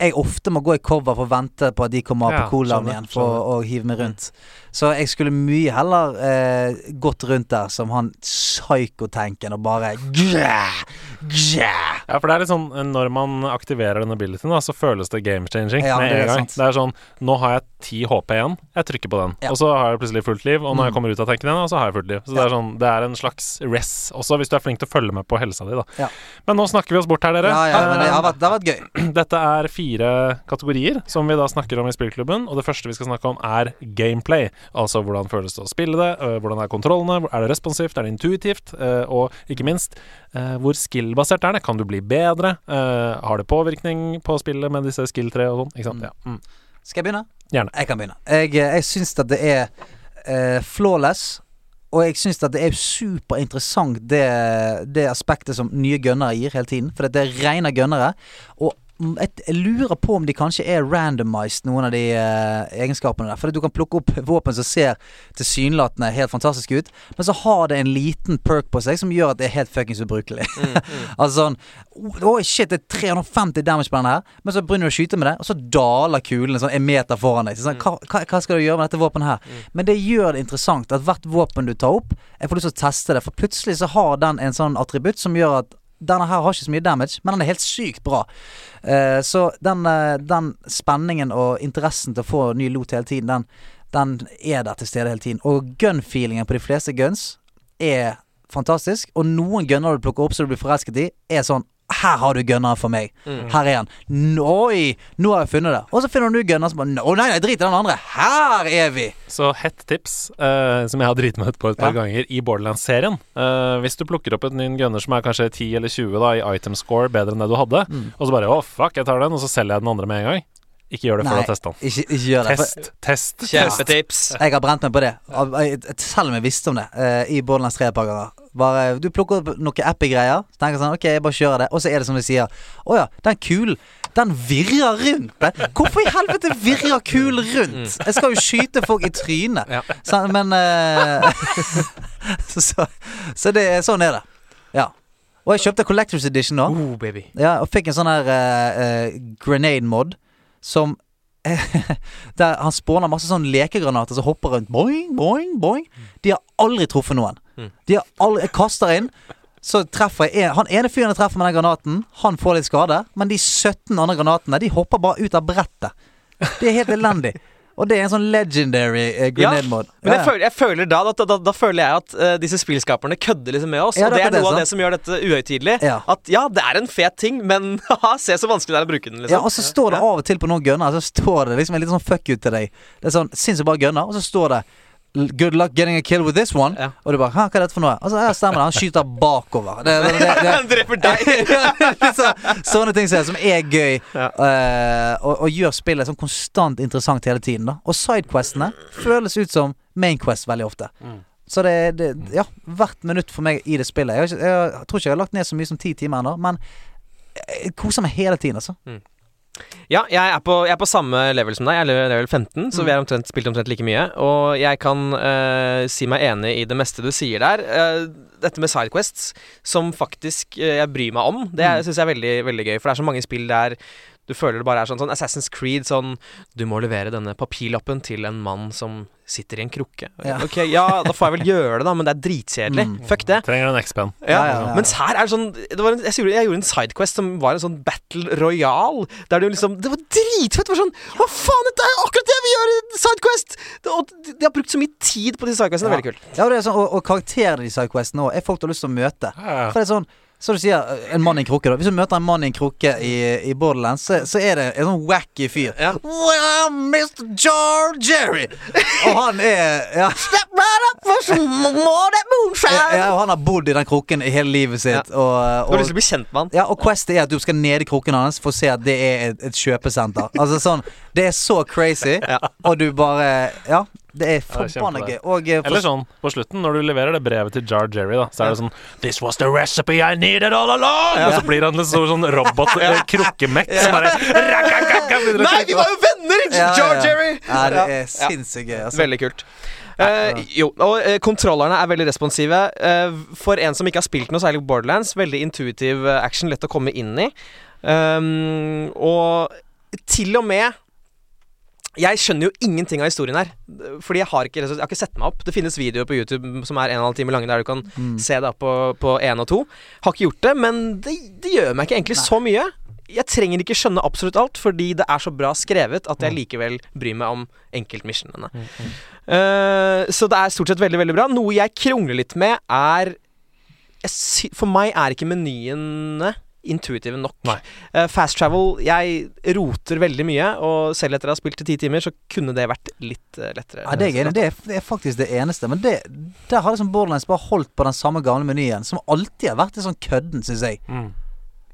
Jeg ofte må gå i cover for å vente på at de kommer Ja, på skjønner, igjen for å, hive meg rundt. Så jeg skulle mye heller uh, gått rundt der som han psykotenken og bare yeah, yeah. Ja, for det er litt sånn Når man aktiverer den abilityen, så føles det game changing Ja, med er en gang. Det er sånn Nå har jeg 10 HP igjen. Jeg trykker på den. Ja. Og så har jeg plutselig fullt liv. Og når jeg Mm. kommer ut av tanken igjen, så har jeg fullt liv. Så det er sånn Det er en slags res også, hvis du er flink til å følge med på helsa di, da. Ja. Men nå snakker vi oss bort her, dere. Ja, ja, men det Eh, har vært, det har vært gøy. Dette er fire kategorier som vi da snakker om i spillklubben. Og det første vi skal snakke om, er gameplay. Altså hvordan føles det å spille det, øh, hvordan er kontrollene, er det responsivt, er det intuitivt, øh, og ikke minst øh, hvor skill-basert er det? Kan du bli bedre? Har det påvirkning på spillet med disse skill-tre og sånn? Ikke sant? Mm. Ja. Mm. Skal jeg begynne? Gjerne. Jeg kan begynne. Jeg, eh, jeg syns at det er eh, flawless. Og jeg syns at det er superinteressant det, det aspektet som nye gønnere gir hele tiden. For det er rene gønnere. Og jeg, lurer på om de kanskje er randomized, noen av de uh, egenskapene der. For du kan plukke opp våpen som ser tilsynelatende helt fantastisk ut, men så har det en liten perk på seg som gjør at det er helt fuckings ubrukelig. altså sånn Oi, shit, det er 350 damage på den her, men så begynner du å skyte med det, og så daler kulene sånn en meter foran deg. Så sånn, hva, hva, hva skal du gjøre med dette våpenet her? Men det gjør det interessant at hvert våpen du tar opp, jeg får lyst til å teste det, for plutselig så har den en sånn attributt som gjør at denne her har ikke så mye damage, men den er helt sykt bra. Uh, så den, uh, den spenningen og interessen til å få ny loot hele tiden, den, den er der til stede hele tiden. Og gun-feelingen på de fleste guns er fantastisk. Og noen gunner du plukker opp som du blir forelsket i, er sånn her har du gunneren for meg. Her er han. Noi Oi, nå har jeg funnet det. Og så finner du gunneren som bare Å nei, nei, drit i den andre. Her er vi! Så hett tips, uh, som jeg har driti meg ut på et par Ja. ganger i Borderlands-serien. Uh, hvis du plukker opp en ny gunner som er kanskje 10 eller 20 da i item score bedre enn det du hadde, Mm. og så bare å fuck, jeg tar den, og så selger jeg den andre med en gang. Ikke gjør det før du har testa den. Ikke, ikke gjør det. Test, test, test. Kjempetips. Jeg har brent meg på det, selv om jeg visste om det, eh, i Borderlands 3 et par ganger. Bare, du plukker opp noen appy-greier. så tenker sånn Ok, jeg bare kjører det. Og så er det som de sier. Å ja, den kulen, den virrer rundt. Hvorfor i helvete virrer kulen rundt? Jeg skal jo skyte folk i trynet. Ja. Så, men uh, så, så, det sånn er det. Ja. Og jeg kjøpte Collectors Edition nå. Oh, baby. Ja, og fikk en sånn her uh, uh, grenade mod som Der han spåner masse sånn lekegranater som hopper rundt. Boing, boing, boing. De har aldri truffet noen. Mm. De har aldri Jeg kaster inn, så treffer jeg en, Han ene fyren jeg treffer med den granaten, han får litt skade. Men de 17 andre granatene, de hopper bare ut av brettet. Det er helt elendig. Og det er en sånn legendary eh, grenade mod. Men jeg Ja, ja. føler, jeg føler da, da, da, da føler jeg at uh, disse spillskaperne kødder liksom med oss. Ja, og det er noe det, av det som gjør dette uhøytidelig. Ja. At ja, det er en fet ting, men haha, se så vanskelig det er å bruke den, Liksom. Ja, og så står det av og til på noen gunner Så står det liksom en litt sånn fuck you til deg. Det er sånn sinnssykt bra gunner, og så står det Good luck getting a kill with this one. Ja. Og du bare hva er dette for noe? Altså, ja, stemmer det. Han skyter bakover. Det, det, det, det, Han dreper deg! Så, sånne ting som er- gøy, Ja. uh, og, og gjør spillet sånn konstant interessant hele tiden. da Og sidequestene føles ut som mainquest veldig ofte. Så det, er Ja, hvert minutt for meg i det spillet. Jeg, ikke, jeg, tror ikke jeg har lagt ned så mye som ti timer ennå, men jeg koser meg hele tiden, altså. Ja, jeg er, på, jeg er på samme level som deg. Jeg er level 15, så vi har omtrent, spilt omtrent like mye. Og jeg kan uh, si meg enig i det meste du sier der. Uh, dette med sidequests, som faktisk uh, jeg bryr meg om, det Mm. syns jeg er veldig, veldig gøy. For det er så mange spill der du føler det bare er sånn, sånn Assassin's Creed, sånn Du må levere denne papirlappen til en mann som sitter i en krukke. Ja. Ok, ja, da får jeg vel gjøre det, da, men det er dritkjedelig. Mm. Fuck det. Trenger en X-pen. Ja, Ja, ja, ja. Mens her er det sånn det var en, jeg, gjorde, jeg gjorde en sidequest som var en sånn battle royal. Der det liksom Det var dritfett! Det var sånn Hva faen, dette er akkurat det vi gjør i sidequest! Det, og de har brukt så mye tid på de sidequestene. Det er veldig kult. Ja, og, det er sånn, og, og karakterene i sidequestene òg er folk du har lyst til å møte. Ja, For det er sånn så du sier en mann i en krukke. da Hvis du møter en mann i en krukke i, i Borderlands, så, så er det en sånn wacky fyr. Ja. Well, Mr. George Jerry! Og han er ja, Step right up for some more that moonshine. ja, og han har bodd i den krukken i hele livet sitt. Og, Du har lyst til å bli kjent med han. ja, og Quest er at du skal ned i krukken hans for å se at det er et, et kjøpesenter. Altså sånn Det er så crazy, og du bare Ja, det er forbanna gøy. Og eh, for- Eller sånn på slutten, når du leverer det brevet til Jar Jerry, da, så er det sånn This was the recipe I needed all along! Og så blir han en stor sånn robot-krukkemekk som bare Nei, vi var jo venner! Ja, ja, Jar ja. Jerry! Ja, det er sinnssykt gøy. Altså. Veldig kult. Uh, jo, og uh, kontrollerne er veldig responsive. Uh, for en som ikke har spilt noe særlig Borderlands, veldig intuitive eh, action, lett å komme inn i. Um, og til og med Jeg skjønner jo ingenting av historien her. Fordi jeg har ikke, jeg har ikke sett meg opp. Det finnes videoer på YouTube som er en og en halv time lange der du kan Mm. se det opp på, på én og to. Har ikke gjort det, men det, det gjør meg ikke egentlig så mye. Jeg trenger ikke skjønne absolutt alt, fordi det er så bra skrevet at jeg likevel bryr meg om enkeltmissionene. Eh, så det er stort sett veldig, veldig bra. Noe jeg krongler litt med, er For meg er ikke menyene intuitive nok. Eh, fast travel Jeg roter veldig mye, og selv etter å ha spilt i ti timer, så kunne det vært litt uh, lettere. Ja, det er, det, er, det er faktisk det eneste. Men det, der har liksom Borderlands bare holdt på den samme gamle menyen, som alltid har vært litt sånn kødden, syns jeg. Mm.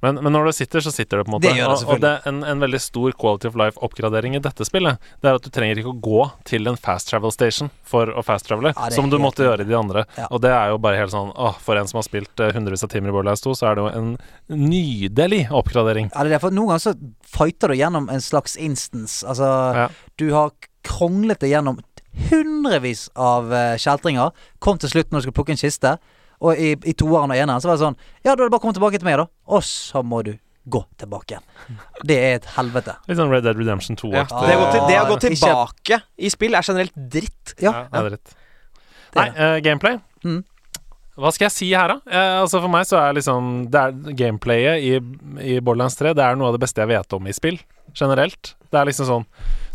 Men, men når det sitter, så sitter det på en måte. Det gjør det og, og det er en, en veldig stor quality of life-oppgradering i dette spillet. Det er at du trenger ikke å gå til en fast travel station for å fast travele, Ja, som du måtte gjøre i de andre. Ja. Og det er jo bare helt sånn Åh, for en som har spilt eh, hundrevis av timer i Borderlands 2, så er det jo en nydelig oppgradering. Ja, det er derfor Noen ganger så fighter du gjennom en slags instance. Altså, Ja. du har kronglet deg gjennom hundrevis av uh, kjeltringer. Kom til slutt når du skulle plukke en kiste. Og i, i toeren og eneren så var det sånn Ja, da er det bare å komme tilbake til meg, da. Og så må du gå tilbake igjen. Det er et helvete. Litt sånn Red Dead Redemption 2-aktig. Det, å gå det å gå tilbake i spill er generelt dritt. Ja. Ja, det er dritt. Det Nei, uh, gameplay. Mm. Hva skal jeg si her, da? Eh, altså For meg så er liksom det er Gameplayet i, i Borderlands 3 Det er noe av det beste jeg vet om i spill, generelt. Det er liksom sånn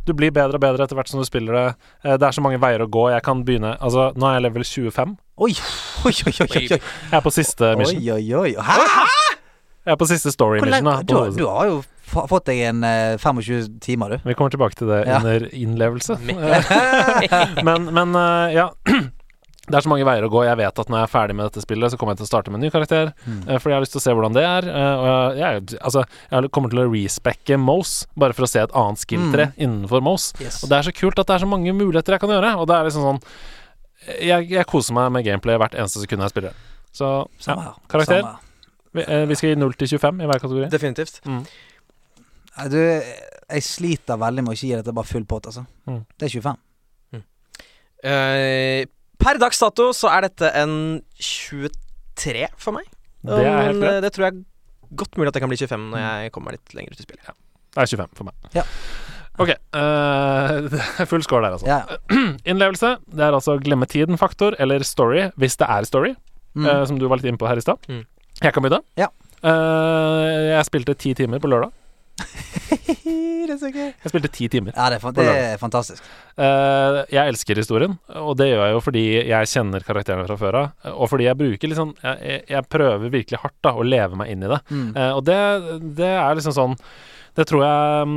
Du blir bedre og bedre etter hvert som du spiller det. Eh, det er så mange veier å gå. Jeg kan begynne Altså, nå er jeg level 25. Oi, oi, oi, oi, oi. Jeg er på siste mission. Oi, oi, oi. Hæ? Jeg er på siste story mission. Da, du, du har jo fått deg en uh, 25 timer, du. Vi kommer tilbake til det Ja. under innlevelse. men, men uh, ja. Det er så mange veier å gå. Jeg vet at når jeg er ferdig med dette spillet, så kommer jeg til å starte med en ny karakter. Mm. eh, fordi jeg har lyst til å se hvordan det er. eh, og jeg, jeg, altså, jeg kommer til å respecke Mose, bare for å se et annet skill-tre innenfor Mose. Yes. Og det er så kult at det er så mange muligheter jeg kan gjøre. Og det er liksom sånn Jeg, jeg koser meg med gameplay hvert eneste sekund jeg spiller. Så Samme ja. Karakter? Samme. Vi, eh, vi skal gi 0 til 25 i hver kategori. Definitivt. Mm. Du, jeg sliter veldig med å ikke gi dette bare full pott, altså. Mm. Det er 25. Eh, per dags dato så er dette en 23 for meg. Det er helt Men, eh, det tror jeg er godt mulig at det kan bli 25 når jeg kommer meg litt lenger ut i spillet. Det er 25 for meg. Ja. Ok. Uh, det er full score der, altså. Ja. Innlevelse. Det er altså glemme tiden-faktor, eller story, hvis det er story, Mm. uh, som du var litt inne på her i stad. Mm. Jeg kan begynne. Ja. Uh, jeg spilte ti timer på lørdag. det er så gøy. Jeg spilte ti timer. Ja, det er, det er fantastisk. Uh, jeg elsker historien, og det gjør jeg jo fordi jeg kjenner karakterene fra før av. Og fordi jeg bruker liksom Jeg, jeg, jeg prøver virkelig hardt da å leve meg inn i det. Mm. Uh, og det, det er liksom sånn Det tror jeg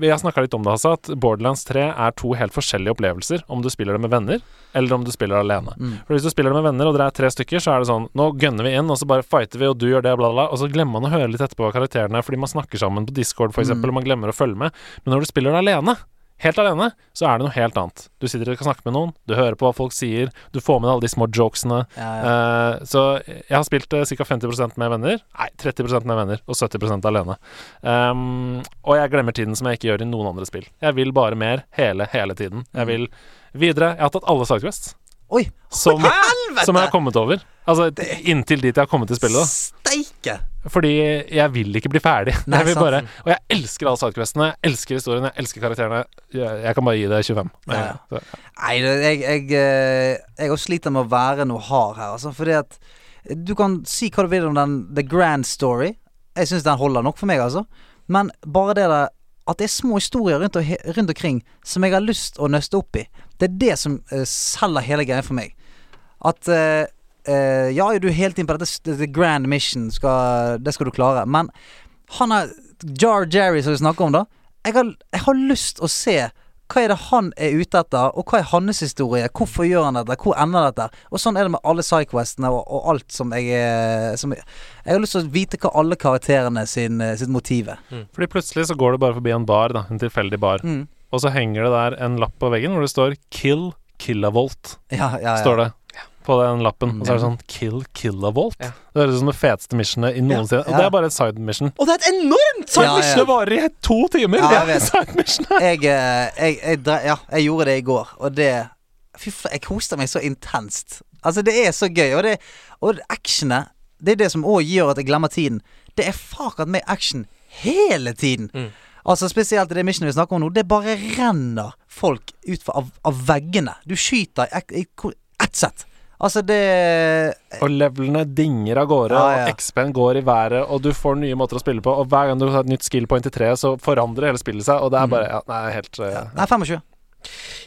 Vi har snakka litt om det, altså, at Borderlands 3 er to helt forskjellige opplevelser om du spiller det med venner, eller om du spiller det alene. Mm. For Hvis du spiller det med venner, og dere er tre stykker, så er det sånn Nå gønner vi inn, og så bare fighter vi, og du gjør det, bla, bla, bla. Og så glemmer man å høre litt etterpå hva karakterene er, fordi man snakker sammen på Discord, eksempel, Mm. og man glemmer å følge med. Men når du spiller det alene, helt alene, så er det noe helt annet. Du sitter og kan snakke med noen, du hører på hva folk sier, du får med deg alle de små jokesene. Ja, ja. Uh, så jeg har spilt uh, ca. 50% med venner. Nei, 30% med venner og 70 alene. Um, og jeg glemmer tiden som jeg ikke gjør i noen andre spill. Jeg vil bare mer hele, hele tiden. Jeg vil videre. Jeg har tatt alle Sidequests Oi, som, som jeg har kommet over. Altså inntil dit jeg har kommet i spillet. da steike! Fordi jeg vil ikke bli ferdig. Nei, jeg bare, og jeg elsker alle sidequestene. Jeg elsker historien, jeg elsker karakterene. Jeg, jeg kan bare gi det 25. Nei, ja. Så, Nei, jeg, jeg, eh, jeg også sliter med å være noe hard her, altså. Fordi at du kan si hva du vil om den The Grand Story. Jeg syns den holder nok for meg, altså. Men bare det der at det er små historier rundt, og, rundt omkring som jeg har lyst å nøste opp i. Det er det som uh, selger hele greia for meg. At uh, uh, Ja, er helt inn på dette, the grand mission, skal, det skal du klare. Men han er Jar Jerry som vi snakker om, da. Jeg har, jeg har lyst å se hva er det han er ute etter, og hva er hans historie? Hvorfor gjør han dette? Hvor ender dette? Og sånn er det med alle sidequestene og, og alt som jeg er som jeg, har lyst til å vite hva alle karakterene sin, eh, sitt motiv er. Fordi plutselig så går du bare forbi en bar, da. En tilfeldig bar. Mm. Og så henger det der en lapp på veggen hvor det står 'Kill Killavolt'. Ja, ja, ja. Står det på den lappen. Og så er det sånn 'Kill Killavolt. Ja. Det høres ut som det feteste missionet i noensinne. Og det er bare et side mission. Og det er et enormt Ja, ja. Missionet varer i to timer! Ja, jeg det vet. side. Jeg, eh, jeg, jeg, dre- ja, jeg gjorde det i går, og det Fy faen, jeg koste meg så intenst. Altså, det er så gøy, og det Og det actionet Det er det som òg gjør at jeg glemmer tiden. Det er fakat meg action hele tiden. Mm. Altså Spesielt i det missionet vi snakker om nå. Det bare renner folk ut av, av veggene. Du skyter i, ett sett. Altså, det Og levelene dinger av gårde, Ja, ja. og XP-en går i været, og du får nye måter å spille på. Og hver gang du har et nytt skill point i treet, så forandrer hele spillet seg, og det er bare ja, Nei, helt eh, Nei, 25.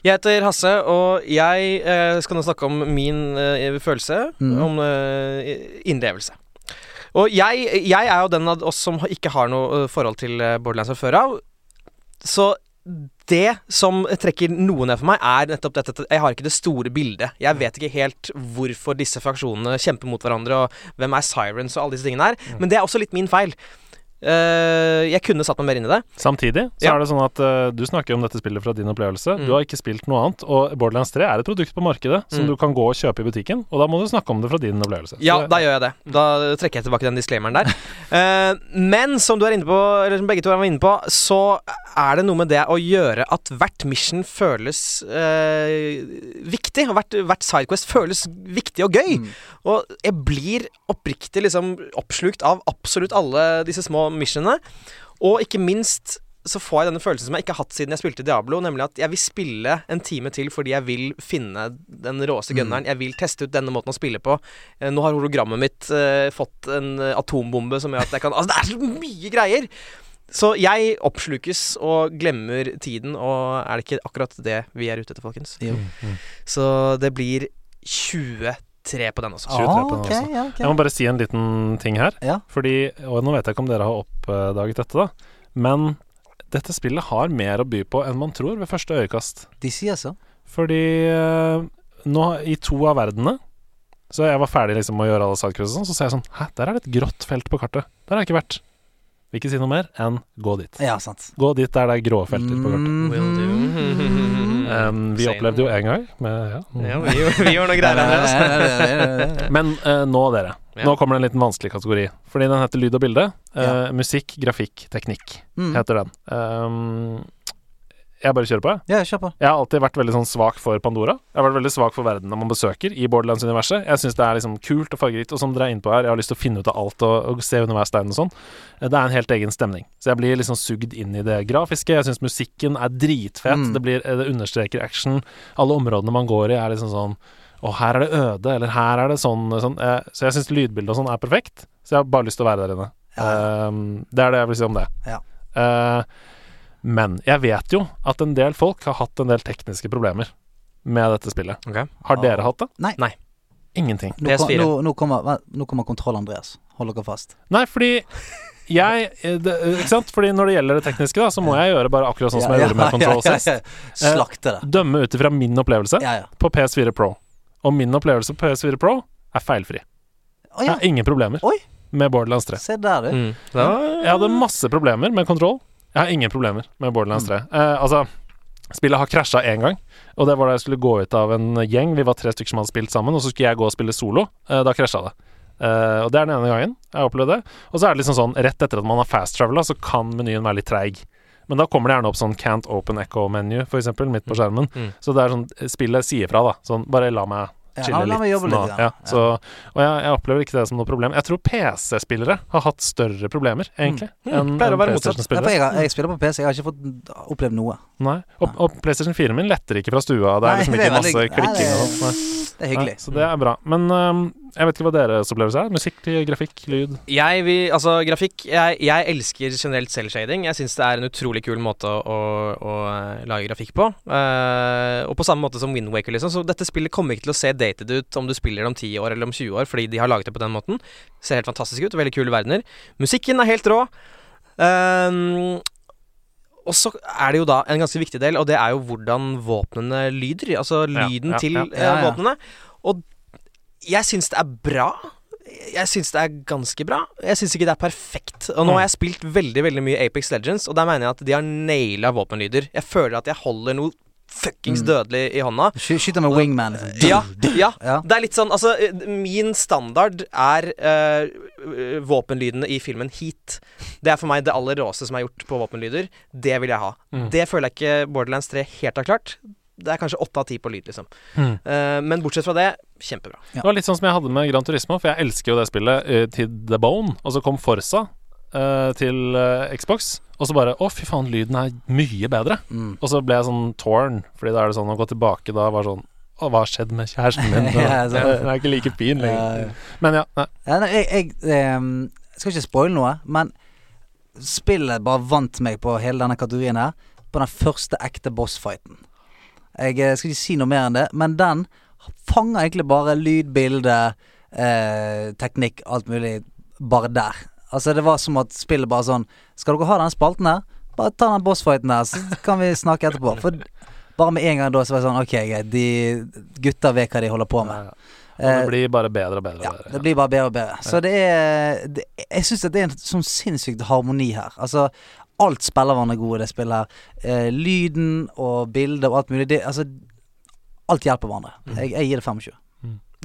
Jeg heter Hasse, og jeg eh, skal nå snakke om min eh, følelse mm. om eh, innlevelse. Og jeg, jeg er jo den av oss som ikke har noe eh, forhold til eh, Borderlands fra før av. Så det som trekker noe ned for meg, er nettopp dette at Jeg har ikke det store bildet. Jeg vet ikke helt hvorfor disse fraksjonene kjemper mot hverandre, og hvem er Sirens og alle disse tingene her. Men det er også litt min feil. Eh, jeg kunne satt meg mer inn i det. Samtidig så Ja. er det sånn at uh, du snakker om dette spillet fra din opplevelse. Mm. Du har ikke spilt noe annet, og Borderlands 3 er et produkt på markedet som Mm. du kan gå og kjøpe i butikken, og da må du snakke om det fra din opplevelse. Ja, Så- da gjør jeg det. Da trekker jeg tilbake den disclaimeren der. uh, men som du er inne på, eller som begge to er inne på, så er det noe med det å gjøre at hvert mission føles uh, viktig. Og hvert, hvert sidequest føles viktig og gøy. Mm. Og jeg blir oppriktig liksom oppslukt av absolutt alle disse små missionene. Og ikke minst så får jeg denne følelsen som jeg ikke har hatt siden jeg spilte Diablo, nemlig at jeg vil spille en time til fordi jeg vil finne den råeste gunneren. Jeg vil teste ut denne måten å spille på. Eh, Nå har hologrammet mitt eh, fått en atombombe som gjør at jeg kan Altså, det er så mye greier! Så jeg oppslukes og glemmer tiden, og er det ikke akkurat det vi er ute etter, folkens? Jo. Mm. Så det blir 23 på den også. 23 Ah, på den også. Okay. ok. Jeg må bare si en liten ting her. Ja. Fordi, og nå vet jeg ikke om dere har oppdaget dette, da, men dette spillet har mer å by på enn man tror ved første øyekast. De sier så. Fordi eh, nå i to av verdenene Så jeg var ferdig liksom med å gjøre alle sidequests og sånn, så ser jeg sånn Hæ, der er det et grått felt på kartet. Der har jeg ikke vært. Vil ikke si noe mer enn gå dit. Ja, sant. Gå dit der det er grå felter på kartet. Mhm. Will do. Um, vi Same. opplevde jo en gang med ja. Ja, vi, vi gjør noe greier. Altså. Men uh, nå, dere. Ja. Nå kommer det en liten vanskelig kategori. Fordi den heter lyd og bilde. Uh, Ja. Musikk, grafikk, teknikk Mm. heter den. Um, jeg bare kjører på, jeg. Ja, kjør på. Jeg har alltid vært veldig sånn svak for Pandora. Jeg har vært veldig svak for verdenene man besøker i Borderlands-universet. Jeg syns det er liksom kult og fargerikt, og som dere er inne på her, jeg har lyst til å finne ut av alt og, og se universtegn og sånn. Eh, Det er en helt egen stemning. Så jeg blir liksom sugd inn i det grafiske. Jeg syns musikken er dritfet. Mm. Det, blir, eh, det understreker action. Alle områdene man går i, er liksom sånn Å, her er det øde, eller her er det sånn, sånn. Eh, Så jeg syns lydbildet og sånn er perfekt. Så jeg har bare lyst til å være der inne. Ja. Um, det er det jeg vil si om det. Ja. Eh, men jeg vet jo at en del folk har hatt en del tekniske problemer med dette spillet. Okay. Har dere hatt det? Nei. Nei. Ingenting. Nå, kom, nå, nå, kommer, nå kommer kontroll, Andreas. Hold dere fast. Nei, fordi jeg eh, det, Ikke sant? Fordi når det gjelder det tekniske, da, så må jeg gjøre bare akkurat sånn som jeg gjorde med Control sist. Slakte det. Dømme ut ifra min opplevelse Ja, ja. på PS4 Pro. Og min opplevelse på PS4 Pro er feilfri. Å Jeg har ingen problemer Oi. med Borderlands 3. Se der, du. Mm. Jeg hadde masse problemer med Control. Jeg har ingen problemer med Borderlands 3. Eh, altså, spillet har krasja én gang, og det var da jeg skulle gå ut av en gjeng. Vi var tre stykker som hadde spilt sammen, og så skulle jeg gå og spille solo. Eh, da krasja det. Eh, og det er den ene gangen jeg har opplevd det. Og så er det liksom sånn, rett etter at man har fast travela, så kan menyen være litt treig. Men da kommer det gjerne opp sånn Can't open echo-menu, eksempel, midt på skjermen. Mm. Så det er sånn Spillet sier fra, da. Sånn, bare la meg chille meg jobbe nå. litt, ja. Ja, så, og jeg, jeg opplever ikke det som noe problem. Jeg tror PC-spillere har hatt større problemer, egentlig, enn pleier å enn være motsatt. PlayStation-spillere. jeg, jeg spiller på PC, jeg har ikke fått opplevd noe. Nei. Og, og PlayStation 4-en min letter ikke fra stua. Det er liksom ikke masse klikking og sånt. Det er hyggelig. Nei, så det er bra. Men øhm, jeg vet ikke hva deres opplevelse er. Musikk, grafikk, lyd. Jeg vil, altså grafikk Jeg, jeg elsker generelt selvshading. Jeg syns det er en utrolig kul måte å, å, å eh, lage grafikk på. Uh, og på samme måte som Windwaker, liksom. Så dette spillet kommer ikke til å se dated ut om du spiller det om 10 år eller om 20 år, fordi de har laget det på den måten. Ser helt fantastisk ut. Veldig kule verdener. Musikken er helt rå. Uh, og så er det jo da en ganske viktig del, og det er jo hvordan våpnene lyder. Altså lyden ja, til ja. eh, Ja, ja. våpnene. Og jeg syns det er bra. Jeg syns det er ganske bra. Jeg syns ikke det er perfekt. Og nå Mm. har jeg spilt veldig veldig mye Apex Legends, og der mener jeg at de har naila våpenlyder. Jeg føler at jeg holder noe fuckings Mm. dødelig i hånda. Sky- Skyter med wingman. Liksom. Ja, ja. Det er litt sånn Altså, min standard er eh, våpenlydene i filmen Heat. Det er for meg det aller råeste som er gjort på våpenlyder. Det vil jeg ha. Mm. Det føler jeg ikke Borderlands 3 helt har klart. Det er kanskje åtte av ti på lyd, liksom. Mm. Uh, men bortsett fra det, kjempebra. Ja. Det var litt sånn som jeg hadde med Gran Turismo, for jeg elsker jo det spillet uh, til the bone. Og så kom Forsa uh, til eh, Xbox, og så bare Å, fy faen, lyden er mye bedre. Mm. Og så ble jeg sånn torn, fordi da er det sånn å gå tilbake da var sånn Å, hva har skjedd med kjæresten min? Ja, sånn. Den er ikke like fin lenger. ja. Men ja. Ja, nei, jeg, jeg ehm, skal ikke spoile noe, men spillet bare vant meg på hele denne kategorien her. På den første ekte bossfighten. Jeg eh, skal ikke si noe mer enn det, men den fanger egentlig bare lyd, bilde, eh, teknikk, alt mulig, bare der. Altså, det var som at spillet bare sånn Skal dere ha den spalten her? Bare ta den bossfighten her, så kan vi snakke etterpå. For bare med en gang da så var det sånn Ok, greit, de gutta vet hva de holder på med. Og det blir bare bedre og bedre. Ja, bedre. det blir bare bedre og bedre. Så det er det, Jeg syns det er en sånn sinnssykt harmoni her. Altså Alt spiller er gode, det spillet her. Eh, lyden og bildet og alt mulig. Det, altså Alt hjelper hverandre. Jeg, jeg gir det 25.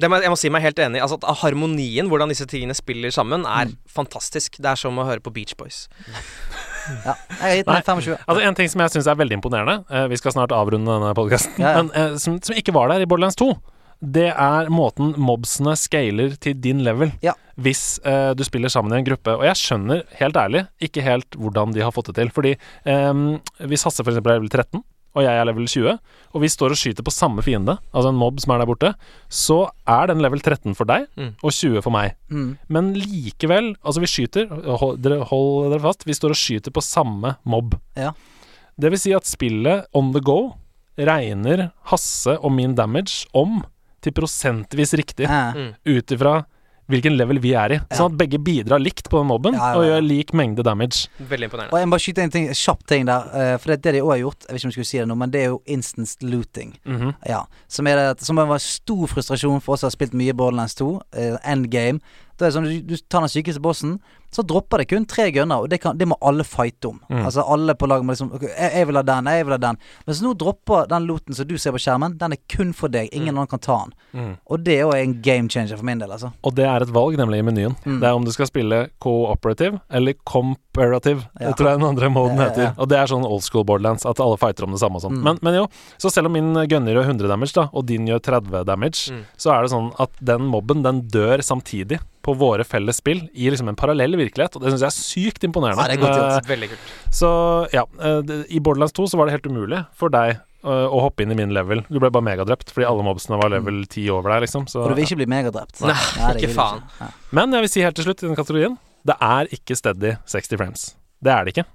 Det må, jeg må si meg helt enig. Altså at Harmonien, hvordan disse tingene spiller sammen, er fantastisk. Det er som å høre på Beach Boys. Ja, jeg har gitt den 25. Altså En ting som jeg syns er veldig imponerende eh, Vi skal snart avrunde denne podkasten. Ja, ja. Men eh, som, som ikke var der i Borderlands 2, det er måten mobsene scaler til din level Ja. Hvis eh, du spiller sammen i en gruppe. Og jeg skjønner helt ærlig ikke helt hvordan de har fått det til. Fordi eh, hvis Hasse f.eks. er level 13, og jeg er level 20, og vi står og skyter på samme fiende, altså en mob som er der borte, så er den level 13 for deg Mm. og 20 for meg. Mm. Men likevel, altså vi skyter, hold dere, hold dere fast, vi står og skyter på samme mobb. Ja. Det vil si at spillet on the go regner Hasse og min damage om til prosentvis riktig, Ja. Mm. ut ifra hvilken level vi er i. Sånn at begge bidrar likt på den mobben, Ja, ja, og gjør lik mengde damage. Veldig imponerende. Og jeg må bare skyte en ting, kjapp ting der. eh, for det, det de òg har gjort, jeg vet ikke om jeg skulle si det nå, men det er jo instant looting. Mhm. Ja, som er det Som var stor frustrasjon for oss som har spilt mye Borderlands 2, uh, endgame. Da er det sånn du, du tar den sykeste bossen, så dropper det kun tre gunner, og det, kan, det må alle fighte om. Mm. Altså alle på laget må liksom okay, jeg, jeg vil ha den, jeg vil ha den. Mens nå dropper den looten som du ser på skjermen, den er kun for deg. Ingen annen kan ta den. Mm. Og det er jo en game changer for min del, altså. Og det er et valg, nemlig, i menyen. Mm. Det er om du skal spille cooperative eller comparative. Ja. Det tror jeg den andre moden Ja, ja, heter. ja. Og det er sånn old school borderlands, at alle fighter om det samme og sånn. Mm. Men, men jo, så selv om min gunner gjør 100 damage, da, og din gjør 30 damage, Mm. så er det sånn at den mobben, den dør samtidig på våre felles spill i liksom en parallell virkelighet, og det syns jeg er sykt imponerende. Ja, det er godt gjort. Eh, Veldig kult. så ja, eh, i Borderlands 2 så var det helt umulig for deg eh, å hoppe inn i min level. Du ble bare megadrept fordi alle mobsene var level 10 over deg, liksom. Så, Og du vil ikke bli megadrept. Nei, Nei ikke faen. Ja. Men jeg vil si helt til slutt i den kategorien Det er ikke steady 60 frames. Det er det ikke.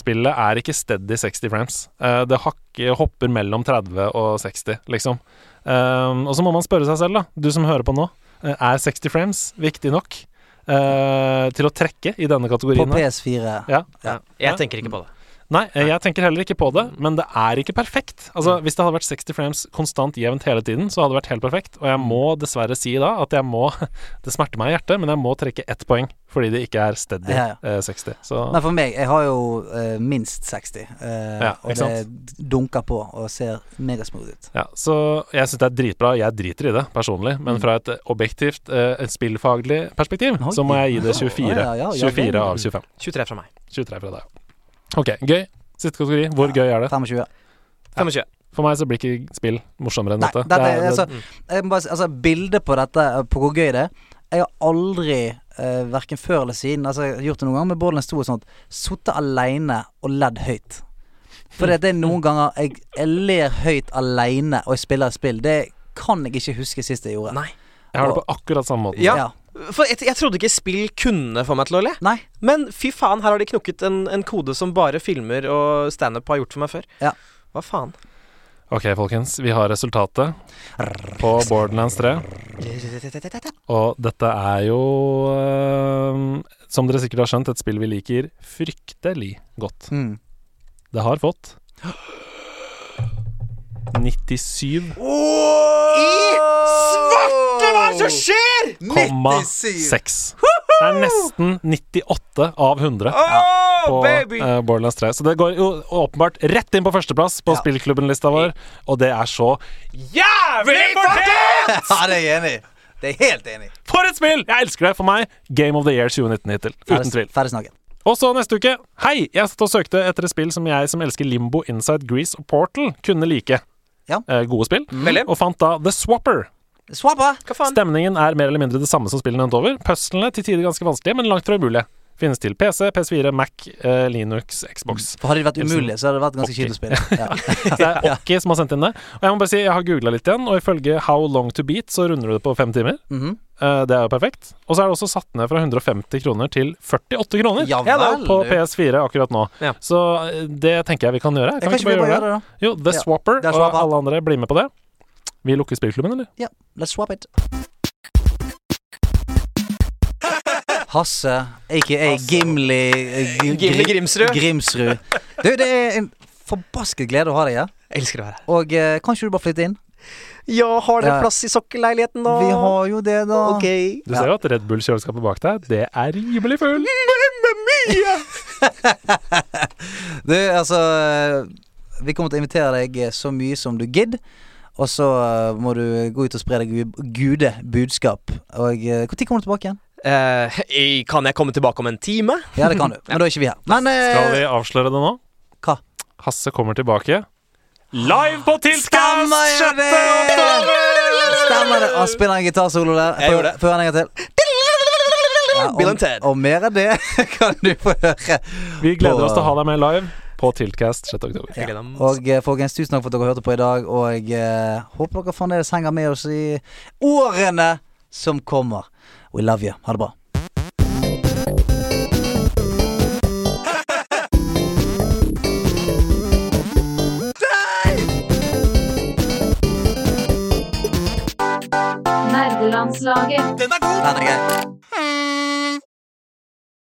Spillet er ikke steady 60 frames. Eh, det hakker, hopper mellom 30 og 60, liksom. Og så må man spørre seg selv, da, du som hører på nå. Eh, er 60 frames viktig nok? uh, til å trekke i denne kategorien. På PS4. Ja. Ja. Jeg tenker ikke på det. Nei, eh, jeg tenker heller ikke på det, men det er ikke perfekt. Altså, Hvis det hadde vært 60 frames konstant jevnt hele tiden, så hadde det vært helt perfekt. Og jeg må dessverre si da at jeg må Det smerter meg i hjertet, men jeg må trekke ett poeng fordi det ikke er steady Ja, ja. eh, 60. Så Men for meg, jeg har jo eh, minst 60. eh, Ja, og det dunker på og ser megasmooth ut. Ja, så jeg syns det er dritbra. Jeg driter i det personlig, men fra et objektivt, eh, et spillfaglig perspektiv, Oi. så må jeg gi det 24. Ja, ja, ja, ja, 24 av 25. 23 fra meg. 23 fra deg. Ok, gøy. Siste kategori. Hvor gøy er det? 25. 25. For meg så blir ikke spill morsommere enn Nei, dette. dette Det er, altså, jeg må bare si, altså Bildet på dette, eh, på hvor gøy det er Jeg har aldri, uh, verken før eller siden Altså Jeg har gjort det noen ganger med Borderlands 2 og sånt sittet alene og ledd høyt For det er noen ganger jeg, jeg ler høyt alene Og jeg spiller et spill Det kan jeg ikke huske sist jeg gjorde Nei. jeg har det på akkurat samme måten. Ja. For jeg, jeg trodde ikke spill kunne få meg til å le. Nei Men fy faen, her har de knukket en, en kode som bare filmer og standup har gjort for meg før. Ja. Hva faen? Ok, folkens. Vi har resultatet på Borderlands 3. Og dette er jo, eh, som dere sikkert har skjønt, et spill vi liker fryktelig godt. mm. Det har fått 97,6 Svarte, hva er det som skjer?! Det er nesten 98 av 100 Oh, på eh, Borderlands 3. Så det går jo åpenbart rett inn på førsteplass på Ja. spillklubben-lista vår, og det er så Jævlig fortjent! Ja, det er jeg enig i Det er jeg helt enig i For et spill! Jeg elsker det. For meg, Game of the Year 2019 hittil. Uten tvil. Ferdig snakket Og så neste uke Hei! Jeg satt og søkte etter et spill som jeg som elsker Limbo, Inside Grease og Portal, kunne like. Ja. Eh, gode spill. Veldig. Og fant da The Swapper. Swapper, Hva faen? Stemningen er mer eller mindre det samme som spillene nevnt over. Puzzlene til tider ganske vanskelige, men langt fra umulige. Finnes til PC, PS4, Mac, eh, Linux, Xbox. For hadde de vært umulige Så hadde det vært ganske kjipt å spille ja. Det er Okki som har sendt inn det. Og jeg må bare si, jeg har googla litt igjen, og ifølge How Long To Beat så runder du det på fem timer. Mhm. Eh, det er jo perfekt. Og så er det også satt ned fra 150 kroner til 48 kroner. Ja vel På. PS4 akkurat nå. Ja. Så eh, det tenker jeg vi kan gjøre. Kan kan vi ikke bare gjøre det? det da Jo, The Ja, Swapper, er og alle andre blir med på det. Vi lukker spillklubben, eller? Ja, let's swap it Hasse, aka Gimli eh, Gimli Gri- Grimsrud. Grimsrud. Du, det er en forbasket glede å ha deg her. Jeg elsker å være her. Og eh, kan ikke du bare flytte inn? Ja, har dere plass i sokkelleiligheten nå? Vi har jo det, da. Okay. Du ser jo at Red Bull-kjøleskapet bak deg, det er rimelig full. Du, altså eh, Vi kommer til å invitere deg eh, så mye som du gidder. Og så eh, må du gå ut og spre deg gude budskap. Og uh, Når kommer du tilbake igjen? Eh, kan jeg komme tilbake om en time? Ja, det kan du. Men da er ikke vi her. Men eh, Skal vi avsløre det nå? Hva? Hasse kommer tilbake. Live på Tiltkast Stemmer jo det! Stemmer det. Han spiller en gitarsolo der. Jeg gjorde det. Før han en gang til. Ja, Bill og, Ted. og mer av det kan du få høre. Vi gleder på- oss til å ha deg med live på Tiltcast 6. oktober. Ja. Og eh, folkens, tusen takk for at dere hørte på i dag. Og eh, håper dere fremdeles henger med oss i årene som kommer. We love you. Ha det bra. Nordlandslaget. Den er god! Den er gøy.